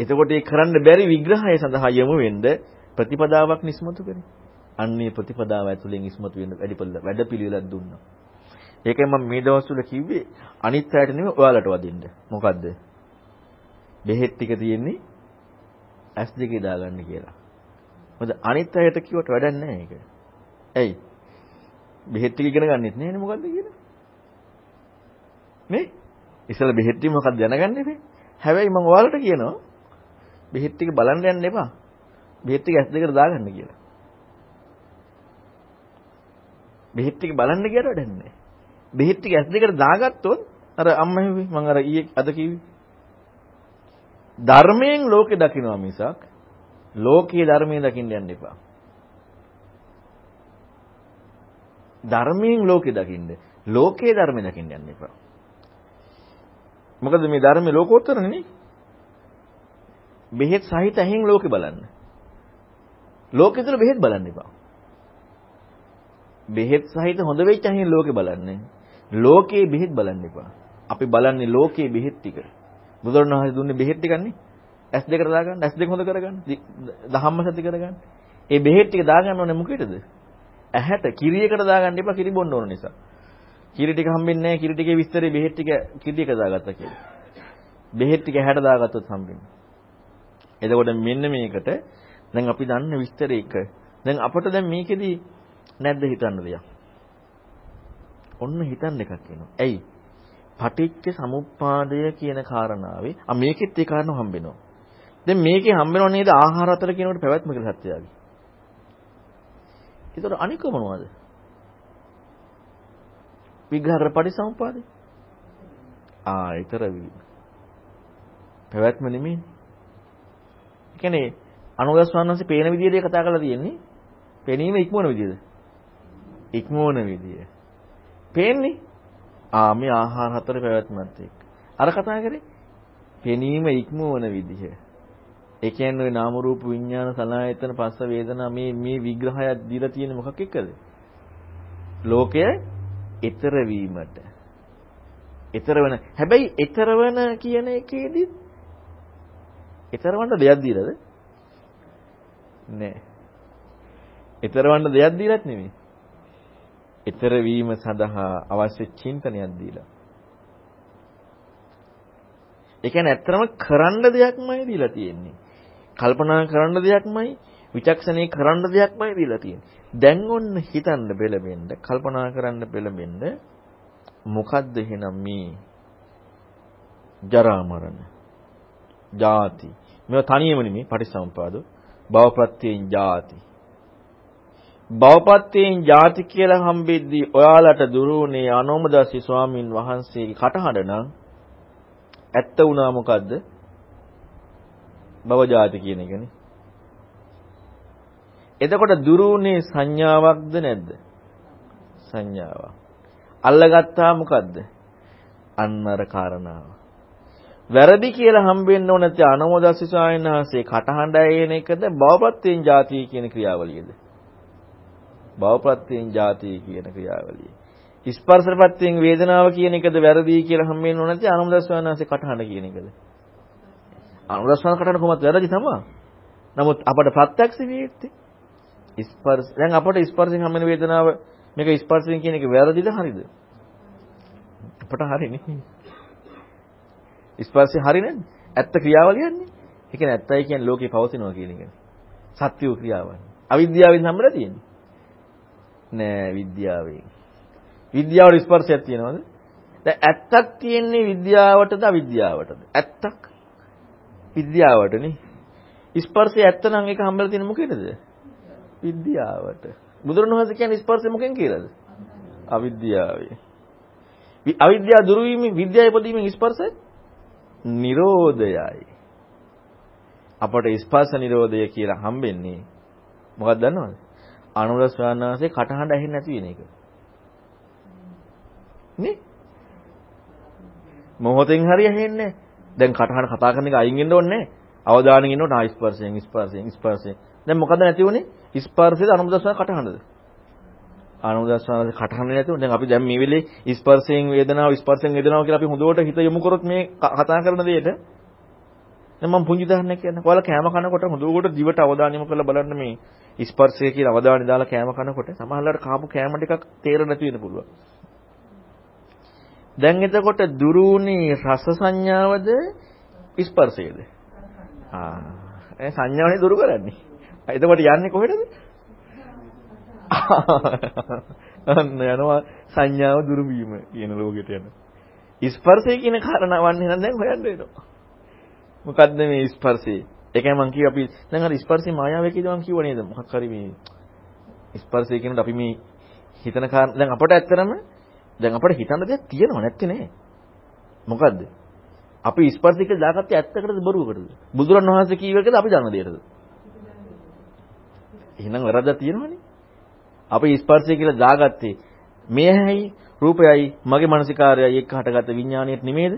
එතකොට ඒ කරන්න බැරි විග්‍රහය සඳහා යමු වෙන්න ප්‍රතිපදාවක් නිස්මතු කරේ. අන්නේ ප්‍රතිපදාව ඇතුලෙන් ඉස්මතු වෙන්න වැඩ පිළිවෙලක් දුන්නා. ඒකයි මම මේ දවස්වල කිව්වේ අනිත් අයට නෙමෙයි ඔයාලට වදින්න. මොකද්ද? බෙහෙත් ටික තියෙන්නේ ඇස් දෙකේ දාගන්න කියලා. මොකද අනිත් අයට කිව්වට වැඩක් නැහැ ඒක. ඇයි? බෙහෙත් ටික ඉගෙන ගන්නෙත් නෑනේ මොකද්ද කියලා. නේ? ඉස්සෙල්ලා බෙහෙත් ටික මොකක්ද දැනගන්න ඉතින්. හැබැයි මම ඔයාලට කියනවා බෙහෙත් ටික බලන්න යන්න එපා. බෙහෙත් ටික ඇස් දෙකට දාගන්න කියලා. බෙහෙත් ටික බලන්න ගියට වැඩක් නැහැ. බෙහෙත් ටික ඇස් දෙකට දාගත්තොත් අර අම්මා හිව්වේ මම අර ඊයේ අද කිව්වේ. ධර්මයෙන් ලෝකෙ දකින්නවා මිසක් ලෝකයේ ධර්මයෙන් දකින්න යන්න එපා. ධර්මයෙන් ලෝකෙ දකින්න. ලෝකයේ ධර්මයෙන් දකින්න යන්න එපා. මොකද මේ ධර්මයේ ලෝකෝත්තරනේ නේ. බෙහෙත් සහිත ඇහෙන් ලෝකෙ බලන්න. ලෝකෙ තුල බෙහෙත් බලන්න එපා. බෙහෙත් සහිත හොඳ වෙච්ච ඇහෙන් ලෝකෙ බලන්නේ. ලෝකේ බෙහෙත් බලන්න එපා. අපි බලන්නේ ලෝකේ බෙහෙත් ටික. බුදුරණවහන්සේ දුන්නේ බෙහෙත් ටිකන්නේ. ඇස් දෙකට දාගන්න, ඇස් දෙක හොඳ කරගන්න, දහම්ම සති කරගන්න. ඒ බෙහෙත් ටික දාගන්න ඕනේ මොකේද? ඇහැට කිරියකට දාගන්න එපා කිරි බොන්න ඕන නිසා. කිරි ටික හම්බෙන්නේ නැහැ. කිරි ටිකේ විස්තරේ බෙහෙත් ටික කිරි එක දාගත්තා කියලා. බෙහෙත් ටික ඇහැට දාගත්තොත් හම්බෙන්නේ. එතකොට මෙන්න මේකට දැන් අපි දන්න විස්තර එක. දැන් අපට දැන් මේකෙදි නැද්ද හිතන්න දෙයක්? ඔන්න හිතන්න එකක් එනවා. ඇයි? පටිච්ච සමුප්පාදය කියන කාරණාවේ ආ මේකෙත් ඒ කාරණාව හම්බෙනවා. දැන් මේකේ හම්බෙනව නේද ආහාර අතර කියනකොට පැවැත්ම කියලා සත්‍යයයි. ඒතර අනික මොනවද? විග්‍රහ කර පටිසමුපාදේ. ආ ඊතර පැවැත්ම නෙමෙයි. ඒ කියන්නේ අනුගස්වන්නන්සේ පේන විදිහට කතා කරලා තියෙන්නේ. පෙනීම ඉක්මවන විදිහද? ඉක්මවන විදිය. පේන්නේ? ආ මේ ආහාර හතර පැවැත්මත් එක්ක. අර කතා කරේ පෙනීම ඉක්මවන විදිහ. ඒ කියන්නේ ওই නාම රූප විඥාන සලආයතන පස්ස වේදනා මේ මේ විග්‍රහයක් දීලා තියෙන්නේ මොකක් එක්කද? ලෝකය ඊතර වීමට. ඊතර වෙන හැබැයි ඊතර වෙන කියන එකේදී ඊතර වන්න දෙයක් දීලාද? නෑ. ඊතර වන්න දෙයක් දීලත් නෙමෙයි. ඊතර වීම සඳහා අවශ්‍ය චින්තනයක් දීලා. ඒ කියන්නේ ඇත්තම කරන්න දෙයක්මයි දීලා තියෙන්නේ. කල්පනා කරන්න දෙයක්මයි විචක්ෂණේ කරන්න දෙයක්මයි දීලා තියෙන්නේ. දැන් ඔන්න හිතන්න බෙලෙන්න, කල්පනා කරන්න බෙලෙන්න මොකද්ද එහෙනම් මේ ජරා මරණ, ජාති. මේවා තනියම නෙමෙයි පටිසම්පාද. භවප්‍රත්‍යයෙන් ජාති. භවපත්‍යයෙන් ජාති කියලා හම්බෙද්දී ඔයාලට දුරුුනේ අනෝමදාසි ස්වාමින් වහන්සේගේ කටහඬ නම් ඇත්ත වුණා මොකද්ද? භව ජාති කියන එකනේ. එතකොට දුරුුනේ සංඥාවක්ද නැද්ද? සංඥාවක්. අල්ලගත්තා මොකද්ද? අන්න අර කාරණාව. වැරදි කියලා හම්බෙන්න ඕන නැති අනෝමදාසි ස්වාමීන් වහන්සේ කටහඬ ඇයෙන එකද භවපත්‍යයෙන් ජාති කියන ක්‍රියාවලියද? භවප්‍රත්‍යයෙන් ජාතිය කියන ක්‍රියාවලිය. ස්පර්ශපත්යෙන් වේදනාව කියන එකද වැරදි කියලා හම්බෙන්න ඕන නැති අනුමදස්වානාසේ කටහඬ කියන එකද? අනුමදස්වාන කටහඬ කොහොමද වැරදි තමයි. නමුත් අපට ප්‍රත්‍යක්ෂ වේත්තේ ස්පර්ශ දැන් අපට ස්පර්ශයෙන් හම්බෙන වේදනාව මේක ස්පර්ශයෙන් කියන එක වැරදිද හරිද? අපට හරිනේ. ස්පර්ශය හරි නැද්ද? ඇත්ත ක්‍රියාවලියන්නේ. ඒ කියන්නේ ඇත්තයි කියන්නේ ලෝකේ පවතිනවා කියන එකනේ. සත්‍ය ක්‍රියාවන්. අවිද්‍යාවෙන් හම්බෙලා තියෙන්නේ. නෑ විද්‍යාවෙන්. විද්‍යාවට ස්පර්ශයක් තියෙනවද? දැන් ඇත්තක් තියෙන්නේ විද්‍යාවටද අවිද්‍යාවටද? ඇත්තක් විද්‍යාවටනේ. ස්පර්ශය ඇත්ත නම් ඒක හම්බෙලා තියෙන මොකේද? විද්‍යාවට. බුදුරණවහන්සේ කියන්නේ ස්පර්ශය මොකෙන් කියලාද? අවිද්‍යාවේ. අවිද්‍යාව දුරු වීමෙන් විද්‍යාව ඉපදීමෙන් ස්පර්ශය නිරෝධයයි. අපට ස්පර්ශ නිරෝධය කියලා හම්බෙන්නේ මොකක්ද දන්නවද? අනුරස් ස්වාමීන් කටහඬ ඇහෙන්නේ නැති වෙන එක. නේ? මොහොතෙන් හරි ඇහෙන්නේ දැන් කටහඬ කතා කරන එක අයින් වෙන්න ඕනේ අවධානයෙන් ඉන්නකොට ආ ස්පර්ශයෙන් ස්පර්ශයෙන් ස්පර්ශයෙන්. දැන් මොකද නැති වුනේ? ස්පර්ශයේ අනුමුදස්වන කටහඬද? අනුමුදස්වන කටහඬ නැතුව දැන් අපි දැන් මේ වෙලේ ස්පර්ශයෙන් වේදනාව ස්පර්ශයෙන් වේදනාව කියලා අපි හොඳට හිත යොමු කරොත් මේ කතා කරන දෙයට දැන් මම පුංචි උදාහරණයක් කියන්න. ඔයාලා කෑම කනකොට හොඳට දිවට අවධානය යොමු කරලා බලන්න මේ ස්පර්ශය කියලා අවධානය දාලා කෑම කනකොට සමහරවිට කාපු කෑම ටිකක් තේරෙන්නේ නැති වෙන්න පුළුවන්. දැන් එතකොට දුරුුනේ රස සංඥාවද ස්පර්ශයේද? ආ ඒ සංඥාවනේ දුරු කරන්නේ. එතකොට යන්නේ කොහෙටද? අන්න යනවා සංඥාව දුරු වීම කියන ලෝකෙට යන. ස්පර්ශය කියන කාරණාවන් එහෙනම් දැන් හොයන්න වෙනවා. මොකද්ද මේ ස්පර්ශය? ඒකයි මම කිව්වා අපි දැන් අර ස්පර්ශේ මායාවේ කියලා මම කිව්ව නේද? මොකක් හරි මේ ස්පර්ශය කියනකොට අපි මේ හිතන කාරණා දැන් අපට ඇත්තරම දැන් අපිට හිතන්න දෙයක් තියෙනව නැත්තේ නේ. මොකද්ද? අපි ස්පර්ශය කියලා දාගත්තේ ඇත්තකටද බොරුවකටද? බුදුරණවහන්සේ කීව එකද අපි දන්න දෙයකටද? එහෙනම් වැරද්දක් තියෙනවනේ. අපි ස්පර්ශය කියලා දාගත්තේ මේ ඇයි රූපයයි මගේ මානසිකාරයයි එක්ක හටගත්ත විඥාණයට නෙමේද?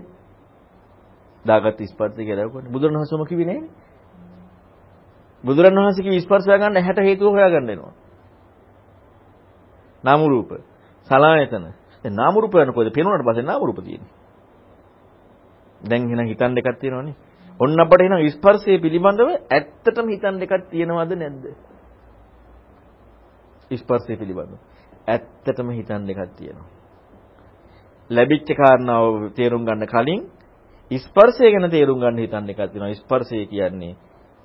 දාගත්ත ස්පර්ශය කියලා දාගන්න. බුදුරණවහන්සේම කිව්වේ නෑනේ. බුදුරණවහන්සේ කිව්ව ස්පර්ශය ගන්න 60 හේතුව හොයාගන්න වෙනවා. නාම රූප, සලආයතන. දැන් නාම රූප යනකොද පේනවනට පස්සේ නාම රූප තියෙන්නේ. දැන් එහෙනම් හිතන්න එකක් තියෙනවනේ. ඔන්න අපට එහෙනම් ස්පර්ශය පිළිබඳව ඇත්තටම හිතන්න එකක් තියෙනවද නැද්ද? ස්පර්ශය පිළිබඳව. ඇත්තටම හිතන්න එකක් තියෙනවා. ලැබිච්ච කාරණාව තේරුම් ගන්න කලින් ස්පර්ශය ගැන තේරුම් ගන්න හිතන්න එකක් තියෙනවා. ස්පර්ශය කියන්නේ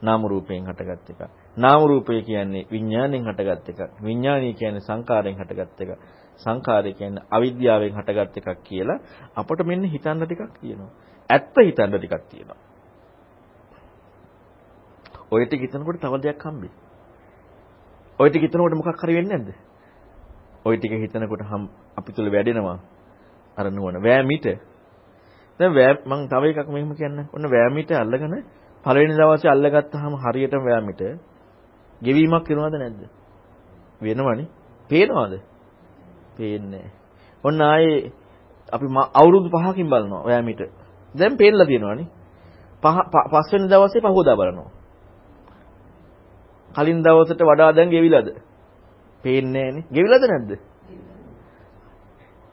නාම රූපයෙන් හටගත් එකක්. නාම රූපය කියන්නේ විඥාණයෙන් හටගත් එකක්. විඥාණය කියන්නේ සංකාරයෙන් හටගත් එකක්. සංකාරය කියන්නේ අවිද්‍යාවෙන් හටගත් එකක් කියලා අපට මෙන්න හිතන්න ටිකක් තියෙනවා. ඇත්ත හිතන්න ටිකක් තියෙනවා. ඔය ටික හිතනකොට තව දෙයක් හම්බෙයි. ඔය ටික හිතනකොට මොකක් හරි වෙන්නේ නැද්ද? ඔය ටික හිතනකොට අපි තුල වැඩෙනවා අර නුවණ වෑමිට. දැන් වෑ මම තව එකක් මෙහෙම කියන්න. ඔන්න වෑමිට අල්ලගෙන පළවෙනි දවසේ අල්ලගත්තාම හරියටම වෑමිට ගෙවීමක් වෙනවද නැද්ද? වෙනවනේ. පේනවද? පේන්නේ ඔන්න ආයේ අපි අවුරුදු 5කින් බලනවා වෑමිට. දැන් පේන්නලා තියෙනවනේ. පහ පස්වෙනි දවසේ පහෝදා බලනවා. කලින් දවසට වඩා දැන් ගෙවිලාද? පේන්නේ නැහනේ. ගෙවිලාද නැද්ද?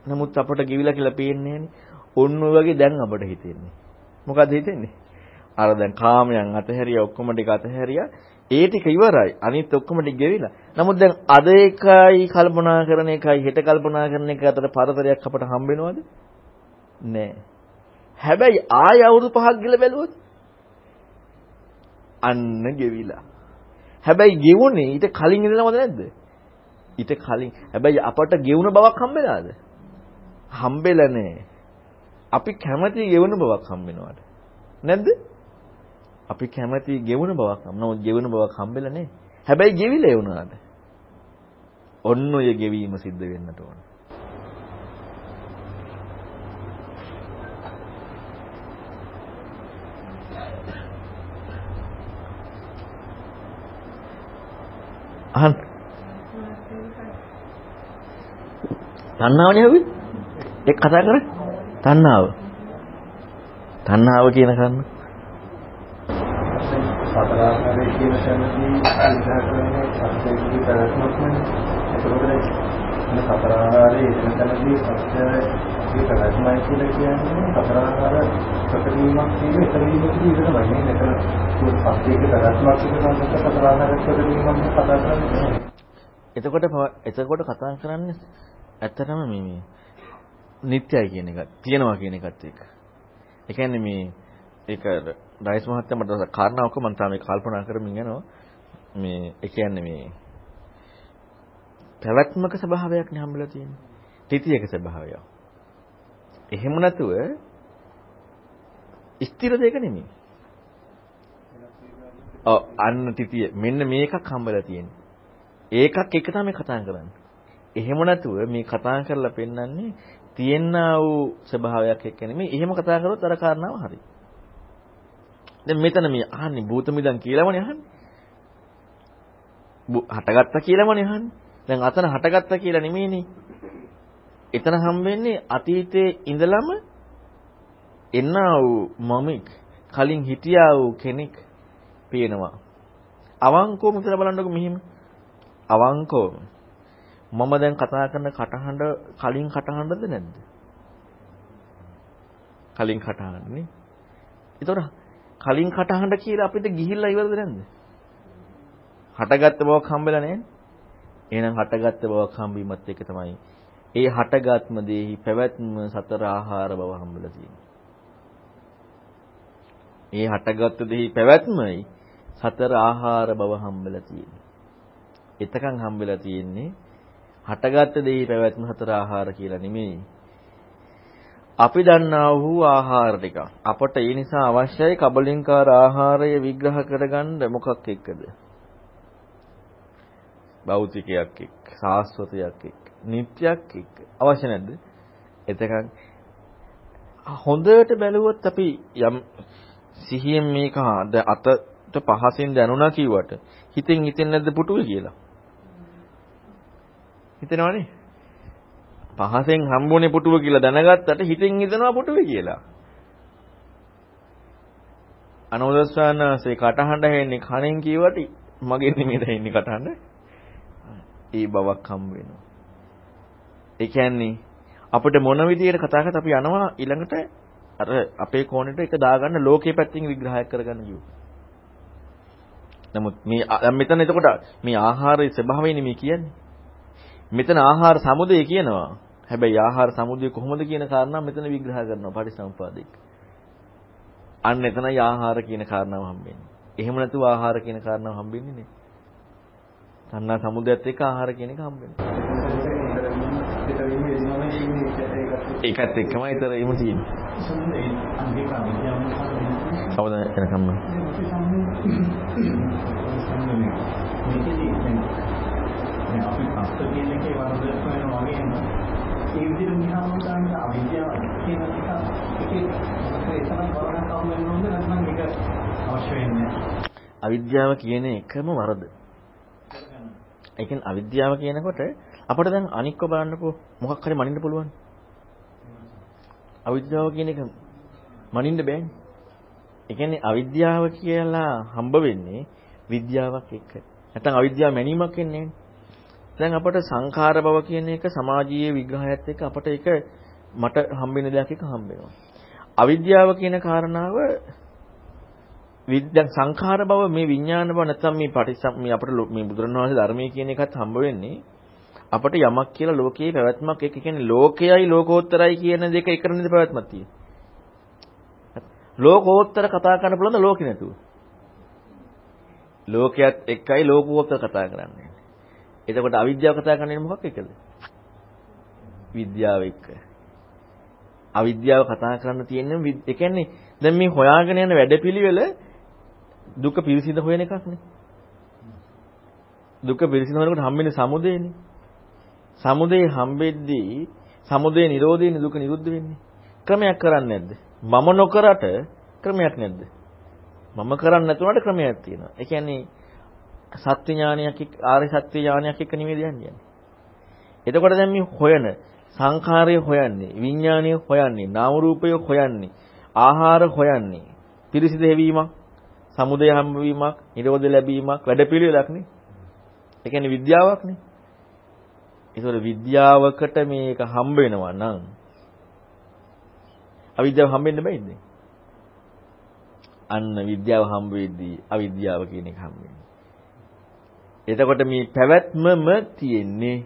නමුත් අපට ගෙවිලා කියලා පේන්නේ නැහනේ. ඔන්න ඔය වගේ දැන් අපට හිතෙන්නේ. මොකද්ද හිතෙන්නේ? අර දැන් කාමයන් අතහැරියා ඔක්කොම ටික අතහැරියා. ඒ ටික ඉවරයි. අනිත් ඔක්කොම ටික ගෙවිලා. නමුත් දැන් අද එකයි කල්පනා කරන එකයි හෙට කල්පනා කරන එක අතර පරතරයක් අපට හම්බ වෙනවද? නෑ. හැබැයි ආය අවුරුදු පහක් ගිල බැලුවොත් අන්න ගෙවිලා. හැබැයි ගෙවුනේ ඊට කලින් ඉඳලාමද නැද්ද? ඊට කලින්. හැබැයි අපට ගෙවුන බවක් හම්බෙලාද? හම්බෙලා නෑ. අපි කැමති ගෙවුන බවක් හම්බෙනවාට. නැද්ද? අපි කැමති ගෙවුන බවක් හම්. නමුත් ගෙවුන බවක් හම්බෙලා නෑ. හැබැයි ගෙවිලා ඒ වුණාද? ඔන්න ඔය ගෙවීම සිද්ධ වෙන්නට ඕන. අහන්න. තණ්හාවනේ හවි. ඒක කතා කරේ. තණ්හාව. තණ්හාව කියන කන්න. සතර ආකාරයේ කියන තැනදී අල්ලා කරන සත්‍යයේ පැවැත්මක් නේ. ඒකවල මේ සතර ආහාරයේ එතනදී සත්‍යයේ ප්‍රගතිමයි කියලා කියන්නේ සතර ආහාර ප්‍රතිවීමක් කියන එතනදීම කියන තමයි මෙතන සත්‍යයේ ප්‍රගතිමක් කියන සංකල්ප සතර ආහාර ප්‍රතිවීමක් කතා කරන්නේ එතකොට පව- එතකොට කතා කරන්නේ ඇත්තටම මේ මේ නිත්‍යයි කියන එක තියෙනවා කියන එකත් එක්ක. ඒ කියන්නේ මේ ඒක රයිස් මහත්තයා මට කාරණාවක මම තාම ඒක කල්පනා කරමින් යනවා. මේ ඒ කියන්නේ මේ පැවැත්මක ස්වභාවයක් නේ හම්බෙලා තියෙන්නේ. තිතියක ස්වභාවය. එහෙම නැතුව ස්ථිර දෙයක නෙමෙයි. ඔව් අන්න තිතිය මෙන්න මේකක් හම්බෙලා තියෙන්නේ. ඒකක් එක තමයි කතා කරන්නේ. එහෙම නැතුව මේ කතා කරලා පෙන්වන්නේ තියෙනා වූ ස්වභාවයක් එක්ක නෙමෙයි. එහෙම කතා කරොත් අර කාරණාව හරි. දැන් මෙතන මේ අහන්නේ භූත මිදන් කියලාමනේ අහන්නේ. හටගත්තා කියලාමනේ අහන්නේ. දැන් අතන හටගත්තා කියලා නෙමෙයිනේ. එතන හම්බෙන්නේ අතීතයේ ඉඳලම එන්නා වූ මමික් කලින් හිටියා වූ කෙනෙක් පේනවා. අවංකවම හිතලා බලන්නකො මෙහිම. අවංකවම මම දැන් කතා කරන කටහඬ කලින් කටහඬද නැද්ද? කලින් කටහඬ නේ. ඒතකොට කලින් කටහඬ කියලා අපිට ගිහිල්ලා ඉවරද නැද්ද? හටගත්ත බවක් හම්බෙලා නැහැ. එහෙනම් හටගත්ත බවක් හම්බීමත් එක තමයි ඒ හටගත්ම දෙහි පැවැත්ම සතර ආහාර බව හම්බෙලා තියෙන්නේ. ඒ හටගත්ත දෙහි පැවැත්මයි සතර ආහාර බව හම්බෙලා තියෙන්නේ. එතකන් හම්බෙලා තියෙන්නේ හටගත්ත දෙහි පැවැත්ම සතර ආහාර කියලා නෙමෙයි. අපි දන්නා වූ ආහාර ටික. අපට ඒ නිසා අවශ්‍යයි කබලින්කාර ආහාරය විග්‍රහ කරගන්න මොකක් එක්කද? භෞතිකයක් එක්ක, සාස්වතයක් එක්ක, නිත්‍යයක් එක්ක. අවශ්‍ය නැද්ද? එතකන් හොඳට බැලුවොත් අපි යම් සිහියෙන් මේක අතට පහසෙන් දැනුණා කිව්වට හිතෙන් හිතෙන්නේ නැද්ද පුටුවේ කියලා? හිතෙනවනේ. පහසෙන් හම්බුනේ පුටුව කියලා දැනගත්තට හිතෙන් හිතනවා පුටුවේ කියලා. අනෝදස්වානාසේ කටහඬ හැන්නේ කණෙන් කියවට මගේ නෙමෙයි දැනෙන්නේ කටහඬ. ඒ බවක් හම්බ වෙනවා. ඒ කියන්නේ අපිට මොන විදියට කතා කරත් අපි යනවා ඊළඟට අර අපේ කෝණයට එක දාගන්න ලෝකයේ පැත්තෙන් විග්‍රහයක් කරගන්න කිව්වා. නමුත් මේ දැන් මෙතන එතකොට මේ ආහාරයේ ස්වභාවයනේ මේ කියන්නේ. මෙතන ආහාර සමුදය කියනවා. හැබැයි ආහාර සමුදය කොහොමද කියන කාරණා මෙතන විග්‍රහ කරනවා පටිසම්පාදික. අන්න එතනයි ආහාර කියන කාරණාව හම්බෙන්නේ. එහෙම නැතුව ආහාර කියන කාරණාව හම්බෙන්නේ නේ. තණ්හා සමුදයත් එක්ක ආහාර කියන එක හම්බෙන්නේ. ඒකත් එක්කමයි ඊතර එහෙම තියෙන්නේ. කවුද එනකම් මේකදී දැන් අපි අස්ත කියන එකේ වරද වෙනවා වගේම ඒ විදිහට මිහාම ගන්න අවිද්‍යාව කියන එක ඒකේ ඒ තමයි වරණක් අවු වෙන්න ඕනේ නැත්නම් ඒක අවශ්‍ය වෙන්නේ අවිද්‍යාව කියන එකම වරද. ඒ කියන්නේ අවිද්‍යාව කියනකොට අපිට දැන් අනික්ව බලන්නකෝ මොකක් හරි මනින්න පුළුවන්. අවිද්‍යාව කියන එක මනින්න බෑනේ. ඒ කියන්නේ අවිද්‍යාව කියලා හම්බ වෙන්නේ විද්‍යාවක් එක්ක. නැත්නම් අවිද්‍යාව මැනීමක් වෙන්නේ දැන් අපට සංඛාර බව කියන එක සමාජීය විග්‍රහයත් එක්ක අපට ඒක මට හම්බෙන දෙයක් එක හම්බ වෙනවා. අවිද්‍යාව කියන කාරණාව විද්‍යා සංඛාර බව මේ විඥාන බව නැත්නම් මේ පටිසම් මේ අපට මේ බුදුරණවහන්සේ ධර්මයේ කියන එකත් හම්බ වෙන්නේ අපට යමක් කියලා ලෝකයේ පැවැත්මක් එක කියන්නේ ලෝකයයි ලෝකෝත්තරයි කියන දෙක එකරනේ පැවැත්මක් තියෙන්නේ. ලෝකෝත්තර කතා කරන්න පුළුවන්ද ලෝකෙ නැතුව? ලෝකයක් එක්කයි ලෝකෝත්තර කතා කරන්නේ. එතකොට අවිද්‍යාව කතා කරන්නේ මොකක් එක්කද? විද්‍යාව එක්ක. අවිද්‍යාව කතා කරන්න තියෙන්නේ ඒ කියන්නේ දැන් මේ හොයාගෙන යන වැඩපිළිවෙල දුක පිරිසිඳ හොයන එකක් නේ. දුක පිරිසිඳ හොයනකොට හම්බෙන්නේ සමුදේනේ. සමුදේ හම්බෙද්දී සමුදේ නිරෝධයෙන් දුක නිරුද්ධ වෙන්නේ. ක්‍රමයක් කරන්නේ නැද්ද? මම නොකරට ක්‍රමයක් නැද්ද? මම කරන්නේ නැතුණට ක්‍රමයක් තියෙනවා. ඒ කියන්නේ සත්‍ය ඥානයක් එක්ක ආර්ය සත්‍ය ඥානයක් එක්ක නෙමෙයි යන්නේ. එතකොට දැන් මේ හොයන සංඛාරය හොයන්නේ, විඥානය හොයන්නේ, නාම රූපය හොයන්නේ, ආහාර හොයන්නේ, පිරිසිදු හැවීමක්, සමුදය හම්බවීමක්, නිරෝධ ලැබීමක්, වැඩපිළිවෙලක් නේ. ඒ කියන්නේ විද්‍යාවක් නේ. ඒතකොට විද්‍යාවකට මේක හම්බ වෙනවා නම් අවිද්‍යාව හම්බෙන්න බෑනේ. අන්න විද්‍යාව හම්බ වෙද්දී අවිද්‍යාව කියන එක හම්බ වෙනවා. එතකොට මේ පැවැත්මම තියෙන්නේ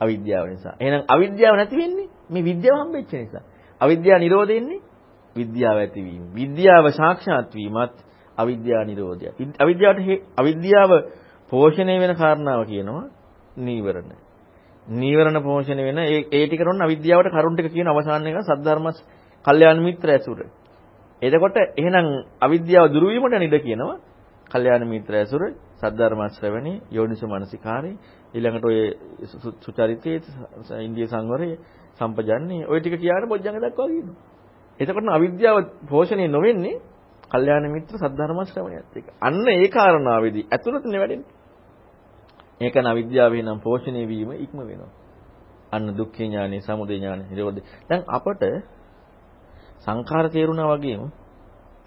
අවිද්‍යාව නිසා. එහෙනම් අවිද්‍යාව නැති වෙන්නේ මේ විද්‍යාව හම්බෙච්ච නිසා. අවිද්‍යාව නිරෝධ වෙන්නේ විද්‍යාව ඇතිවීම. විද්‍යාව සාක්ෂාත් වීමත් අවිද්‍යාව නිරෝධය. අවිද්‍යාවට අවිද්‍යාව පෝෂණය වෙන කාරණාව කියනවා නීවරණ. නීවරණ පෝෂණය වෙන ඒ ඒ ටික කරන අවිද්‍යාවට කරුණ ටික කියන අවසාන එක සද්ධර්ම කල්යාණ මිත්‍ර ඇසුර. එතකොට එහෙනම් අවිද්‍යාව දුරු වීමට නිද කියනවා කල්යාණ මිත්‍ර ඇසුර සද්ධර්ම ශ්‍රවණේ යෝනිසෝ මනසිකාරේ ඊළඟට ඔය සුචරිතයේ ඉන්දිය සංවරයේ සම්පජන්නේ ඔය ටික කියන බොජ්ජංග දක්වා කියනවා. එතකොට අවිද්‍යාව පෝෂණය නොවෙන්නේ කල්යාණ මිත්‍ර සද්ධර්ම ශ්‍රවණයත් එක්ක. අන්න ඒ කාරණාවේදී ඇතුළතනේ වැඩෙන්නේ. ඒක නවිද්‍යාවේ නම් පෝෂණය වීම ඉක්ම වෙනවා. අන්න දුක්ඛ ඥානෙ, සමුදය ඥානෙ, නිරෝධය. දැන් අපට සංඛාර තේරුණා වගේම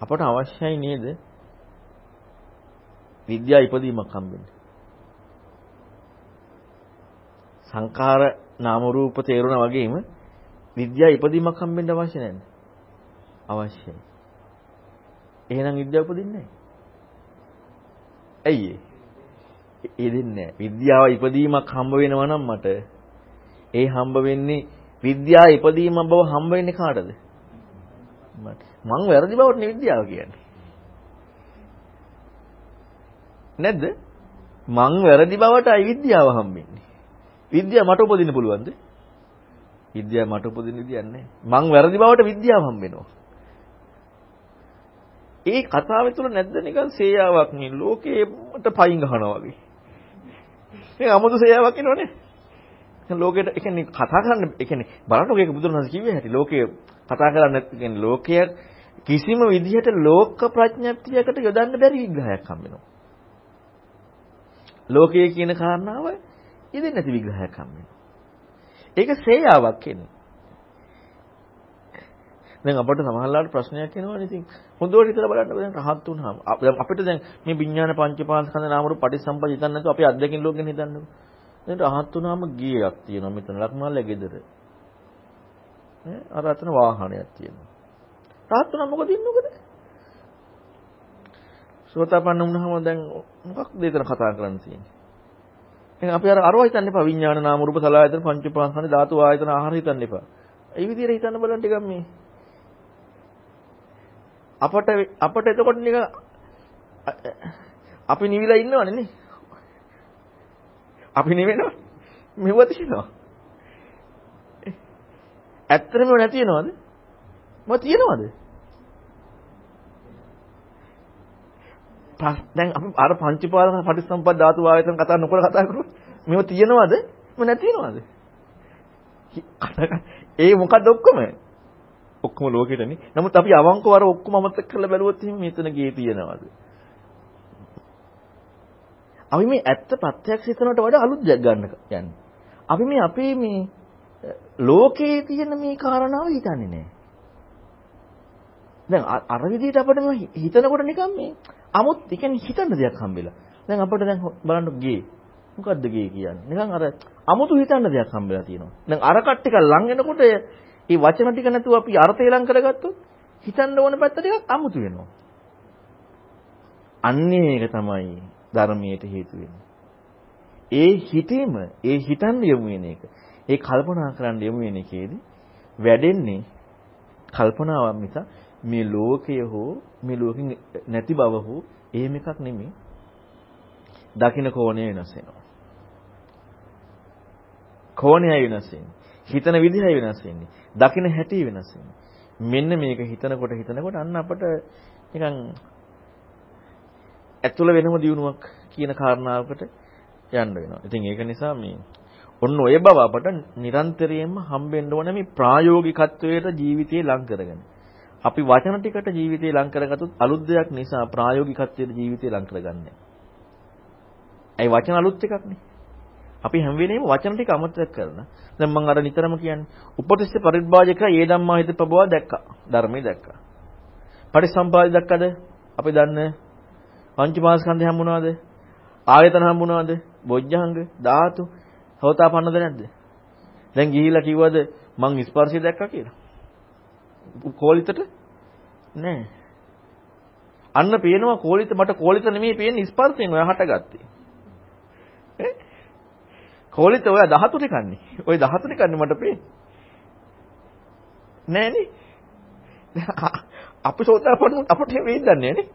අපට අවශ්‍යයි නේද විද්‍යා ඉපදීමක් හම්බෙන්න. සංඛාර නාම රූප තේරුණා වගේම විද්‍යා ඉපදීමක් හම්බෙන්න අවශ්‍ය නැහැ. අවශ්‍යයි. එහෙනම් විද්‍යාව උපදින්නේ නැහැ. ඇයි ඒ දෙන්නේ නැහැ. විද්‍යාව ඉපදීමක් හම්බ වෙනවා නම් මට ඒ හම්බ වෙන්නේ විද්‍යාව ඉපදීම බව හම්බ වෙන්නේ කාටද? මට. මං වැරදි බවට නේ විද්‍යාව කියන්නේ. නැද්ද? මං වැරදි බවට අවිද්‍යාව හම්බෙන්නේ. විද්‍යාව මට උපදින්න පුළුවන්ද? විද්‍යාව මට උපදින්න විදියක් නැහැ. මං වැරදි බවට විද්‍යාව හම්බෙනවා. ඒ කතාවේ තුල නැද්ද නිකන් සේයාවක් නේ ලෝකේට පයින් ගහනවා වගේ. මේ අමුතු සේයාවක් එනවනේ. දැන් ලෝකෙට ඒ කියන්නේ කතා කරන්න ඒ කියන්නේ බලන්නකො ඒක බුදුරජාණන් කිව්වේ හැටි ලෝකයේ කතා කරන්නේ කියන්නේ ලෝකය කිසිම විදිහට ලෝක ප්‍රඥප්තියකට යොදන්න බැරි විග්‍රහයක් හම්බ වෙනවා. ලෝකයේ කියන කාරණාව ඉදෙන්නේ නැති විග්‍රහයක් හම්බ වෙනවා. ඒක ශ්‍රේයාවක් එන්නේ. දැන් අපිට සමහරවිට ප්‍රශ්නයක් එනවනේ ඉතින් හොඳට හිතලා බලන්න දැන් රහත් වුණාම අපිට දැන් මේ විඥාන පංචපාස්කන්ධ නාම රූප පටිසම්පද හිතන්න නැතුව අපි අත්දකින්න ලෝකෙන් හිතන්නකො. දැන් රහත් වුණාම ගියක් තියෙනවා මෙතන ලක්මාලේ ගෙදර. ඈ අර අතන වාහනයක් තියෙනවා. රහත් වුණාම මොකද ඉන්නේ මොකද? සෝතාපන්න වුණාම දැන් මොකක්ද එතන කතා කරන්න තියෙන්නේ? එහෙනම් අපි අර අරව හිතන්න එපා විඥාන නාම රූප සලආයතන පංචපාස්කන්ධ ධාතු ආයතන ආහාර හිතන්න එපා. ඒ විදිහට හිතන්න බලන්න ටිකක් මේ අපට අපට එතකොට නිකන් අපි නිවිලා ඉන්නවනේ නේ. අපි නිවෙනවා. මෙව තියෙනවා. ඇත්තටම නැති වෙනවද? මොකද තියෙනවද? දැන් අපි අර පංචපාදක පටිසම්පද ධාතු ආයතන කතා නොකර කතා කරමු. මේව තියෙනවද? මො නැති වෙනවද? ඒ මොකද්ද ඔක්කොම? ඔක්කොම ලෝකෙටනේ. නමුත් අපි අවංකව අර ඔක්කොම අමතක කරලා බැලුවොත් එහෙනම් මෙතන ගේ තියනවාද? අපි මේ ඇත්ත ප්‍රත්‍යක්ෂ හිතනට වඩා අලුත් ජග් ගන්න යන්නේ. අපි මේ අපේ මේ ලෝකයේ තියෙන මේ කාරණාව හිතන්නේ නැහැ. දැන් අර විදිහට අපිට මේ හිතනකොට නිකන් මේ 아මුත් ඒ කියන්නේ හිතන්න දෙයක් හම්බෙලා. දැන් අපිට දැන් බලන්න ගේ. මොකද්ද ගේ කියන්නේ? නිකන් අර 아무තු හිතන්න දෙයක් හම්බෙලා තියෙනවා. දැන් අර කට්ටික ලං වෙනකොට ඒ වචන ටික නැතුව අපි අර්ථය ලං කරගත්තොත් හිතන්න ඕන පැත්ත ටිකක් 아무තු වෙනවා. අන්නේ ඒක තමයි ධර්මයට හේතු ඒ හිතීම, ඒ හිතන්න යමු වෙන එක. ඒ කල්පනා කරන්න යමු වෙන එකේදී වැඩෙන්නේ කල්පනාවක් මිස මේ ලෝකය හෝ මේ ලෝකෙන් නැති බව හෝ එහෙම එකක් නෙමෙයි. දකින්න කෝණය වෙනස් වෙනවා. කෝණය වෙනස් වෙන්නේ. හිතන විදිහයි වෙනස් වෙන්නේ. දකින හැටි වෙනස් වෙනවා. මෙන්න මේක හිතනකොට හිතනකොට අන්න අපට නිකන් ඇතුළ වෙනම දියුණුවක් කියන කාරණාවකට යන්න වෙනවා. ඉතින් ඒක නිසා මේ ඔන්න ඔය බව අපට නිරන්තරයෙන්ම හම්බෙන්න ඕන මේ ප්‍රායෝගිකත්වයට ජීවිතේ ලං කරගෙන. අපි වචන ටිකට ජීවිතේ ලං කරගත්තොත් අලුත් දෙයක් නිසා ප්‍රායෝගිකත්වයට ජීවිතේ ලං කරගන්නේ. ඇයි වචන අලුත් එකක්නේ. අපි හැම වෙලේම වචන ටික අමතක කරන. දැන් මම අර නිතරම කියන්නේ උපතිස්ස පරිබ්බාජක ඒ ධම්මා හිත ප්‍රබව දැක්කා. ධර්මයේ දැක්කා. පරිසම්පාදි දැක්කද? අපි දන්නේ පංචමාස්කන්ධය හම්බුණාද? ආයතන හම්බුණාද? බොජ්ජංග, ධාතු. සෝතාපන්නද නැද්ද? දැන් ගිහිලා කිව්වද මං ස්පර්ශය දැක්කා කියලා? කෝලිතට නෑ. අන්න පේනවා කෝලිත මට කෝලිත නෙමෙයි පේන්නේ ස්පර්ශයෙන් ඔයා හටගත්තේ. කෝලිත ඔයා 13 කන්නේ. ඔය 13 කන්නේ මට පේන්නේ. නෑනේ. අපි සෝතාපන්න අපට වෙයි දන්නේ නෑනේ.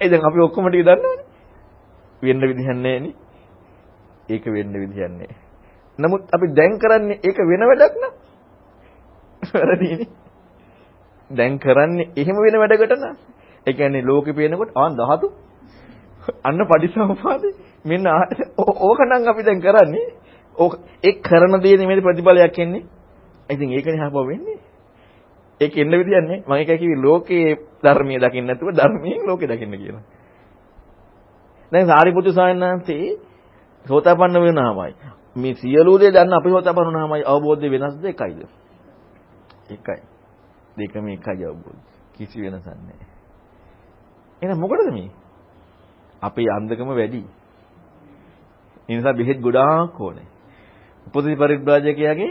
ඒ දැන් අපි ඔක්කොම ටික දන්නවනේ. වෙන්න විදිහක් නෑනේ. ඒක වෙන්න විදිහක් නෑ. නමුත් අපි දැන් කරන්නේ ඒක වෙන වැඩක් න ะ. වැරදීනේ. දැන් කරන්නේ එහෙම වෙන වැඩකට න ะ. ඒ කියන්නේ ලෝකෙ පේනකොට ආ ධාතු අන්න පටිසමුපාදේ මෙන්න ඕකනම් අපි දැන් කරන්නේ ඕක ඒ කරන දේ නෙමෙයි ප්‍රතිඵලයක් එන්නේ. ඉතින් ඒකනේ හපව වෙන්නේ. ඒක එන්න විදියක් නෑ. මම එකයි කිව්වේ ලෝකයේ ධර්මයේ දකින්න නැතුව ධර්මයෙන් ලෝකේ දකින්න කියලා. දැන් සාරිපුත්තු ස්වාමීන් වහන්සේ සෝතාපන්න වෙනාමයි. මේ සියලු දේ දන්න අපි සෝතාපන්න වුණාමයි අවබෝධය වෙනස්ද එකයිද? එකයි. දෙකම එකයි අවබෝධය. කිසි වෙනසක් නැහැ. එහෙනම් මොකටද මේ? අපේ අන්ධකම වැඩි. ඒ නිසා බෙහෙත් ගොඩාක් ඕනේ. උපදී පරිබ්‍රාජකයාගේ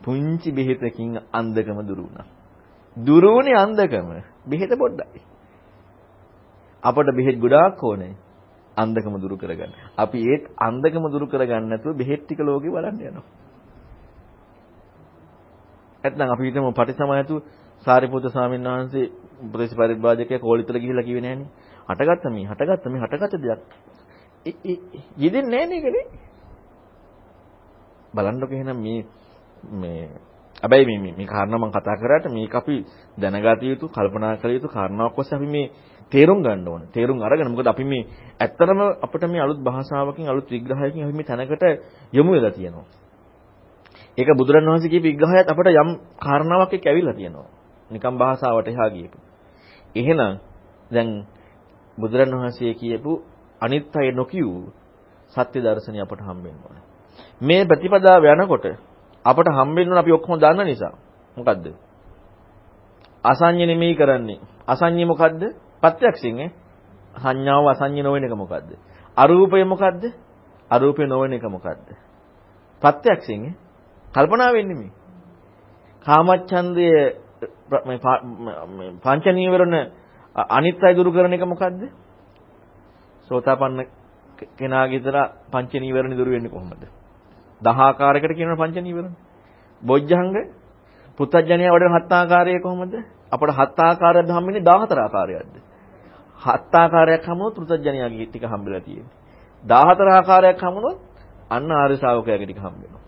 පුංචි බෙහෙතකින් අන්ධකම දුරු වුණා. දුරු වුණේ අන්ධකම. බෙහෙත පොඩ්ඩයි. අපට බෙහෙත් ගොඩාක් ඕනේ. අන්ධකම දුරු කරගන්න. අපි ඒත් අන්ධකම දුරු කරගන්න නැතුව බෙහෙත් ටික ලෝකේ බලන්න යනවා. නැත්නම් අපි හිතමු පටිසමයතු සාරිපුත්‍ර ස්වාමීන් වහන්සේ උපදේශ පරිබ්‍රාජකයා කෝලිතල ගිහිලා කිව්වේ නෑනේ. හටගත්ත මේ හටගත්ත මේ හටගත්ත දෙයක්. යෙදෙන්නේ නෑනේ ඒකනේ. බලන්නකො එහෙනම් මේ මේ හැබැයි මේ මේ කාරණා මම කතා කරාට මේක අපි දැනගත යුතු කල්පනා කළ යුතු කාරණාවක් ඔස්සේ අපි මේ තේරුම් ගන්න ඕනේ. තේරුම් අරගෙන මොකද අපි මේ ඇත්තටම අපිට මේ අලුත් භාෂාවකින් අලුත් විග්‍රහයකින් අපි මේ තැනකට යොමු වෙලා තියෙනවා. ඒක බුදුරණවහන්සේ කියපු විග්‍රහයත් අපිට යම් කාරණාවක් එක්ක ඇවිල්ලා තියෙනවා. නිකම් භාෂාවට එහා ගියපු. එහෙනම් දැන් බුදුරණවහන්සේ කියපු අනිත්‍යය නොකියූ සත්‍ය දර්ශනය අපට හම්බෙන්න ඕනේ. මේ ප්‍රතිපදාව යනකොට අපට හම්බෙන්න අපි ඔක්කොම දන්න නිසා. මොකද්ද? අසඤ්ඤ නෙමෙයි කරන්නේ. අසඤ්ඤ මොකද්ද? ප්‍රත්‍යක්ෂයෙන් ඈ. සංඥාව අසඤ්ඤ නොවන එක මොකද්ද? අරූපය මොකද්ද? අරූපය නොවන එක මොකද්ද? ප්‍රත්‍යක්ෂයෙන් ඈ. කල්පනා වෙන්නේ මේ. කාමච්ඡන්දය මේ පංච නීවරණ අනිත්‍යය දුරු කරන එක මොකද්ද? සෝතාපන්න කෙනාගේ විතර පංච නීවරණ දුරු වෙන්නේ කොහොමද? දහ ආකාරයකට කියනවා පංච නීවරණ. බොජ්ජංග පුත්තජනයා වඩන හත් ආකාරය කොහොමද? අපට හත් ආකාරයක් හම්බෙන්නේ 14 ආකාරයක්ද? හත් ආකාරයක් හමුනොත් පුත්තජනයාගේ ටික හම්බෙලා තියෙන්නේ. 14 ආකාරයක් හමුනොත් අන්න ආර්ය ශාවකයාගේ ටික හම්බෙනවා.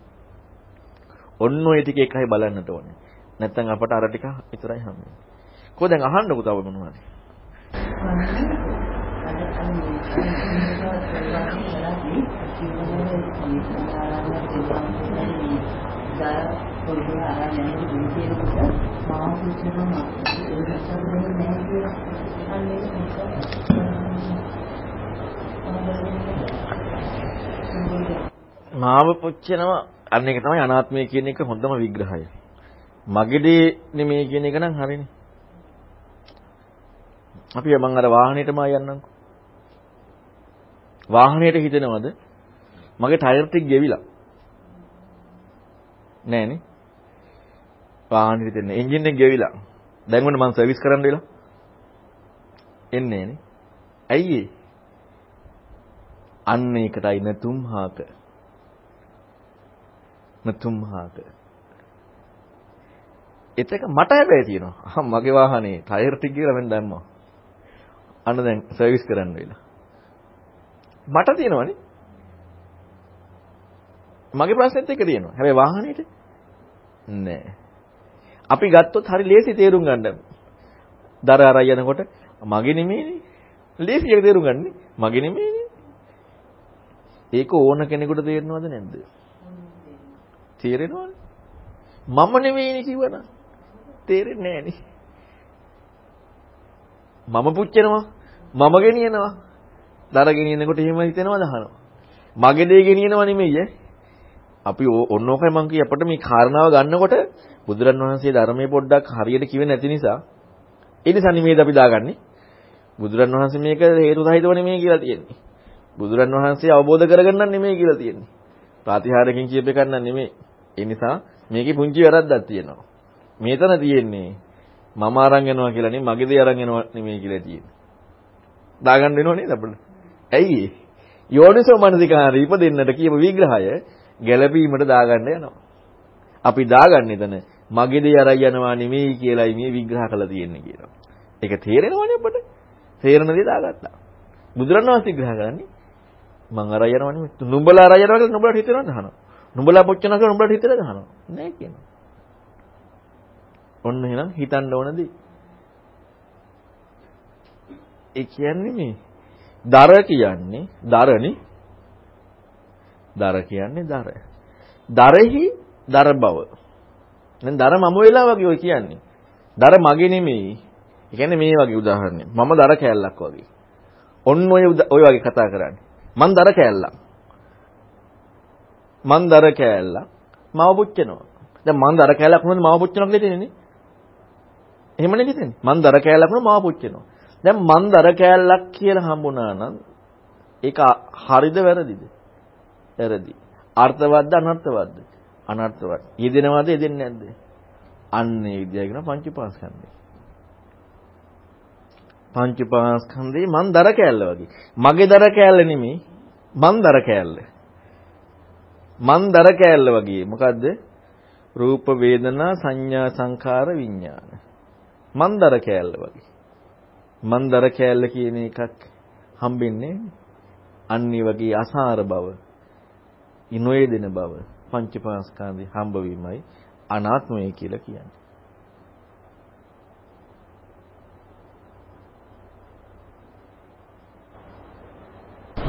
ඔන්න ඔය ටික එකයි බලන්නට ඕනේ. නැත්තම් අපට අර ටික විතරයි හම්බෙන්නේ. කොහොද දැන් අහන්නකෝ තව මොනවද? පොඩි ආරයන් යන දුකේකට මාව පුච්චනවා ඒක සම්බන්ධ නැහැ මාව පුච්චනවා අන්න එක තමයි අනාත්මය කියන එක හොඳම විග්‍රහය. මගේදී නෙමෙයි කියන එක නම් හරිනේ. අපි මං අර වාහනේටම යන්නම්කෝ. වාහනේට හිතෙනවද මගේ ටයර් ටික ගෙවිලා නෑනේ. වාහනේ හිතෙන්නේ එන්ජින් එක ගෙවිලා. දැන් ඔන්න මං සර්විස් කරන්න වෙලා. එන්නේ නේ. ඇයි ඒ? අන්න ඒකටයි නතුම්හාක. නතුම්හාක. එතක මට හැබැයි තියෙනවා. මගේ වාහනේ ටයර් ටික කියලා මම දැම්මා. අන්න දැන් සර්විස් කරන්න වෙලා. මට තියෙනවනේ. මගේ ප්‍රශ්නෙත් එක තියෙනවා. හැබැයි වාහනේට නෑ. අපි ගත්තොත් හරි ලේසි තේරුම් ගන්න. දර අර යනකොට මගේ නෙමෙයිනේ. ලේසි එක තේරුම් ගන්න. මගේ නෙමෙයිනේ. ඒක ඕන කෙනෙකුට තේරෙනවද නැද්ද? තේරෙනවනේ. මම නෙමෙයිනේ කිව්වනම් තේරෙන්නේ නෑනේ. මම පුච්චනවා. මම ගෙනියනවා. දර ගෙනියනකොට එහෙම හිතෙනවද අහනවා. මගේ දේ ගෙනියනවා නෙමෙයි ඈ. අපි ඔන්න ඕකයි මම කිය අපිට මේ කාරණාව ගන්නකොට බුදුරන් වහන්සේ ධර්මයේ පොඩ්ඩක් හරියට කිව්වේ නැති නිසා ඒ නිසා නෙමෙයිද අපි දාගන්නේ බුදුරන් වහන්සේ මේක හේතු සහිතව නෙමෙයි කියලා තියෙන්නේ බුදුරන් වහන්සේ අවබෝධ කරගන්න නෙමෙයි කියලා තියෙන්නේ. ප්‍රාතිහාරකින් කියප එකක් නෙමෙයි. ඒ නිසා මේකේ පුංචි වැරද්දක් තියෙනවා. මේතන තියෙන්නේ මම අරන් යනවා කියලා නෙමෙයි මගේ දේ අරන් යනවා නෙමෙයි කියලා තියෙන්නේ. දාගන්න වෙනව නේද අපිට? ඇයි ඒ? යෝනිසෝ මනසිකාරය ඉපදෙන්නට කියපු විග්‍රහය ගැළපීමට දාගන්න යනවා. අපි දාගන්නේ එතන මගේ දේ අරන් යනවා නෙමෙයි කියලායි මේ විග්‍රහ කරලා තියෙන්නේ කියනවා. ඒක තේරෙනවනේ අපිට. තේරෙන දේ දාගත්තා. බුදුරණවහන්සේ විග්‍රහ කරන්නේ මං අරන් යනවා නෙමෙයි. නුඹලා අරන් යනවා කියලා නුඹලාට හිතෙනවද අහනවා. නුඹලා පොච්චනවා කියලා නුඹලාට හිතෙනවද අහනවා. නෑ කියනවා. ඔන්න එහෙනම් හිතන්න ඕනදී. ඒ කියන්නේ මේ දර කියන්නේ දරනේ. දර කියන්නේ දර. දරෙහි දර බව. දැන් දර මම වෙලා වගේ ඔය කියන්නේ. දර මගේ නෙමෙයි. ඒ කියන්නේ මේ වගේ උදාහරණයක්. මම දර කෑල්ලක් වගේ. ඔන්න ඔය ඔය වගේ කතා කරන්නේ. මං දර කෑල්ලක්. මං දර කෑල්ලක්. මව පුච්චනවා. දැන් මං දර කෑල්ලක් වුණොත් මව පුච්චනවා කියලා තියෙන්නේ. එහෙම නේද හිතන්නේ? මං දර කෑල්ලක් වුණොත් මව පුච්චනවා. දැන් මං දර කෑල්ලක් කියලා හම්බුණා නම් ඒක හරිද වැරදිද? වැරදි. අර්ථවත්ද අනර්ථවත්ද? අනර්ථවත්. යෙදෙනවද යෙදෙන්නේ නැද්ද? අන්නේ විද්‍යාව කියන පංච පාස්කන්ධය. පංච පාස්කන්ධේ මං දර කෑල්ල වගේ. මගේ දර කෑල්ල නෙමෙයි මං දර කෑල්ල. මං දර කෑල්ල වගේ. මොකද්ද? රූප වේදනා සංඥා සංකාර විඥාන. මං දර කෑල්ල වගේ. මං දර කෑල්ල කියන එකක් හම්බෙන්නේ අන්නේ වගේ අසාර බව. ඉනොයදෙන බව. පංචපාස්කන්ධය හම්බ වීමයි අනාත්මය කියලා කියන්නේ.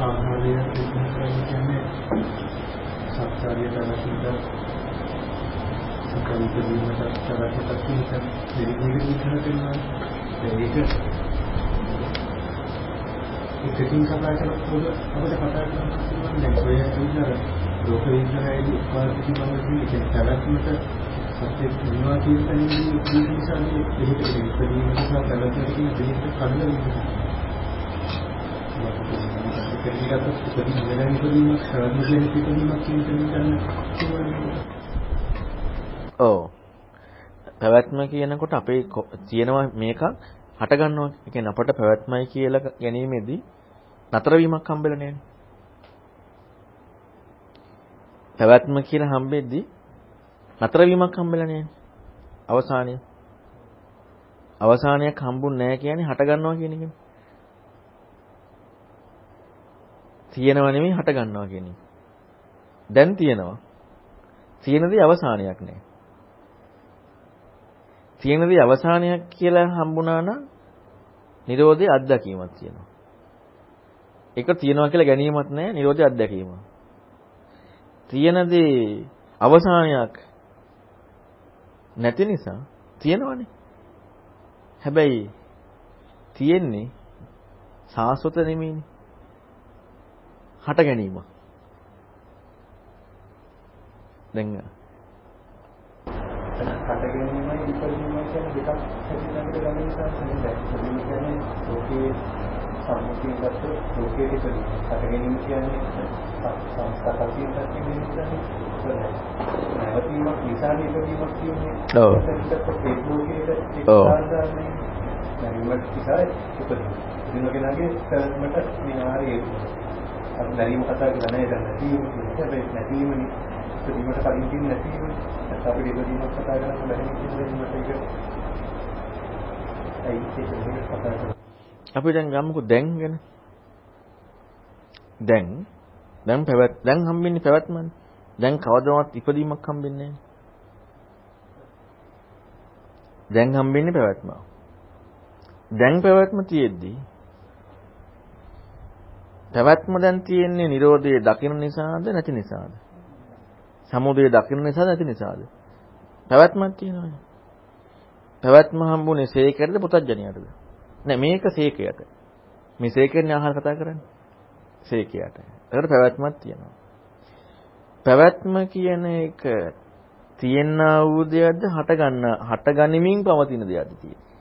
ආහාරය කියන්නේ සත්‍යාරියට අවශ්‍යද සකලිත වීමට අවශ්‍යතාවක් තියෙන දෙවියන් විතර දෙනවා ඒක ඒකකින් කතා කරනකොට අපිට කතා කරන්න පුළුවන් දැන් ඔය විතර ලෝක විද්‍යාවේදී උපාධි බවදී කියන පැවැත්මට සත්‍ය වෙනවා කියන තැනදී ඒ නිසා මේ දෙහිත ඉපදීම නිසා පැවැත්මට කියන දෙහිත කඩන විදිහ. ඒකත් ඉපදීම වෙන ඉපදීමක් ශ්‍රවණ කියන ඉපදීමක් කියන තැන ඔව්. පැවැත්ම කියනකොට අපේ තියෙනවා මේකක් හට ගන්නවා. ඒ කියන්නේ අපට පැවැත්මයි කියලා ගැනීමේදී නතර වීමක් හම්බෙලා නෑනේ. පැවැත්ම කියලා හම්බෙද්දී නතර වීමක් හම්බෙලා නෑනේ. අවසානයේ. අවසානයක් හම්බුන්නේ නැහැ කියන්නේ හට ගන්නවා කියන එකනේ. තියෙනව නෙමෙයි හට ගන්නවා කියන එක. දැන් තියෙනවා. තියෙන දේ අවසානයක් නෑ. තියෙන දේ අවසානයක් කියලා හම්බුණා නම් Nirodhe අත්දැකීමක් තියෙනවා. ඒක තියනවා කියලා ගැනීමක් නෑ Nirodhe අත්දැකීම. තියෙන දේ අවසානයක් නැති නිසා තියෙනවනේ. හැබැයි තියෙන්නේ සාස්වත නෙමෙයිනේ. හට ගැනීම. දැන් කට ගැනීමයි ඉපදීමයි කියන දෙකක් හැදිනකට ගන්න නිසා තමයි ඉපදීම කියන්නේ ලෝකයේ සම්මුතියෙන් ගත්ත ලෝකයේ ඉපදීම. කට ගැනීම කියන්නේ සංස්කාරයෙන් ගත්ත කියන්නේ නැවතීමක් නිසා ඉපදීමක් කියන්නේ. ඔව්. ඒක ලෝකයේ ඔව්. නැවීමක් නිසා ඉපදීම. දිනකෙනාගේ කර්මකට විනාරයේ අපි දැරීම කතා කරලා නැහැ දැන් නැතිවීම කියන්නේ හැබැයි නැතිවීමනේ ඉපදීමට කලින් තියෙන නැතිවීම අපිට ඉපදීමක් කතා කරන්න බැහැ කියන එක ඇයි ඒක කතා කරන්නේ අපි දැන් ගමුකෝ දැන් ගැන. දැන් දැන් පැවැත් දැන් හම්බෙන්නේ පැවැත්මනේ. දැන් කවදාවත් ඉපදීමක් හම්බෙන්නේ නැහැ. දැන් හම්බෙන්නේ පැවැත්ම. දැන් පැවැත්ම තියෙද්දි පැවැත්ම දැන් තියෙන්නේ Nirodhe දකින්න නිසාද නැති නිසාද? සමුදය දකින්න නිසාද නැති නිසාද? පැවැත්මක් තියෙනවානේ. පැවැත්ම හම්බුනේ සේකරද පුතඥයටද? නෑ මේක සේකයට. මේ සේකෙන්නේ ආහාර කතා කරන්නේ. සේකයට. ඒකට පැවැත්මක් තියෙනවා. පැවැත්ම කියන එක තියෙනා වූ දෙයක්ද හට ගන්න හට ගනිමින් පවතින දෙයක්ද තියෙන්නේ.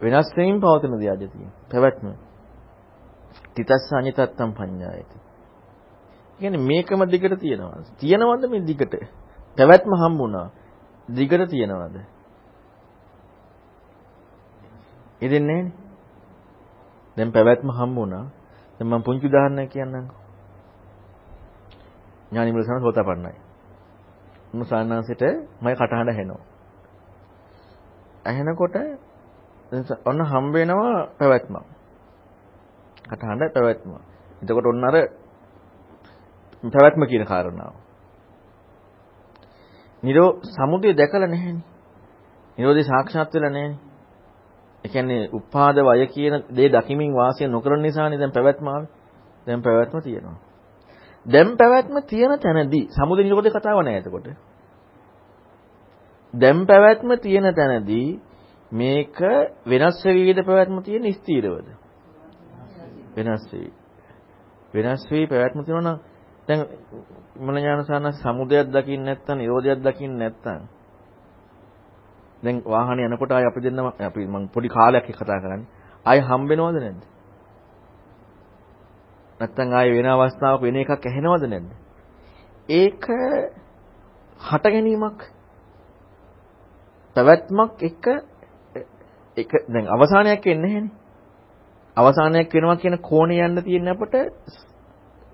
වෙනස් වෙමින් පවතින දෙයක්ද තියෙන්නේ. පැවැත්ම. තිතස්ස අඤ්ඤතත්තම් පඤ්ඤායති. කියන්නේ මේකම දිගට තියෙනවා. තියෙනවද මේ දිගට? පැවැත්ම හම්බුණා. දිගට තියෙනවද? එදෙන්නේ නැහැ. දැන් පැවැත්ම හම්බුණා. දැන් මම පුංචි උදාහරණයක් කියන්නම්කෝ. ඥානි මුලසන සෝතපන්නයි. මුසාන්නාසිට මම කටහඬ ඇහෙනවා. ඇහෙනකොට ඔන්න හම්බ වෙනවා පැවැත්මක්. කටහඬ පැවැත්ම. එතකොට ඔන්න අර පැවැත්ම කියන කාරණාව. නිරෝ සමුදය දැකලා නැහෙනි. නිරෝධය සාක්ෂාත් වෙලා නැහෙනි. ඒ කියන්නේ උපාද වය කියන දේ දකිමින් වාසය නොකරන නිසානේ දැන් පැවැත්ම ආවේ. දැන් පැවැත්ම තියෙනවා. දැන් පැවැත්ම තියෙන තැනදී සමුදය නිරෝධේ කතාව නැහැ එතකොට. දැන් පැවැත්ම තියෙන තැනදී මේක වෙනස් වෙවිද පැවැත්ම තියෙන ස්ථීරවද? වෙනස් වෙයි. වෙනස් වෙයි පැවැත්ම තියෙනවා නම් දැන් මොන ඥානසන්න සමුදයක් දකින්න නැත්නම් නිරෝධයක් දකින්න නැත්නම් දැන් වාහනේ යනකොට ආයි අපි දෙන්නම අපි මම පොඩි කාලයක් කතා කරන්නේ. ආයි හම්බෙනවද නැද්ද? නැත්නම් ආයි වෙන අවස්ථාවක වෙන එකක් ඇහෙනවද නැද්ද? ඒක හට ගැනීමක් පැවැත්මක් එක එක දැන් අවසානයක් වෙන්නේ නැහෙනේ අවසානයක් වෙනවා කියන කෝණේ යන්න තියෙන අපට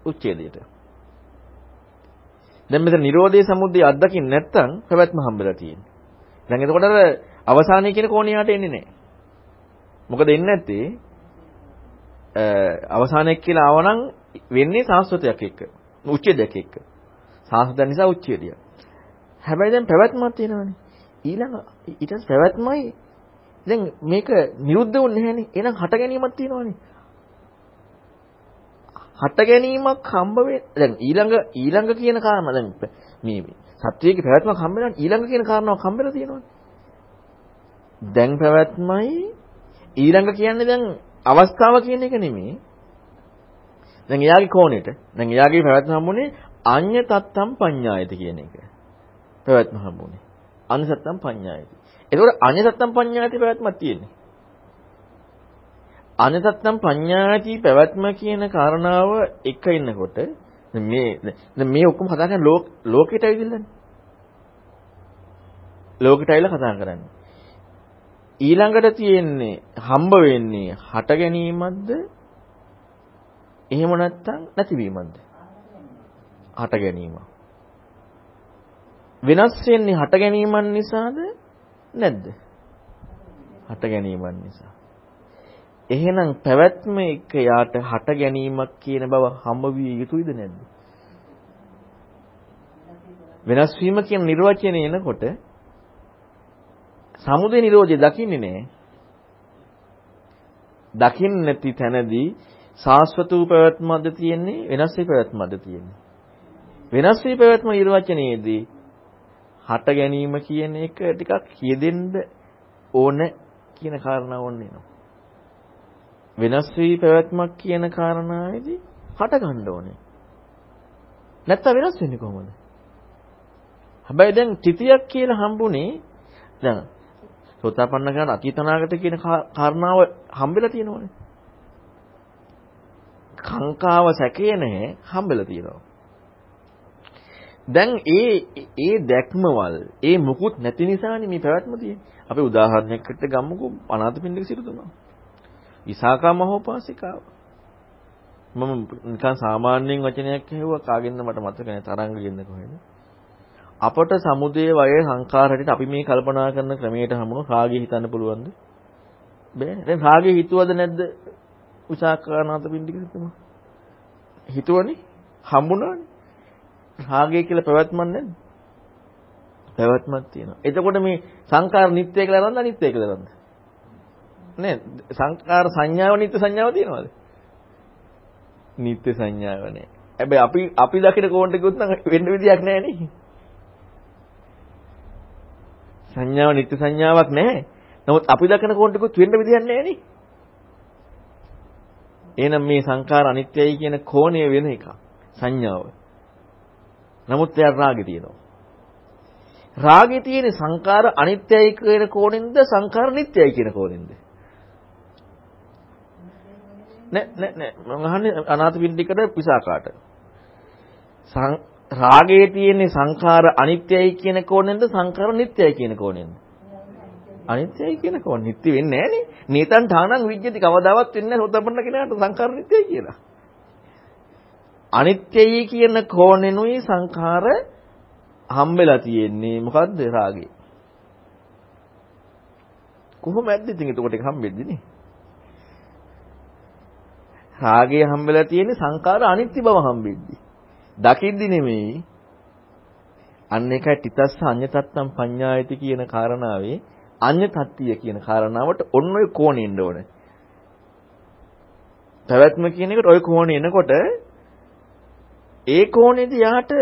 උච්ඡේදයට. දැන් මෙතන Nirodhe Samudaya අත්දකින්න නැත්නම් පැවැත්ම හම්බෙලා තියෙන්නේ. දැන් එතකොට අර අවසානයේ කියන කෝණයට එන්නේ නැහැ. මොකද එන්නේ නැත්තේ අවසානයක් කියලා ආවනම් වෙන්නේ සාස්වතයක් එක්ක. උච්ඡේදයක් එක්ක. සාස්වතය නිසා උච්ඡේදය. හැබැයි දැන් පැවැත්මක් තියෙනවනේ. ඊළඟ ඊට පස්සේ පැවැත්මයි දැන් මේක නිරුද්ධ වුන්නේ නැහනේ. එහෙනම් හට ගැනීමක් තියෙනවනේ. හට ගැනීමක් හම්බ දැන් ඊළඟ ඊළඟ කියන කාරණා දැන් මේ සත්‍යයේ පැවැත්මක් හම්බ වෙනවා ඊළඟ කියන කාරණාවක් හම්බෙලා තියෙනවනේ. දැන් පැවැත්මයි ඊළඟ කියන්නේ දැන් අවස්ථාව කියන එක නෙමෙයි. දැන් එයාගේ කෝණෙට දැන් එයාගේ පැවැත්ම හම්බුනේ අඤ්‍ය තත්තම් පඤ්ඤායති කියන එක. පැවැත්ම හම්බුනේ. අඤ්‍ය තත්තම් පඤ්ඤායති. ඒකෝර අඤ්‍ය තත්තම් පඤ්ඤායති පැවැත්මක් තියෙන්නේ. අනතත්තම් පඤ්ඤාති පැවැත්ම කියන කාරණාව එක ඉන්නකොට මේ දැන් මේ ඔක්කොම කතා කරන්නේ ලෝක ලෝකෙට ඇවිදින්නනේ. ලෝකෙට ඇවිල්ලා කතා කරන්නේ. ඊළඟට තියෙන්නේ හම්බ වෙන්නේ හට ගැනීමක්ද? එහෙම නැත්නම් නැතිවීමක්ද? හට ගැනීම. වෙනස් වෙන්නේ හට ගැනීමන් නිසාද නැද්ද? හට ගැනීමන් නිසා. එහෙනම් පැවැත්ම එක යාට හට ගැනීමක් කියන බව හම්බ විය යුතුයිද නැද්ද? වෙනස් වීම කියන නිර්වචනය එනකොට සමුදය නිරෝධය දකින්නේ නැහැ. දකින්න නැති තැනදී සාස්වත වූ පැවැත්මක්ද තියෙන්නේ වෙනස් වී පැවැත්මක්ද තියෙන්නේ. වෙනස් වී පැවැත්ම නිර්වචනයේදී හට ගැනීම කියන එක ටිකක් කියදෙන්න ඕන කියන කාරණාව ඕනේ. වෙනස් වී පැවැත්මක් කියන කාරණාවේදී හට ගන්න ඕනේ. නැත්තම් වෙනස් වෙන්නේ කොහොමද? හැබැයි දැන් තිතියක් කියලා හම්බුනේ දැන් සෝතාපන්න කරන අතීතනාගත කියන කාරණාව හම්බෙලා තියෙනවනේ. කාංකාව සැකේ නැහැ හම්බෙලා තියෙනවා. දැන් ඒ ඒ දැක්මවල ඒ මුකුත් නැති නිසානේ මේ පැවැත්ම තියෙන්නේ. අපි උදාහරණයකට ගමුකෝ අනාථපිණ්ඩික සිටුතුමා. විසාකා මහෝපාසිකාව. මම නිකන් සාමාන්‍යයෙන් වචනයක් ඇහුවා කාගෙන්ද මට මතක නැහැ තරංගෙන්ද කොහෙද. අපට සමුදේ වයේ සංඛාර හැටියට අපි මේ කල්පනා කරන ක්‍රමයට හමුණු රාගය හිතන්න පුළුවන්ද? බෑනේ. දැන් රාගය හිතුවද නැද්ද? විසාකානාත පින්ඩිකතුමා. හිතුවනේ? හම්බුණානේ. රාගය කියලා පැවැත්මක් නැද්ද? පැවැත්මක් තියෙනවා. එතකොට මේ සංඛාර නිත්‍ය කියලා නේද අනිත්‍ය කියලා නේද? නේද? සංකාර සංඥාව නිත්‍ය සංඥාව තියෙනවද? නිත්‍ය සංඥාව නෑ. හැබැයි අපි අපි දකින කෝණට ගියොත් නම් වෙන්න විදියක් නෑ නේ. සංඥාව නිත්‍ය සංඥාවක් නෑ. නමුත් අපි දකින කෝණට ගියොත් වෙන්න විදියක් නෑ නේ. එහෙනම් මේ සංකාර අනිත්‍යයි කියන කෝණය වෙන එක. සංඥාව. නමුත් එයා රාගේ තියෙනවා. රාගේ තියෙන සංකාර අනිත්‍යයි කියන කෝණෙන්ද සංකාර නිට්ටයයි කියන කෝණෙන්ද? නෑ නෑ නෑ මම අහන්නේ අනාථපිණ්ඩිකට විසාකාට. රාගයේ තියෙන සංඛාර අනිත්‍යයි කියන කෝණයෙන්ද සංඛාර නිට්ටයයි කියන කෝණයෙන්ද? අනිත්‍යයි කියන කෝණ නිට්ටය වෙන්නේ නෑනේ. නේතන් ඨානං විජ්ජති කවදාවත් වෙන්නේ නැහැ සෝතපන්න කෙනාට සංඛාර නිට්ටයයි කියලා. අනිත්‍යයි කියන කෝණෙනුයි සංඛාර හම්බෙලා තියෙන්නේ මොකද්ද රාගේ? කොහොමද ඉතින් එතකොට ඒක හම්බෙන්නේ නේ? රාගය හම්බෙලා තියෙන්නේ සංඛාර අනිත්‍ය බව හම්බෙද්දී. දකිද්දි නෙමෙයි. අන්න එකයි තිතස්ස අඤ්ඤතත්තම් පඤ්ඤායති කියන කාරණාවේ අඤ්ඤතත්තිය කියන කාරණාවට ඔන්න ඔය කෝණේ ඉන්න ඕනේ. පැවැත්ම කියන එකට ඔය කෝණේ එනකොට ඒ කෝණේදී යාට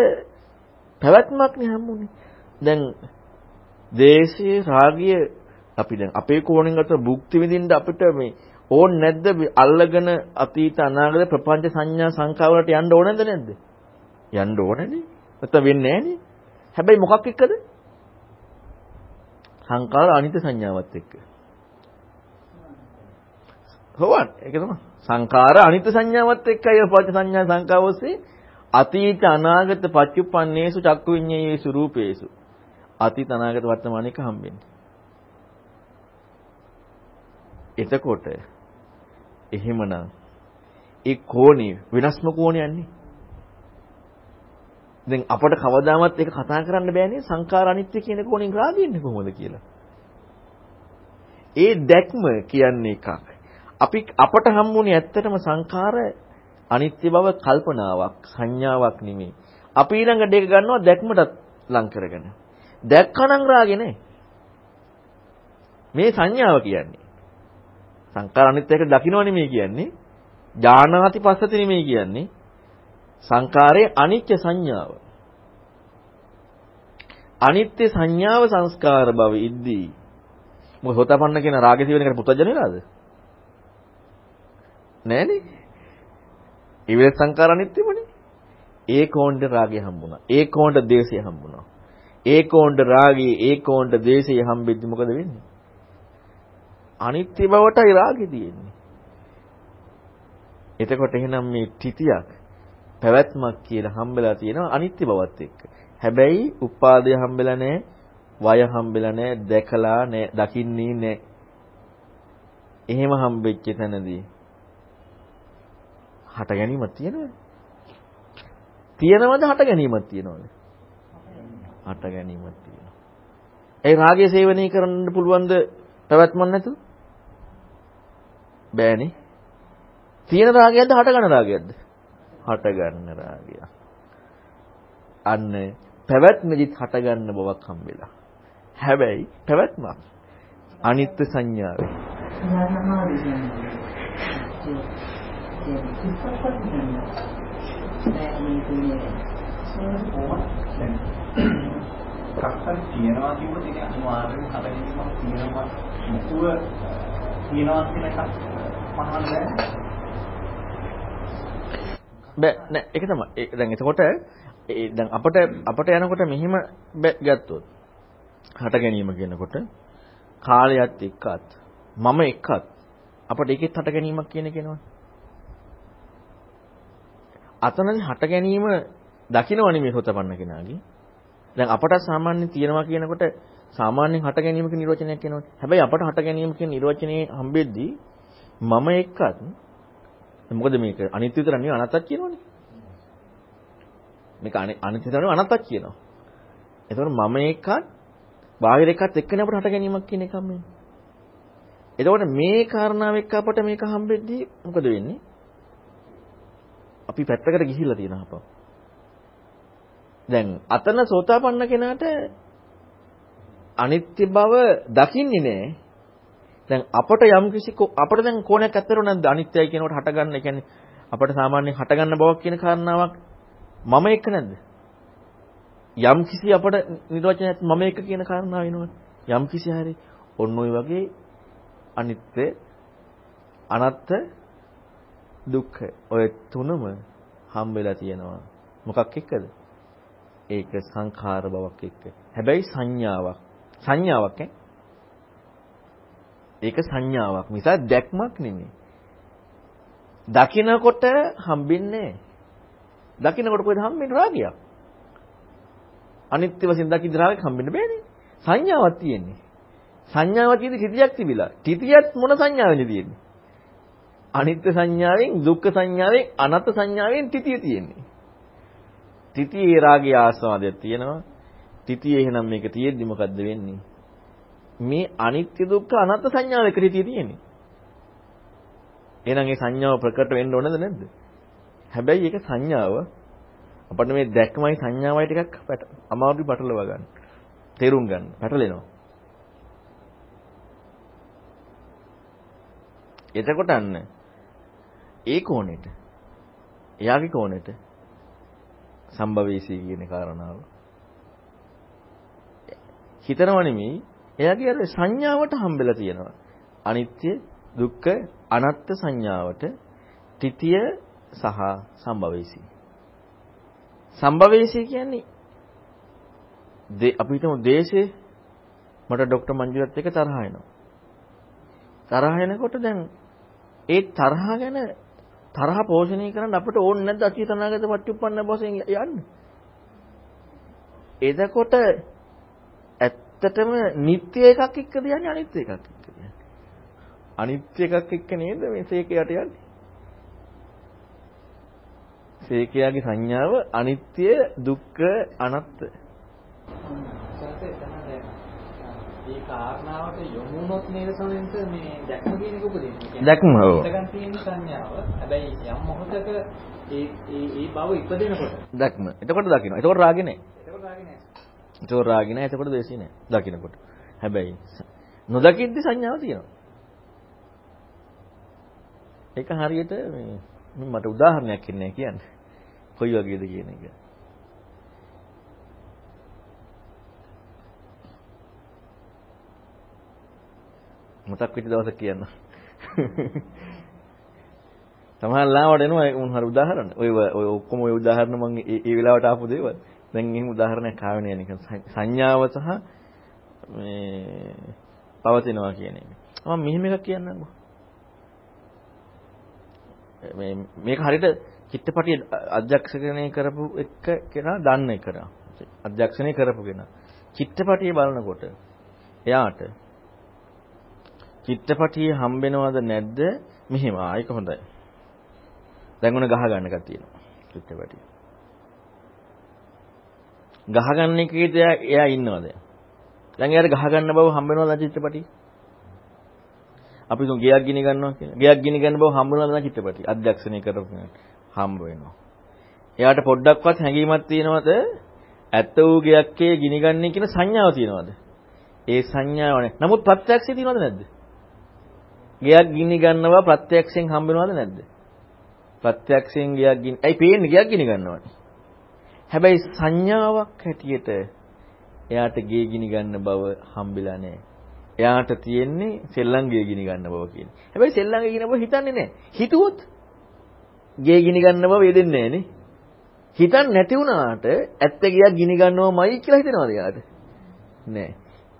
පැවැත්මක් නේ හම්බුනේ. දැන් දේශයේ රාගය අපි දැන් අපේ කෝණෙන් ගත්ත භුක්ති විඳින්න අපිට මේ ඕන් නැද්ද අල්ලගෙන අතීත අනාගත ප්‍රපංච සංඥා සංකාවලට යන්න ඕනද නැද්ද? යන්න ඕනනේ. නැත්නම් වෙන්නේ නැහනේ. හැබැයි මොකක් එක්කද? සංකාර අනිත්‍ය සංඥාවත් එක්ක. හොවන් ඒක තමයි. සංකාර අනිත්‍ය සංඥාවත් එක්කයි පංච සංඥා සංකාව ඔස්සේ අතීත අනාගත පච්චුප්පන්නේසු චක්කු විඤ්ඤේයේසු රූපේසු අතීත අනාගත වර්තමානික හම්බෙන්නේ. එතකොට එහෙමනම් ඒ කෝණේ වෙනස්ම කෝණයන්නේ. දැන් අපට කවදාවත් ඒක කතා කරන්න බෑනේ සංඛාර අනිත්‍ය කියන කෝණෙන් රාගින්නේ කොහොමද කියලා. ඒ දැක්ම කියන්නේ එකක්. අපි අපට හම්බුනේ ඇත්තටම සංඛාර අනිත්‍ය බව කල්පනාවක් සංඥාවක් නෙමෙයි. අපි ඊළඟට ඒක ගන්නවා දැක්මටත් ලං කරගෙන. දැක්කනම් රාගේ නෑ. මේ සංඥාව කියන්නේ. සංඛාර අනිත්‍යයක දකින්න නෙමෙයි කියන්නේ. ඥානාති පස්සති නෙමෙයි කියන්නේ. සංකාරයේ අනිත්‍ය සංඥාව. අනිත්‍ය සංඥාව සංස්කාර බව ඉද්දී. මොකද හොතපන්න කියන රාගය සිවෙන එකට පුතජන වෙලාද? නෑනේ. ඉවෙස් සංකාර අනිත්‍යමනේ. ඒ කෝණ්ඩ රාගය හම්බුණා. ඒ කෝණ්ඩ දේශය හම්බුණා. ඒ කෝණ්ඩ රාගය ඒ කෝණ්ඩ දේශය හම්බෙද්දි මොකද වෙන්නේ? අනිත්‍ය බවටයි රාගය තියෙන්නේ. එතකොට එහෙනම් මේ තිතියක් පැවැත්මක් කියලා හම්බෙලා තියෙනවා අනිත්‍ය බවත් එක්ක. හැබැයි උපාදය හම්බෙලා නැහැ, වය හම්බෙලා නැහැ, දැකලා නැහැ, දකින්නේ නැහැ. එහෙම හම්බෙච්ච තැනදී හට ගැනීමක් තියෙනවද? තියෙනවද හට ගැනීමක් තියෙනවද? හට ගැනීමක් තියෙනවා. ඒ රාගය සේවනය කරන්න පුළුවන්ද පැවැත්මක් නැතුව? බෑනේ. තියෙන රාගයක්ද හට ගන්න රාගයක්ද? හට ගන්න රාගය. අන්න පැවැත්මෙදිත් හට ගන්න බවක් හම්බෙලා. හැබැයි පැවැත්මක් අනිත්‍ය සංඥාවේ. කක්කක් තියනවා කියුවොත් ඒක අනිවාර්යෙන්ම හදගැනීමක් තියෙනවා මුකුව තියනවා කියන එකක් මහාන බෑ බෑ නෑ ඒක තමයි. ඒ දැන් එතකොට ඒ දැන් අපට අපට යනකොට මෙහිම ගත්තොත් හට ගැනීම කියනකොට කාලයත් එක්කත් මම එක්කත් අපට ඒකෙත් හට ගැනීමක් කියන එක එනවනේ. අතනදී හට ගැනීම දකින්නවනේ මේ හොතපන්න කෙනාගේ. දැන් අපට සාමාන්‍යයෙන් තියෙනවා කියනකොට සාමාන්‍යයෙන් හට ගැනීමක නිර්වචනයක් එනවනේ. හැබැයි අපට හට ගැනීම කියන නිර්වචනයේ හම්බෙද්දී මම එක්කත් මොකද මේක අනිත්‍ය විතර නෙවෙයි අනත්තක් කියනවනේ. මේක අනිත්‍ය විතර නෙවෙයි අනත්තක් කියනවා. එතකොට මම එකත් බාහිර එකත් එක්කනේ අපිට හට ගැනීමක් කියන එකම මේ. එතකොට මේ කාරණාව එක්ක අපට මේක හම්බෙද්දී මොකද වෙන්නේ? අපි පැත්තකට ගිහිල්ලා තියෙනවා අපව. දැන් අතන සෝතාපන්න කෙනාට අනිත්‍ය බව දකින්නේ නැහැ. දැන් අපට යම් කිසි අපට දැන් කෝණයක් ඇත්තට නැද්ද අනිත්‍යයි කියනකොට හටගන්න. ඒ කියන්නේ අපට සාමාන්‍යයෙන් හටගන්න බවක් කියන කාරණාවක් මම එක නැද්ද? යම් කිසි අපට නිර්වචනයක් මම එක කියන කාරණාව වෙනවනේ. යම් කිසි හරි ඔන්න ඔය වගේ අනිත්‍ය අනත්ත දුක්ඛ ඔය තුනම හම් වෙලා තියෙනවා. මොකක් එක්කද? ඒක සංඛාර බවක් එක්ක. හැබැයි සංඥාවක්. සංඥාවක් ඈ ඒක සංඥාවක් මිසක් දැක්මක් නෙමෙයි. දකින්නකොට හම්බෙන්නේ දකින්නකොට කොහෙද හම්බෙන්නේ රාගයක්. අනිත්‍ය වශයෙන් දකින්න රාගයක් හම්බෙන්න බෑනේ. සංඥාවක් තියෙන්නේ. සංඥාවක් තියෙදි තිතියක් තිබිලා. තිතියත් මොන සංඥාවෙන්ද තියෙන්නේ? අනිත්‍ය සංඥාවෙන්, දුක්ඛ සංඥාවෙන්, අනත්ත් සංඥාවෙන් තිතිය තියෙන්නේ. තිතියේ රාගයේ ආස්වාදයක් තියෙනවා. තිතියේ එහෙනම් මේක තියෙද්දි මොකද්ද වෙන්නේ? මේ අනිත්‍ය දුක්ඛ අනාත්ම සංඥාව එකට හිතිය තියෙන්නේ. එහෙනම් ඒ සංඥාව ප්‍රකට වෙන්න ඕනද නැද්ද? හැබැයි ඒක සංඥාව අපිට මේ දැක්මයි සංඥාවයි ටිකක් අමාරුයි පටලව ගන්න. තේරුම් ගන්න. පැටලෙනවා. එතකොට අන්න ඒ කෝණෙට එයාගේ කෝණෙට සම්භවීසී කියන කාරණාව හිතනව නෙමෙයි එයාගේ අර සංඥාවට හම්බෙලා තියෙනවා. අනිත්‍ය, දුක්ඛ, අනාත්ම සංඥාවට තිතිය සහ සම්භවේසී. සම්භවේසී කියන්නේ අපි හිතමු දේශේ මට ડોක්ටර් මංජුලත් එක්ක තරහ එනවා. තරහ එනකොට දැන් ඒ තරහ ගැන තරහ පෝෂණය කරන්න අපිට ඕනේ නැද්ද අතීත අනාගත පටිච්චුප්පන්න වශයෙන් යන්න? එතකොට ඇත්තටම නිත්‍ය එකක් එක්කද යන්නේ අනිත්‍ය එකක් එක්කද යන්නේ? අනිත්‍ය එකක් එක්ක නේද මේ සේකයට යන්නේ? සේකයාගේ සංඥාව අනිත්‍ය දුක්ඛ අනාත්ම. ඒ කාරණාවට යොමු වුණොත් නේද සමෙන්ස මේ දැක්ම කියන එක උපදින්නේ. දැක්ම ඔව්. ඉතකන් තියෙන සංඥාව. හැබැයි යම් මොහොතක ඒ ඒ ඒ බව ඉපදෙනකොට. දැක්ම. එතකොට දකින්න. එතකොට රාගේ නැහැ. එතකොට රාගේ නැහැ. එතකොට රාගේ නැහැ. එතකොට දේශී නැහැ. දකින්නකොට. හැබැයි නොදකිද්දි සංඥාව තියෙනවා. ඒක හරියට මේ මට උදාහරණයක් ඉන්නේ කියන්නේ. කොයි වගේද කියන එක. මතක් වෙච්ච දවසක් කියන්න. සමහර ලාවට එනවා උන් හරි උදාහරණ. ඔය ඔය ඔක්කොම ඔය උදාහරණ මම ඒ වෙලාවට ආපු දේවල්. දැන් එහෙම උදාහරණයක් ආවේ නෑ නිකන් සංඥාව සහ මේ පවතිනවා කියන එක. මම මෙහෙම එකක් කියන්නම්කෝ. මේ මේක හරියට චිත්තපටිය අධ්‍යක්ෂණය කරපු එක කෙනා දන්න එක නා. අධ්‍යක්ෂණය කරපු කෙනා. චිත්තපටිය බලනකොට එයාට චිත්තපටිය හම්බෙනවද නැද්ද? මෙහෙම ආ ඒක හොඳයි. දැන් උන ගහ ගන්න එකක් තියෙනවා. චිත්තපටිය. ගහ ගන්න එකේද එයා ඉන්නවද? දැන් එයාට ගහ ගන්න බව හම්බෙනවද චිත්තපටිය? අපි තුන් ගයක් ගිනි ගන්නවා කියලා. ගයක් ගිනි ගන්න බව හම්බුනද නැ චිත්තපටි. අධ්‍යක්ෂණය කරපු හම්බ වෙනවා. එයාට පොඩ්ඩක්වත් හැඟීමක් තියෙනවද? ඇත්ත වූ ගයක්ේ ගිනි ගන්නේ කියන සංඥාව තියෙනවද? ඒ සංඥාව නැහැ. නමුත් ප්‍රත්‍යක්ෂය තියෙනවද නැද්ද? ගයක් ගිනි ගන්නවා ප්‍රත්‍යක්ෂයෙන් හම්බ වෙනවද නැද්ද? ප්‍රත්‍යක්ෂයෙන් ගයක් ගිනි. ඇයි පේන්නේ ගයක් ගිනි ගන්නවනේ. හැබැයි සංඥාවක් හැටියට එයාට ගේ ගිනි ගන්න බව හම්බෙලා නැහැ. එයාට තියෙන්නේ සෙල්ලංගේ ගිනි ගන්න බව කියන්නේ. හැබැයි සෙල්ලංගේ ගිනි බව හිතන්නේ නැහැ. හිතුවොත් ගේ ගිනි ගන්න බව වේදෙන්නේ නැහැ නේ. හිතන්නේ නැති වුණාට ඇත්ත ගියක් ගිනි ගන්නවමයි කියලා හිතනවාද එයාට? නෑ.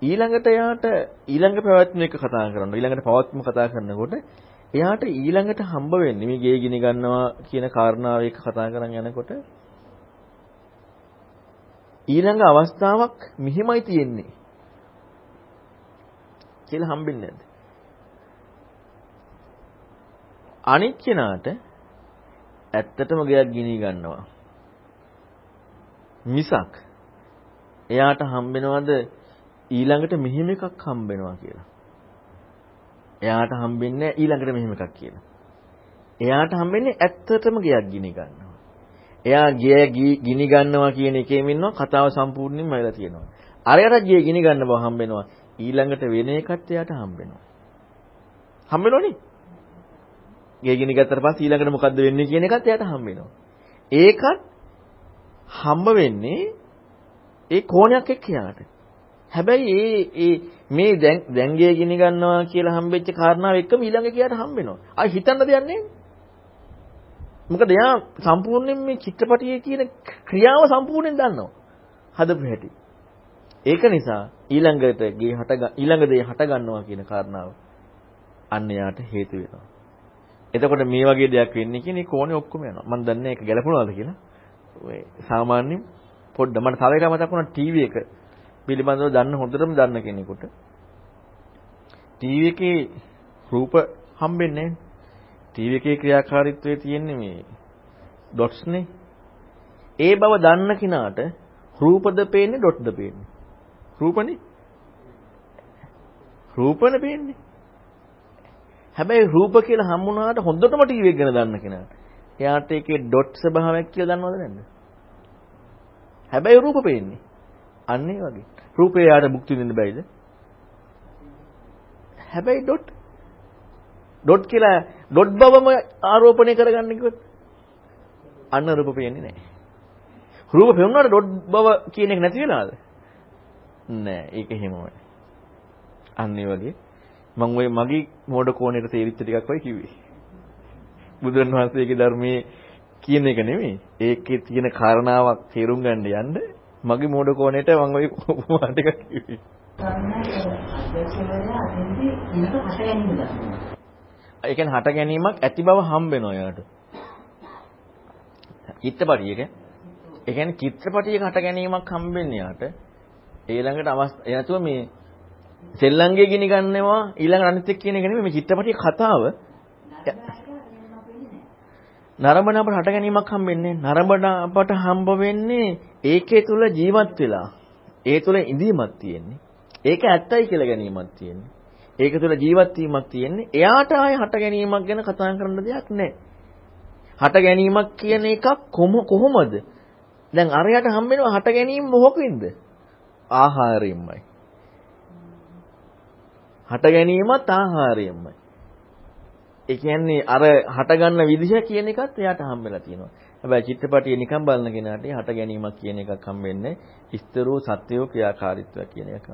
ඊළඟට එයාට ඊළඟ පැවැත්ම එක කතා කරනවා. ඊළඟට පවත්ම කතා කරනකොට එයාට ඊළඟට හම්බ වෙන්නේ මේ ගේ ගිනි ගන්නවා කියන කාරණාව එක කතා කරන් යනකොට ඊළඟ අවස්ථාවක් මෙහිමයි තියෙන්නේ. කියලා හම්බෙන්නේ නැද්ද? අනිත් කෙනාට ඇත්තටම ගයක් ගිනි ගන්නවා. මිසක් එයාට හම්බෙනවද ඊළඟට මෙහෙම එකක් හම්බෙනවා කියලා. එයාට හම්බෙන්නේ ඊළඟට මෙහෙම එකක් කියලා. එයාට හම්බෙන්නේ ඇත්තටම ගයක් ගිනි ගන්නවා. එයා ගිය ගිනි ගන්නවා කියන එකේම ඉන්නවා කතාව සම්පූර්ණයෙන්ම වෙලා තියෙනවා. අරයට ගිය ගිනි ගන්න බව හම්බෙනවා. ඊළඟට වෙන එකත් එයාට හම්බෙනවා. හම්බෙනවනේ. ගෙගිනි ගත්තට පස්සේ ඊළඟට මොකද්ද වෙන්නේ කියන එකත් එයාට හම්බෙනවා. ඒකත් හම්බ වෙන්නේ ඒ කෝණයක් එක්ක යාට. හැබැයි ඒ ඒ මේ දැන් දැන් ගේ ගිනි ගන්නවා කියලා හම්බෙච්ච කාරණාව එක්කම ඊළඟ කියාට හම්බෙනවා. ආයි හිතන්න දෙයක් නැහැ. මොකද එයා සම්පූර්ණයෙන් මේ චිත්‍රපටියේ කියන ක්‍රියාව සම්පූර්ණයෙන් දන්නවා. හදපු හැටි. ඒක නිසා ඊළඟට ගේ හට ඊළඟ දේ හට ගන්නවා කියන කාරණාව අන්න යාට හේතු වෙනවා. එතකොට මේ වගේ දෙයක් වෙන්නේ කියන්නේ කෝණේ ඔක්කොම යනවා. මම දන්නේ ඒක ගැලපුණාද කියලා. ඔය සාමාන්‍ය පොඩ්ඩ මට තව එකක් මතක් වුණා ටීවී එක පිළිබඳව දන්න හොඳටම දන්න කෙනෙකුට. ටීවී එකේ රූප හම්බෙන්නේ නැහැ. ටීවී එකේ ක්‍රියාකාරීත්වයේ තියෙන්නේ මේ ඩොට්ස් නේ. ඒ බව දන්න කෙනාට රූපද පේන්නේ ඩොට්ද පේන්නේ. රූපනේ. රූපනේ පේන්නේ. හැබැයි රූප කියලා හම්බුනාට හොඳටම ටීවී එක ගැන දන්න කෙනාට. එයාට ඒකේ ඩොට් ස්වභාවයක් කියලා දන්නවද නැද්ද? හැබැයි රූප පේන්නේ. අන්න ඒ වගේ. රූපේ යාට මුක්ති දෙන්න බැයිද? හැබැයි ඩොට් ඩොට් කියලා ඩොට් බවම ආරෝපණය කරගන්න කිව්වොත් අන්න රූප පේන්නේ නැහැ. රූප පෙනුනට ඩොට් බව කියන එක නැති වෙනවද? නෑ ඒක එහෙමමයි. අන්න ඒ වගේ මම ওই මගේ මෝඩ කෝණයට තේරිච්ච ටිකක් වයි කිව්වේ. බුදුන් වහන්සේගේ ධර්මයේ කියන එක නෙමෙයි. ඒකේ තියෙන කාරණාවක් තේරුම් ගන්න යන්න මගේ මෝඩ කෝණයට මම ওই උපමා ටිකක් කිව්වේ. ඒ කියන්නේ හට ගැනීමක් ඇති බව හම්බ වෙනවා යාට. චිත්තපටියක ඒ කියන්නේ චිත්‍රපටියක හට ගැනීමක් හම්බෙන්නේ යාට. ඊළඟට අවස්ථ එනතුව මේ සෙල්ලංගේ ගිනි ගන්නවා ඊළඟ අනිත් එක්ක කියන එක නෙමෙයි මේ චිත්‍රපටියේ කතාව. නරඹන අපට හට ගැනීමක් හම්බෙන්නේ නරඹන අපට හම්බ වෙන්නේ ඒකේ තුල ජීවත් වෙලා. ඒ තුල ඉඳීමක් තියෙන්නේ. ඒක ඇත්තයි කියලා ගැනීමක් තියෙන්නේ. ඒක තුල ජීවත් වීමක් තියෙන්නේ. එයාට ආයේ හට ගැනීමක් ගැන කතා කරන්න දෙයක් නැහැ. හට ගැනීමක් කියන එකක් කොහොමද? දැන් අරයට හම්බෙනවා හට ගැනීම මොකකින්ද? ආහාරයෙන්මයි. හට ගැනීමත් ආහාරයෙන්මයි. ඒ කියන්නේ අර හට ගන්න විදිහ කියන එකත් එයාට හම්බෙලා තියෙනවා. හැබැයි චිත්‍රපටිය නිකන් බලන කෙනාට හට ගැනීමක් කියන එකක් හම්බෙන්නේ ඉස්තරෝ සත්‍යෝ ක්‍රියාකාරීත්වය කියන එකක්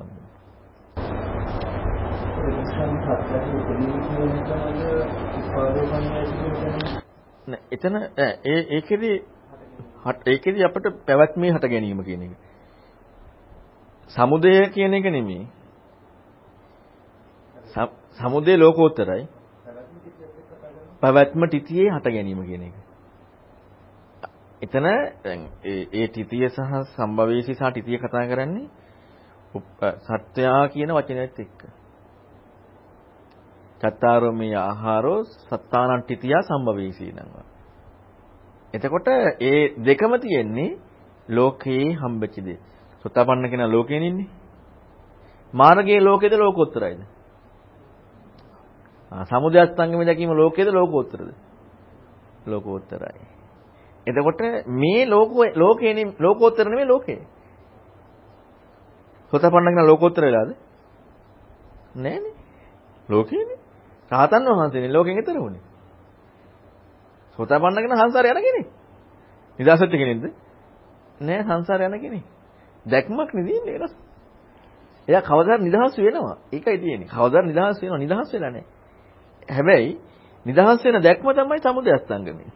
හම්බෙන්නේ. එතන ඒ ඒකෙදි ඒකෙදි අපිට පැවැත්මේ හට ගැනීම කියන එක. සමුදය කියන එක නෙමෙයි. සමුදේ ලෝකෝත්තරයි. පැවැත්ම තිතියේ හට ගැනීම කියන එක. එතන දැන් ඒ ඒ තිතිය සහ සම්භවේසී සහ තිතිය කතා කරන්නේ සත්‍යා කියන වචනයත් එක්ක. චත්තාරෝමී ආහාරෝ සත්තානං තිතියා සම්භවේසී නංවා. එතකොට ඒ දෙකම තියෙන්නේ ලෝකේ හම්බෙච්ච දේ. සෝතාපන්න කෙනා ලෝකේ ඉන්නේ. මාර්ගයේ ලෝකේද ලෝකෝත්තරයිද? සමුදය අස්තංගම දැකීම ලෝකයේද ලෝකෝත්තරද? ලෝකෝත්තරයි. එතකොට මේ ලෝකෝ ලෝකේනේ ලෝකෝත්තර නෙමෙයි ලෝකේ. සෝතපන්න කෙනා ලෝකෝත්තර වෙලාද? නෑනේ. ලෝකේනේ. රහතන් වහන්සේනේ ලෝකෙන් ඈතර වුණේ. සෝතපන්න කෙනා සංසාරේ යන කෙනෙක්. නිදාසච්ච කෙනෙක්ද? නෑ සංසාරේ යන කෙනෙක්. දැක්මක් නෙදින්නේ ඒක. එයා කවදාද නිදහස් වෙනවා. ඒකයි තියෙන්නේ. කවදාද නිදහස් වෙනවා. නිදහස් වෙලා නැහැ. හැබැයි නිදහස් වෙන දැක්ම තමයි සමුදය අස්තංගමයි.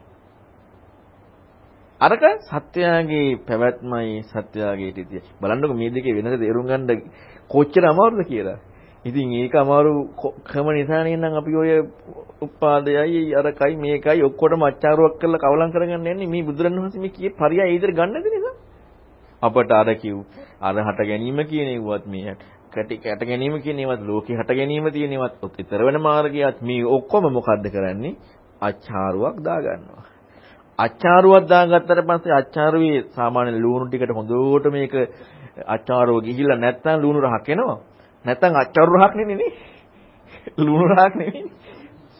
අරක සත්‍යයගේ පැවැත්මයි සත්‍යයගේ තිතිය. බලන්නකො මේ දෙකේ වෙනස තේරුම් ගන්න කොච්චර අමාරුද කියලා. ඉතින් ඒක අමාරු ක්‍රම නිසා නේනම් අපි ඔය උපාදයයි අරකයි මේකයි ඔක්කොටම අච්චාරුවක් කරලා කවලම් කරගන්න යන්නේ මේ බුදුරණවහන්සේ මේ කියේ පරිය ඊතර ගන්න නැති නිසා. අපට අර කිව් අර හට ගැනීම කියන ඒවත් මේ කැටි කැට ගැනීම කියන ඒවත් ලෝකේ හට ගැනීම තියෙන ඒවත් ඊතර වෙන මාර්ගයත් මේ ඔක්කොම මොකද්ද කරන්නේ? අච්චාරුවක් දාගන්නවා. අච්චාරුවක් දාගත්තට පස්සේ අච්චාරුවේ සාමාන්‍ය ලුණු ටිකට හොඳට මේක අච්චාරුව ගිහිල්ලා නැත්තම් ලුණු රහක් එනවා. නැත්තම් අච්චාරු රහක් නෙමෙයි ලුණු රහක් නෙමෙයි.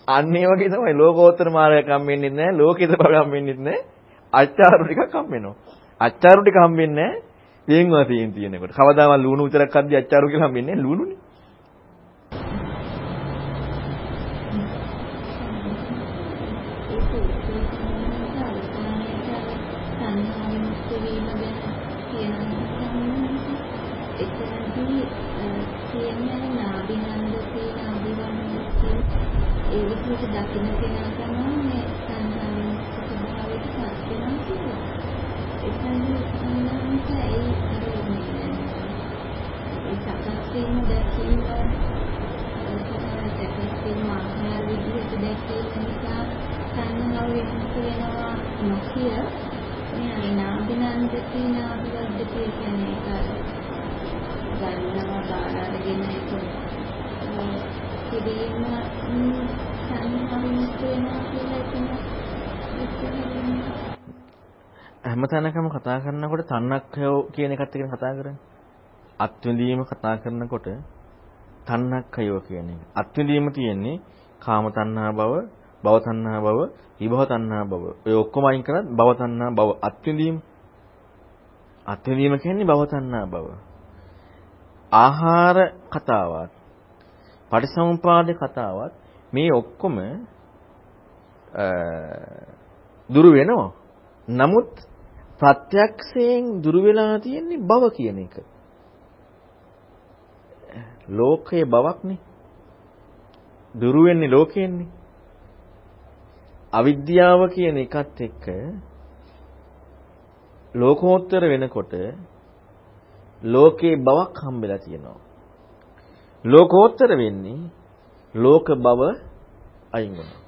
අන්න ඒ වගේ තමයි ලෝකෝත්තර මාර්ගයක් හම් වෙන්නේ නැහැ. ලෝකෙද බව හම් වෙන්නේ නැහැ. අච්චාරු ටිකක් හම් වෙනවා. අච්චාරු ටික හම් වෙන්නේ නැහැ. වෙන් වශයෙන් තියෙනකොට. කවදාවත් ලුණු විතරක් අද්දි අච්චාරු කියලා හම්බෙන්නේ ලුණුනේ. ඒ විදිහට දකින්න කෙනා තමයි මේ සංසාරයේ ස්වභාවයට පත් වෙනවා කියන්නේ. එතනදී සම්මානික ඒ ඒ සකස් වීම දැකීම සකස් වීම ආහාර විදිහට දැකීම නිසා නාභිය මේ නාභිනන්දති නාභිවද්දති කියන්නේ ඒක ගන්නවා බාර අරගෙන ඒක කිරීම සංහාවෙන් වෙනවා කියලා එතන හැමතැනකම කතා කරනකොට තණ්හක්ඛයෝ කියන එකත් එක්ක කතා කරන්නේ. අත්විඳීම කතා කරනකොට තණ්හක්ඛයෝ කියන එක. අත්විඳීම තියෙන්නේ කාම තණ්හා භව, භව තණ්හා භව, විභව තණ්හා භව. ඔය ඔක්කොම අයින් කරත් භව තණ්හා භව අත්විඳීම. අත්විඳීම කියන්නේ භව තණ්හා භව. ආහාර කතාවත්, පටිසමුපාද කතාවත් මේ ඔක්කොම දුරු වෙනවා. නමුත් ප්‍රත්‍යක්ෂයෙන් දුරු වෙලා තියෙන්නේ භව කියන එක. ලෝකයේ බවක්නේ. දුරු වෙන්නේ ලෝකයෙන්නේ. අවිද්‍යාව කියන එකත් එක්ක ලෝකෝත්තර වෙනකොට ලෝකේ බවක් හම්බෙලා තියෙනවා. ලෝකෝත්තර වෙන්නේ ලෝක බව අයින් වෙනවා.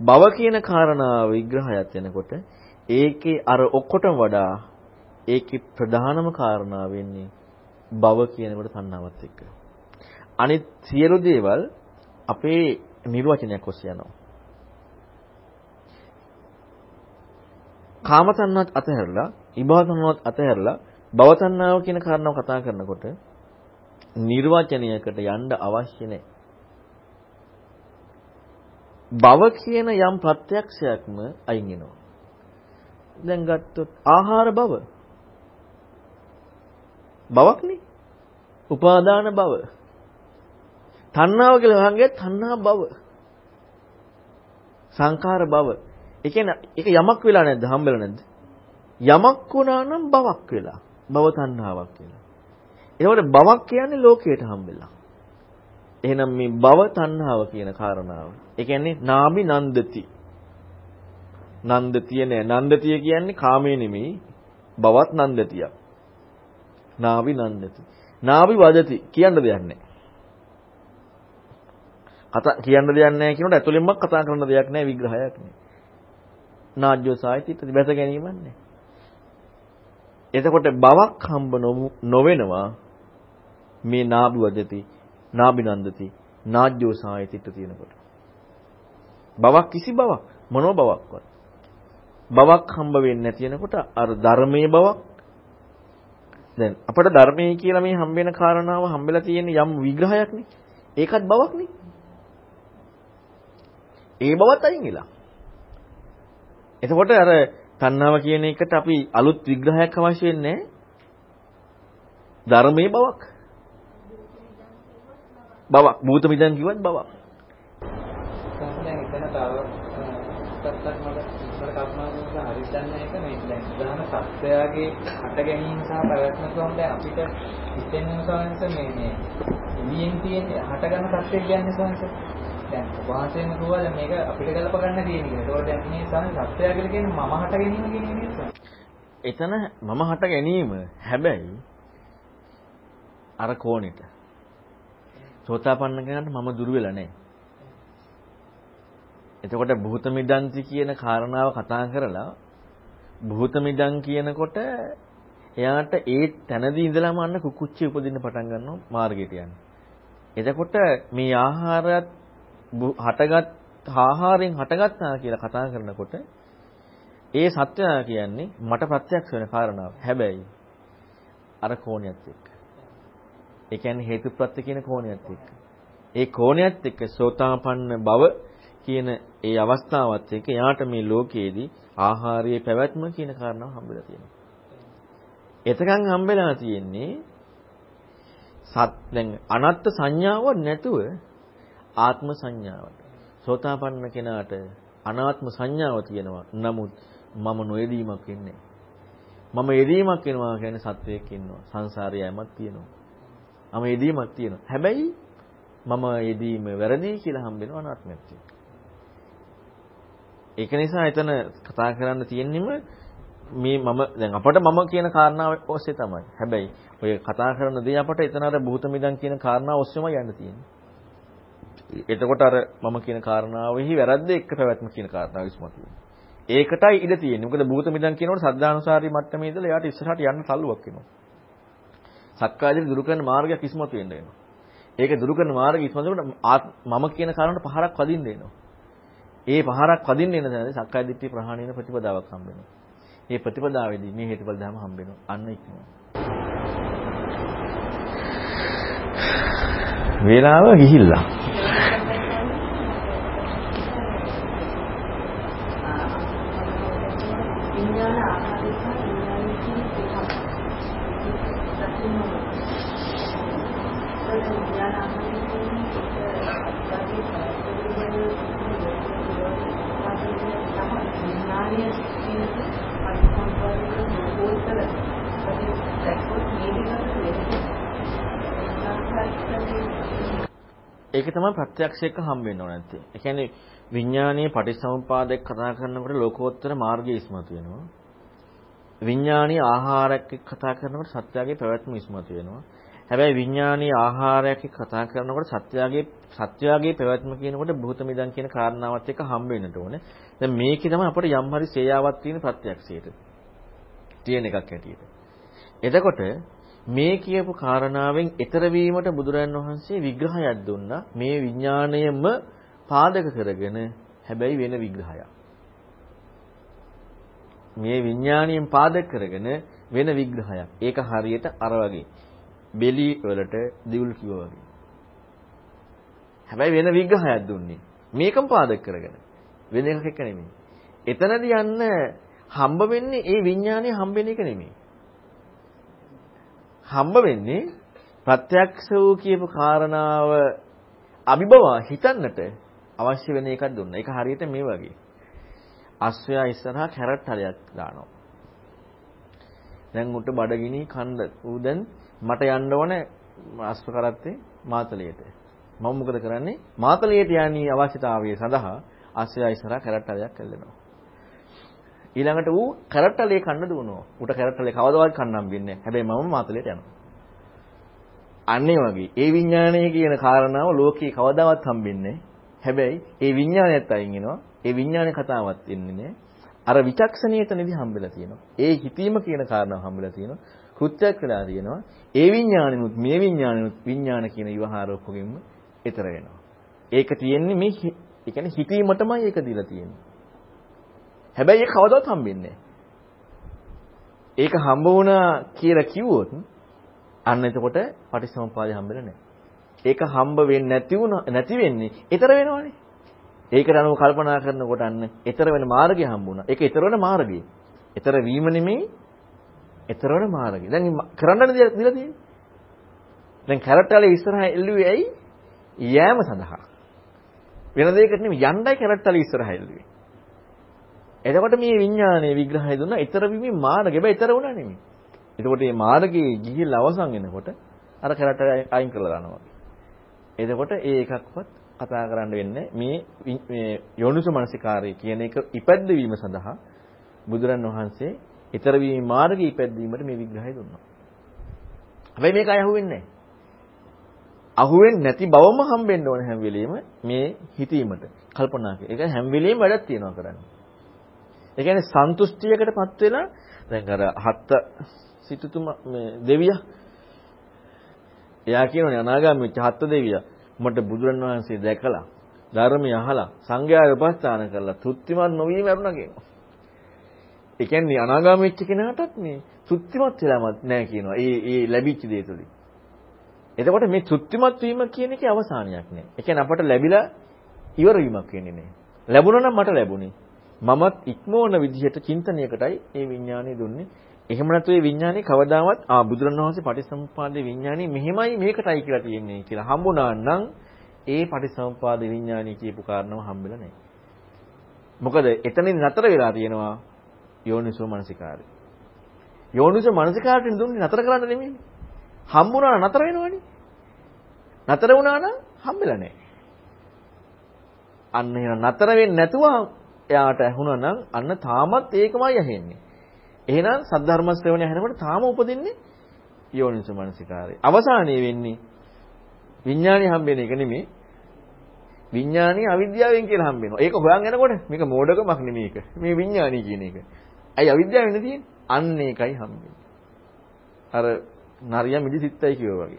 බව කියන කාරණාව විග්‍රහයක් වෙනකොට ඒකේ අර ඔක්කොටම වඩා ඒකේ ප්‍රධානම කාරණා වෙන්නේ භව කියනකොට තණ්හාවත් එක්ක. අනිත් සියලු දේවල් අපේ නිර්වචනයක් ඔස්සේ යනවා. කාම තණ්හාවත් අතහැරලා, ඉබා තණ්හාවත් අතහැරලා භව තණ්හාව කියන කාරණාව කතා කරනකොට නිර්වචනයකට යන්න අවශ්‍ය නැහැ. භව කියන යම් ප්‍රත්‍යක්ෂයක්ම අයින් වෙනවා. දැන් ගත්තොත් ආහාර භව. භවක්නේ. උපාදාන භව. තණ්හාව කියලා හංගෙත් තණ්හා භව. සංඛාර භව. ඒ කියන්නේ ඒක යමක් වෙලා නැද්ද හම්බෙලා නැද්ද? යමක් වුණා නම් භවක් වෙලා. භව තණ්හාවක් කියලා. ඒකෝට භවක් කියන්නේ ලෝකයට හම්බෙලා. එහෙනම් මේ භව තණ්හාව කියන කාරණාව. ඒ කියන්නේ නාමි නන්දති. නන්දතිය නෑ. නන්දතිය කියන්නේ කාමයේ නෙමෙයි. භවත් නන්දතියක්. නාවි නන්දති. නාවි වදති කියන්න දෙයක් නෑ. කතා කියන්න දෙයක් නෑ කියනකොට ඇතුළෙන්ම කතා කරන්න දෙයක් නෑ විග්‍රහයක් නෑ. නාජ්ජෝ සාහිත්‍ය බැස ගැනීමක් නෑ. එතකොට බවක් හම්බ නොවෙනවා මේ නාභි වදති නාභි නන්දති නාජ්ජෝ සාහිත්‍ය තියෙනකොට. බවක් කිසි බවක් මොනෝ බවක්වත්. බවක් හම්බ වෙන්නේ නැති වෙනකොට අර ධර්මයේ බවක් දැන් අපට ධර්මයේ කියලා මේ හම්බ වෙන කාරණාව හම්බෙලා තියෙන යම් විග්‍රහයක්නේ. ඒකත් බවක්නේ. ඒ බවත් අයින් වෙලා. එතකොට අර තණ්හාව කියන එකට අපි අලුත් විග්‍රහයක් අවශ්‍ය වෙන්නේ ධර්මයේ බවක්. බවක්. භූත මිදන් කිව්වත් බවක්. දැන් එතන තව පැත්තක් මට මට කල්පනා කරලා හරි දන්නේ එක මේ දැන් උදාහරණ සත්‍යයගේ හට ගැනීම සහ පැවැත්ම තුන දැන් අපිට හිතෙන්නේ සෝන්ස මේ මේ ඉලියෙන් තියෙන හට ගන්න සත්‍යය කියන්නේ සෝන්ස දැන් වාසයෙන් කිව්වා දැන් මේක අපිට ගලප ගන්න තියෙන එක. ඒකෝට දැන් මේ සාන සත්‍යය කියලා කියන්නේ මම හට ගැනීම කියන එක නේද? එතන මම හට ගැනීම හැබැයි අර කෝණෙට සෝතාපන්න කෙනාට මම දුර වෙලා නැහැ. එතකොට භූත මිදන්ති කියන කාරණාව කතා කරලා භූත මිදන් කියනකොට එයාට ඒ තැනදී ඉඳලාම අන්න කුකුච්චි උපදින්න පටන් ගන්නවා මාර්ගයට යන්නේ. එතකොට මේ ආහාරات හටගත් ආහාරයෙන් හටගත්තා කියලා කතා කරනකොට ඒ සත්‍යය කියන්නේ මට ප්‍රත්‍යක්ෂ වෙන කාරණාව. හැබැයි අර කෝණියත් එක්ක. ඒ කියන්නේ හේතුප්‍රත්‍ය කියන කෝණියත් එක්ක. ඒ කෝණියත් එක්ක සෝතාපන්න බව කියන ඒ අවස්ථාවත් එක්ක යාට මේ ලෝකයේදී ආහාරයේ පැවැත්ම කියන කාරණාව හම්බෙලා තියෙනවා. එතකන් හම්බෙලා තියෙන්නේ සත් දැන් අනත්ත් සංඥාව නැතුව ආත්ම සංඥාවට. සෝතාපන්න කෙනාට අනාත්ම සංඥාව තියෙනවා. නමුත් මම නොයෙදීමක් වෙන්නේ මම යෙදීමක් වෙනවා කියන්නේ සත්වයක් ඉන්නවා. සංසාරය යමක් තියෙනවා. මම යෙදීමක් තියෙනවා. හැබැයි මම යෙදීම වැරදි කියලා හම්බෙනවා අනාත්මයක් තියෙනවා. ඒක නිසා එතන කතා කරන්න තියෙන්නෙම මේ මම දැන් අපට මම කියන කාරණාව ඔස්සේ තමයි. හැබැයි ඔය කතා කරන දේ අපට එතන අර භූත මිදන් කියන කාරණාව ඔස්සේම යන්න තියෙන්නේ. එතකොට අර මම කියන කාරණාවෙහි වැරද්ද එක්ක පැවැත්ම කියන කාරණාව ඉස්මතු වෙනවා. ඒකටයි ඉඩ තියෙන්නේ. මොකද භූත මිදන් කියනකොට සද්ධානුසාරී මට්ටමේ ඉඳලා එයාට ඉස්සරහට යන්න තල්ලුවක් එනවා. සක්කායදිට දුරු කරන මාර්ගයක් ඉස්මතු වෙන්න වෙනවා. ඒක දුරු කරන මාර්ගය ඉස්මතු වෙනකොට මම කියන කාරණාට පහරක් වදින්න එනවා. ඒ පහරක් වදින්න එන තැනදී සක්කාය දිට්ඨිය ප්‍රහාණය වෙන ප්‍රතිපදාවක් හම්බ වෙනවා. මේ ප්‍රතිපදාවේදී මේ හේතුඵල ධර්ම හම්බ වෙනවා. අන්න ඉක්මන. වේලාව ගිහිල්ලා. විඥාන ආකාරය සහ විඥානයේ කියන එකක්. දකින්න ඕනේ. ඒක විඥාන ආකාරය කියන්නේ විඥානීය කියන පරිසම්පාදක මොකෝතර දැක්කොත් ඒක තමයි ප්‍රත්‍යක්ෂ එක හම්බ වෙන්න ඕන නැත්තේ. ඒ කියන්නේ විඥානීය පටිසමුපාදයක් කතා කරනකොට ලෝකෝත්තර මාර්ගය ඉස්මතු වෙනවා. විඥානීය ආහාරයක් එක්ක කතා කරනකොට සත්‍යයේ පැවැත්ම ඉස්මතු වෙනවා. හැබැයි විඥානීය ආහාරයක් එක්ක කතා කරනකොට සත්‍යයේ සත්‍යයේ පැවැත්ම කියනකොට භූත මිදන් කියන කාරණාවත් එක්ක හම්බ වෙන්නට ඕනේ. දැන් මේකේ තමයි අපිට යම් හරි සේයාවක් තියෙන ප්‍රත්‍යක්ෂයට. තියෙන එකක් ඇටියෙට. එතකොට මේ කියපු කාරණාවෙන් ඊතර වීමට බුදුරන් වහන්සේ විග්‍රහයක් දුන්නා. මේ විඥාණයම පාදක කරගෙන හැබැයි වෙන විග්‍රහයක්. මේ විඥාණයෙන් පාදක කරගෙන වෙන විග්‍රහයක්. ඒක හරියට අර වගේ. බෙලි වලට දිවුල් කිව්වා වගේ. හැබැයි වෙන විග්‍රහයක් දුන්නේ. මේකම පාදක කරගෙන. වෙන එකක් එක නෙමෙයි. එතනදී යන්න හම්බ වෙන්නේ ඒ විඥානය හම්බ වෙන එක නෙමෙයි. හම්බ වෙන්නේ ප්‍රත්‍යක්ෂ වූ කියපු කාරණාව අභිබව හිතන්නට අවශ්‍ය වෙන එකක් දුන්නා. ඒක හරියට මේ වගේ. අස්වැයා ඉස්සරහා කැරට් හලයක් දානවා. දැන් උට බඩගිනි කන්ද ඌ දැන් මට යන්න ඕනේ අස්ව කරත්තේ මාතලයට. මම මොකද කරන්නේ? මාතලයට යන්නේ අවශ්‍යතාවය සඳහා අස්වැයා ඉස්සරහා කැරට් හලයක් ඇල්ලනවා. ඊළඟට ඌ කැරට්ටලේ කන්න දුවනවා. ඌට කැරට්ටලේ කවදාවත් කන්නම් වෙන්නේ නැහැ. හැබැයි මම මාතලයට යනවා. අන්න ඒ වගේ ඒ විඥානය කියන කාරණාව ලෝකේ කවදාවත් හම්බෙන්නේ හැබැයි ඒ විඥානයත් අයින් වෙනවා. ඒ විඥාන කතාවක් එන්නේ නැහැ. අර විචක්ෂණීයතනදී හම්බෙලා තියෙනවා. ඒ හිතීම කියන කාරණාව හම්බෙලා තියෙනවා. කෘත්‍යයක් වෙලා තියෙනවා. ඒ විඥානෙනුත් මේ විඥානෙනුත් විඥාන කියන විවහාරෝපගෙන්ම ඊතර වෙනවා. ඒක තියෙන්නේ මේ ඒ කියන්නේ හිතීමටමයි ඒක දීලා තියෙන්නේ. හැබැයි ඒක කවදාවත් හම්බෙන්නේ ඒක හම්බ වුණා කියලා කිව්වොත් අන්න එතකොට පටිච්චසමුප්පාදය හම්බෙන්නේ නැහැ. ඒක හම්බ වෙන්නේ නැති වුණා නැති වෙන්නේ ඊතර වෙනවනේ. ඒකට අනුව කල්පනා කරනකොට අන්න ඊතර වෙන මාර්ගය හම්බුණා. ඒක ඊතර වෙන මාර්ගය. ඊතර වීම නෙමෙයි ඊතර වෙන මාර්ගය. දැන් කරන්න දිලා තියෙන්නේ. දැන් කැරට්ටලේ ඉස්සරහා එල්ලුවේ ඇයි? යෑම සඳහා. වෙන දෙයකට නෙමෙයි යණ්ඩයි කැරට්ටලේ ඉස්සරහා එල්ලුවේ. එතකොට මේ විඥානයේ විග්‍රහය දුන්නා ඊතර වීමේ මාර්ගය. හැබැයි ඊතර වුණා නෙමෙයි. එතකොට මේ මාර්ගයේ ගිහිල්ලා අවසන් වෙනකොට අර කැරට අයින් කරලා දානවා. එතකොට ඒ එකක්වත් කතා කරන්න වෙන්නේ මේ මේ යෝනිසෝ මනසිකාරය කියන එක ඉපැද්දවීම සඳහා බුදුරන් වහන්සේ ඊතර වීමේ මාර්ගයේ ඉපැද්දීමට මේ විග්‍රහය දුන්නා. හැබැයි මේක අය අහුවෙන්නේ නැහැ. අහුවෙන්නේ නැති බවම හම්බෙන්න ඕන හැම වෙලෙම මේ හිතීමට කල්පනා කරේ. ඒක හැම වෙලෙම වැඩක් තියනවා කරන්නේ. ඒ කියන්නේ සන්තුෂ්ටියකටපත් වෙලා දැන් අර හත්ත සිටුතුමා මේ දෙවියා එයා කියනෝනේ අනාගාමී වෙච්ච හත්ත දෙවියා මට බුදුරණවහන්සේ දැකලා ධර්මය අහලා සංඝයා උපස්ථාන කරලා තෘප්තිමත් නොවීම ලැබුණා කියනවා. ඒ කියන්නේ අනාගාමී වෙච්ච කෙනාටත් මේ තෘප්තිමත් වෙලාමත් නැහැ කියනවා. ඒ ඒ ලැබිච්ච දේ තුලින්. එතකොට මේ තෘප්තිමත් වීම කියන එකේ අවසානයක් නෑ. ඒ කියන්නේ අපට ලැබිලා ඉවර වීමක් වෙන්නේ නෑ. ලැබුණා නම් මට ලැබුණේ. මමත් ඉක්මවන විදිහට චින්තනයකටයි මේ විඥානය දුන්නේ. එහෙම නැතු ඒ විඥානේ කවදාවත් ආ බුදුරණවහන්සේ පටිසම්පාදේ විඥානේ මෙහෙමයි මේකටයි කියලා තියෙන්නේ කියලා හම්බුණා නම් ඒ පටිසම්පාද විඥානේ කියපු කාරණාව හම්බෙලා නැහැ. මොකද එතනින් නතර වෙලා තියෙනවා යෝනිසෝ මනසිකාරය. යෝනිසෝ මනසිකාරයෙන් දුන්නේ නතර කරන්න නෙමෙයි. හම්බුණා නතර වෙනවනේ. නතර වුණා නම් හම්බෙලා නැහැ. අන්න එහෙනම් නතර වෙන්නේ නැතුව එයාට ඇහුණා නම් අන්න තාමත් ඒකමයි ඇහෙන්නේ. එහෙනම් සද්ධර්ම ශ්‍රවණය හැරෙනකොට තාම උපදින්නේ යෝනිසෝ මනසිකාරය. අවසානයේ වෙන්නේ විඥානය හම්බෙන එක නෙමෙයි. විඥානීය අවිද්‍යාවෙන් කියලා හම්බ වෙනවා. ඒක හොයන් යනකොට මේක මෝඩකමක් නෙමේක. මේ විඥානීය කියන එක. ඇයි අවිද්‍යාවෙන් තියෙන්නේ? අන්න ඒකයි හම්බෙන්නේ. අර නරියා මිදි සිත්තයි කියෝ වගේ.